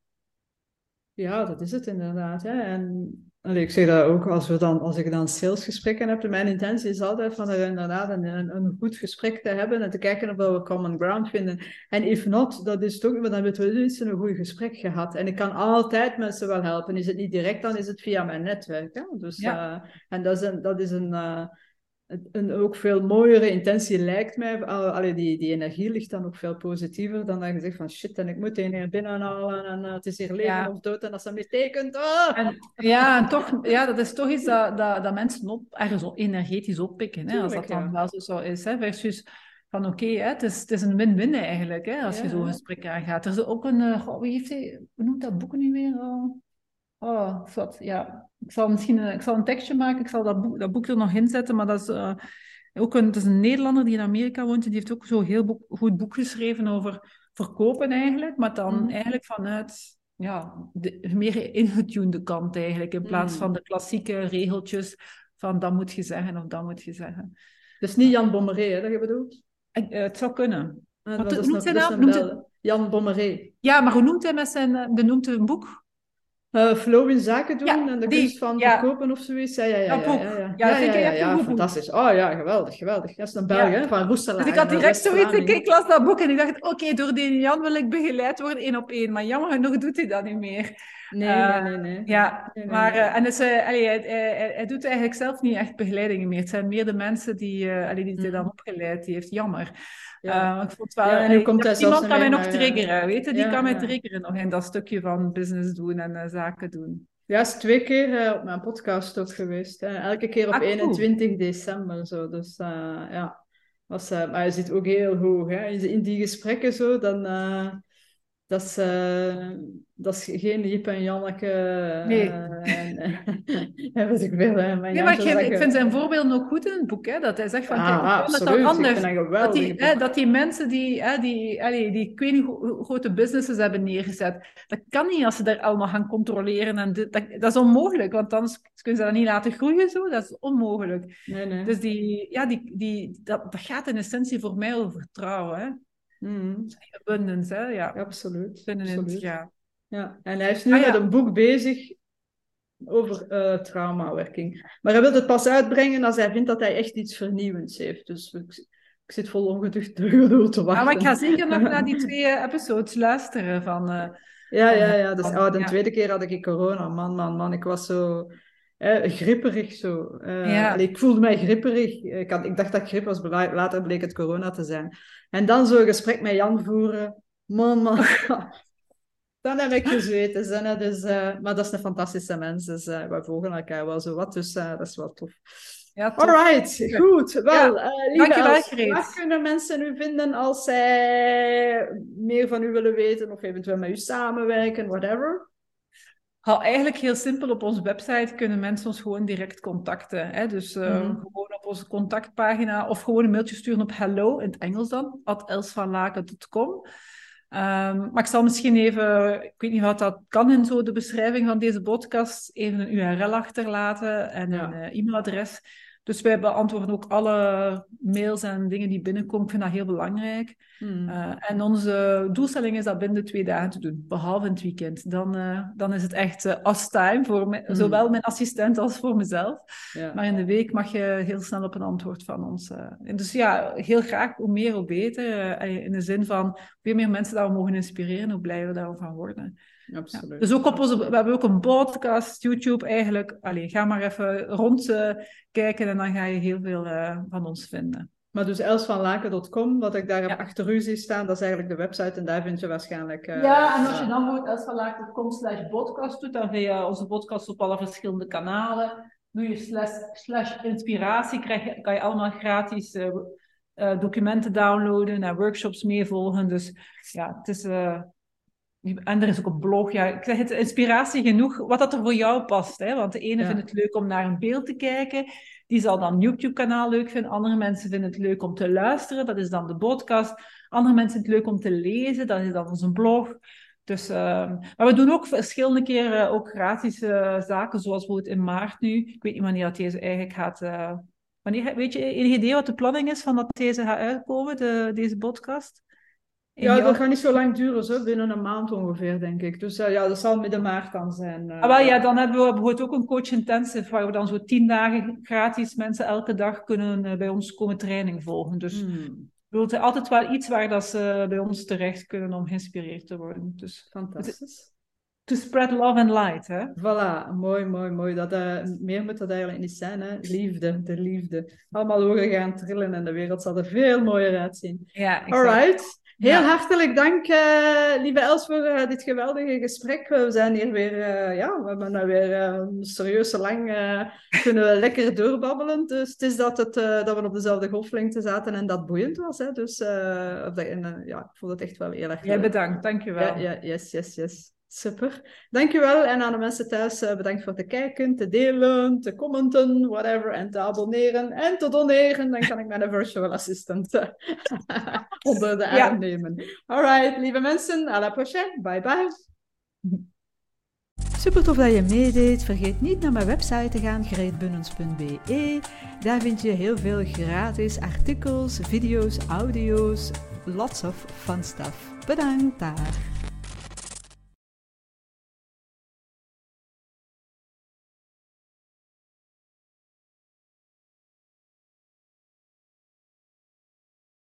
Ja, dat is het inderdaad. Hè? En ik zeg dat ook als, we dan, als ik dan salesgesprekken heb. Mijn intentie is altijd van er inderdaad een, een, goed gesprek te hebben en te kijken of we common ground vinden. En if not, dat is toch, dan hebben we dus een goed gesprek gehad. En ik kan altijd mensen wel helpen. Is het niet direct, dan is het via mijn netwerk. Hè? Dus, ja. uh, en dat is een, dat is een uh, een ook veel mooiere intentie lijkt mij. Allee, die, die energie ligt dan ook veel positiever dan dat je zegt van shit, en ik moet een hier binnenhalen en uh, het is hier leven of dood en dat ze me tekent. Oh! En, ja, en toch, ja, dat is toch iets dat, dat, dat mensen op, ergens energetisch oppikken. Hè, als dat dan wel zo is. Hè, versus van oké, okay, het, is, het is een win-win eigenlijk, hè, als je zo'n gesprek aangaat. Er is ook een, uh, wie heeft hij, hoe noemt dat boek nu weer? Oh, oh wat, ja, ik zal misschien een, ik zal een tekstje maken, ik zal dat boek, dat boek er nog inzetten, maar dat is uh, ook een, het is een Nederlander die in Amerika woont en die heeft ook zo'n heel boek, goed boek geschreven over verkopen eigenlijk, maar dan mm. eigenlijk vanuit ja, de meer ingetunede kant eigenlijk, in plaats mm. van de klassieke regeltjes van dat moet je zeggen of dat moet je zeggen. Dus niet Jan Bommeré, hè, dat je bedoelt? Uh, het zou kunnen. Uh, Wat noemt hij nou? Jan Bommeré. Ja, maar hoe noemt hij met zijn... De noemt een boek? Uh, flow in zaken doen en de kunst van verkopen of zoiets. Ja, ja, ja. Ja, ja, ja. ja, ja, ja, fantastisch. Oh ja, geweldig, geweldig. Dat is een Belg, hè, van Roeselaar. Dus ik had direct zoiets, ik, ik las dat boek en ik dacht, oké, door die Jan wil ik begeleid worden één op één. Maar jammer genoeg doet hij dat niet meer. Nee, uh, nee, nee, nee. Ja, maar uh, en dus, allee, hij, hij, hij, doet eigenlijk zelf niet echt begeleidingen meer. Het zijn meer de mensen die, allee, die hij dan opgeleid heeft. Jammer. Ja. ik vond wel, ja, en komt iemand kan mij nog triggeren, weet je? Die kan mij triggeren nog in dat stukje van business doen en zaken doen. Ja, is twee keer op mijn podcast ook geweest. Hè. Elke keer op ah, 21 december. Zo. Dus ja, was, maar je zit ook heel hoog. Hè. In die gesprekken zo, dan dat is, uh, dat is geen Jip en Janneke. Nee. Uh, en, en, wat ik wil. Hè, nee, maar ik, ik, vind zijn voorbeeld ook goed in het boek. Hè, dat hij zegt van, ah, absoluut, dat anders. Dat die, hè, dat die mensen die, hè, die, allee, die ik weet niet hoe grote businesses hebben neergezet, dat kan niet als ze daar allemaal gaan controleren. En dat, dat is onmogelijk, want anders kunnen ze dat niet laten groeien. Zo. Dat is onmogelijk. Nee, nee. Dus die, ja, die, die, dat, dat gaat in essentie voor mij over vertrouwen. Hè. Mm. Abundance, hè? Ja, absoluut. absoluut. ja. ja. En hij is nu ah, met een boek bezig over uh, traumawerking. Maar hij wil het pas uitbrengen als hij vindt dat hij echt iets vernieuwends heeft. Dus ik, ik zit vol ongeducht te wachten. Ja, maar ik ga zeker nog naar die twee eh, episodes luisteren van... Uh, ja, ja, ja. Dus, oh, de tweede keer had ik corona. Man, man, man. Ik was zo eh, gripperig zo. Uh, ik voelde mij gripperig. Ik, had, ik dacht dat ik grip was, later bleek het corona te zijn. En dan zo'n gesprek met Jan voeren. Man, man. dan heb ik gezweten. Zijn, dus, uh, maar dat is een fantastische mens. Dus uh, wij volgen elkaar wel zo wat. Dus dat is wel tof. Ja, Alright, goed. Wel, ja. lieve waar kunnen mensen u vinden als zij meer van u willen weten of eventueel met u samenwerken, whatever? Al eigenlijk heel simpel, op onze website kunnen mensen ons gewoon direct contacten. Hè? Dus uh, mm. gewoon op onze contactpagina of gewoon een mailtje sturen op hello, in het Engels dan, at elsvanlaken.com. Um, ehm, maar ik zal misschien even, ik weet niet wat dat kan in zo de beschrijving van deze podcast, even een URL achterlaten en een uh, e-mailadres. Dus wij beantwoorden ook alle mails en dingen die binnenkomen. Ik vind dat heel belangrijk. Hmm. Uh, en onze doelstelling is dat binnen twee dagen te doen, behalve in het weekend. Dan, uh, dan is het echt uh, as-time voor me, hmm. zowel mijn assistent als voor mezelf. Ja. Maar in de week mag je heel snel op een antwoord van ons. En dus ja, heel graag, hoe meer, hoe beter. in de zin van, hoe meer mensen dat we mogen inspireren, hoe blijer we daarvan worden. Absoluut. Dus ook op onze, we hebben ook een podcast, YouTube eigenlijk. Allee, ga maar even rondkijken en dan ga je heel veel uh, van ons vinden. Maar dus elsvanlaken.com, wat ik daar ja. achter u zie staan, dat is eigenlijk de website en daar vind je waarschijnlijk... Uh, ja, en als je dan gewoon elsvanlaken.com slash podcast doet, dan vind je onze podcast op alle verschillende kanalen. Doe je slash, slash inspiratie, krijg je, kan je allemaal gratis uh, documenten downloaden en workshops meevolgen. Dus ja, het is en er is ook een blog. Ja, ik zeg het, inspiratie genoeg. Wat dat er voor jou past. Hè? Want de ene vindt het leuk om naar een beeld te kijken. Die zal dan een YouTube-kanaal leuk vinden. Andere mensen vinden het leuk om te luisteren. Dat is dan de podcast. Andere mensen vinden het leuk om te lezen. Dat is dan onze blog. Dus, uh, maar we doen ook verschillende keren ook gratis uh, zaken. Zoals bijvoorbeeld in maart nu. Ik weet niet wanneer dat deze eigenlijk gaat... Uh, wanneer, weet je enig idee wat de planning is van dat deze gaat uitkomen, de, deze podcast? Ja, dat gaat niet zo lang duren, zo. binnen een maand ongeveer, denk ik. Dus uh, ja, dat zal midden maart dan zijn. Uh, ah, wel, ja, dan hebben we bijvoorbeeld ook een coach intensive, waar we dan zo tien dagen gratis mensen elke dag kunnen uh, bij ons komen training volgen. Dus hmm. is altijd wel iets waar dat ze bij ons terecht kunnen om geïnspireerd te worden. Dus, Fantastisch. To spread love and light, hè? Voilà, mooi, mooi, mooi. Dat, meer moet dat eigenlijk niet zijn, hè? Liefde, de liefde. Allemaal ogen gaan trillen en de wereld zal er veel mooier uitzien. Ja, exact. Alright. Heel hartelijk dank, uh, lieve Els, voor uh, dit geweldige gesprek. We zijn hier weer, uh, ja, we hebben nou weer een serieuze lang, kunnen we lekker doorbabbelen. Dus het is dat, het, dat we op dezelfde golflengte zaten en dat boeiend was. Hè? Dus en, ja, ik vond het echt wel heel erg Ja, bedankt. Dankjewel. Ja, ja, yes, yes, yes. Super. Dankjewel. En aan de mensen thuis, uh, bedankt voor te kijken, te delen, te commenten, whatever. En te abonneren en te doneren. Dan kan ik mijn virtual assistant uh, onder de arm ja. nemen. Alright, lieve mensen. À la prochaine. Bye bye. Super tof dat je meedeed. Vergeet niet naar mijn website te gaan, greetbunnens.be. Daar vind je heel veel gratis artikels, video's, audio's, lots of fun stuff. Bedankt daar.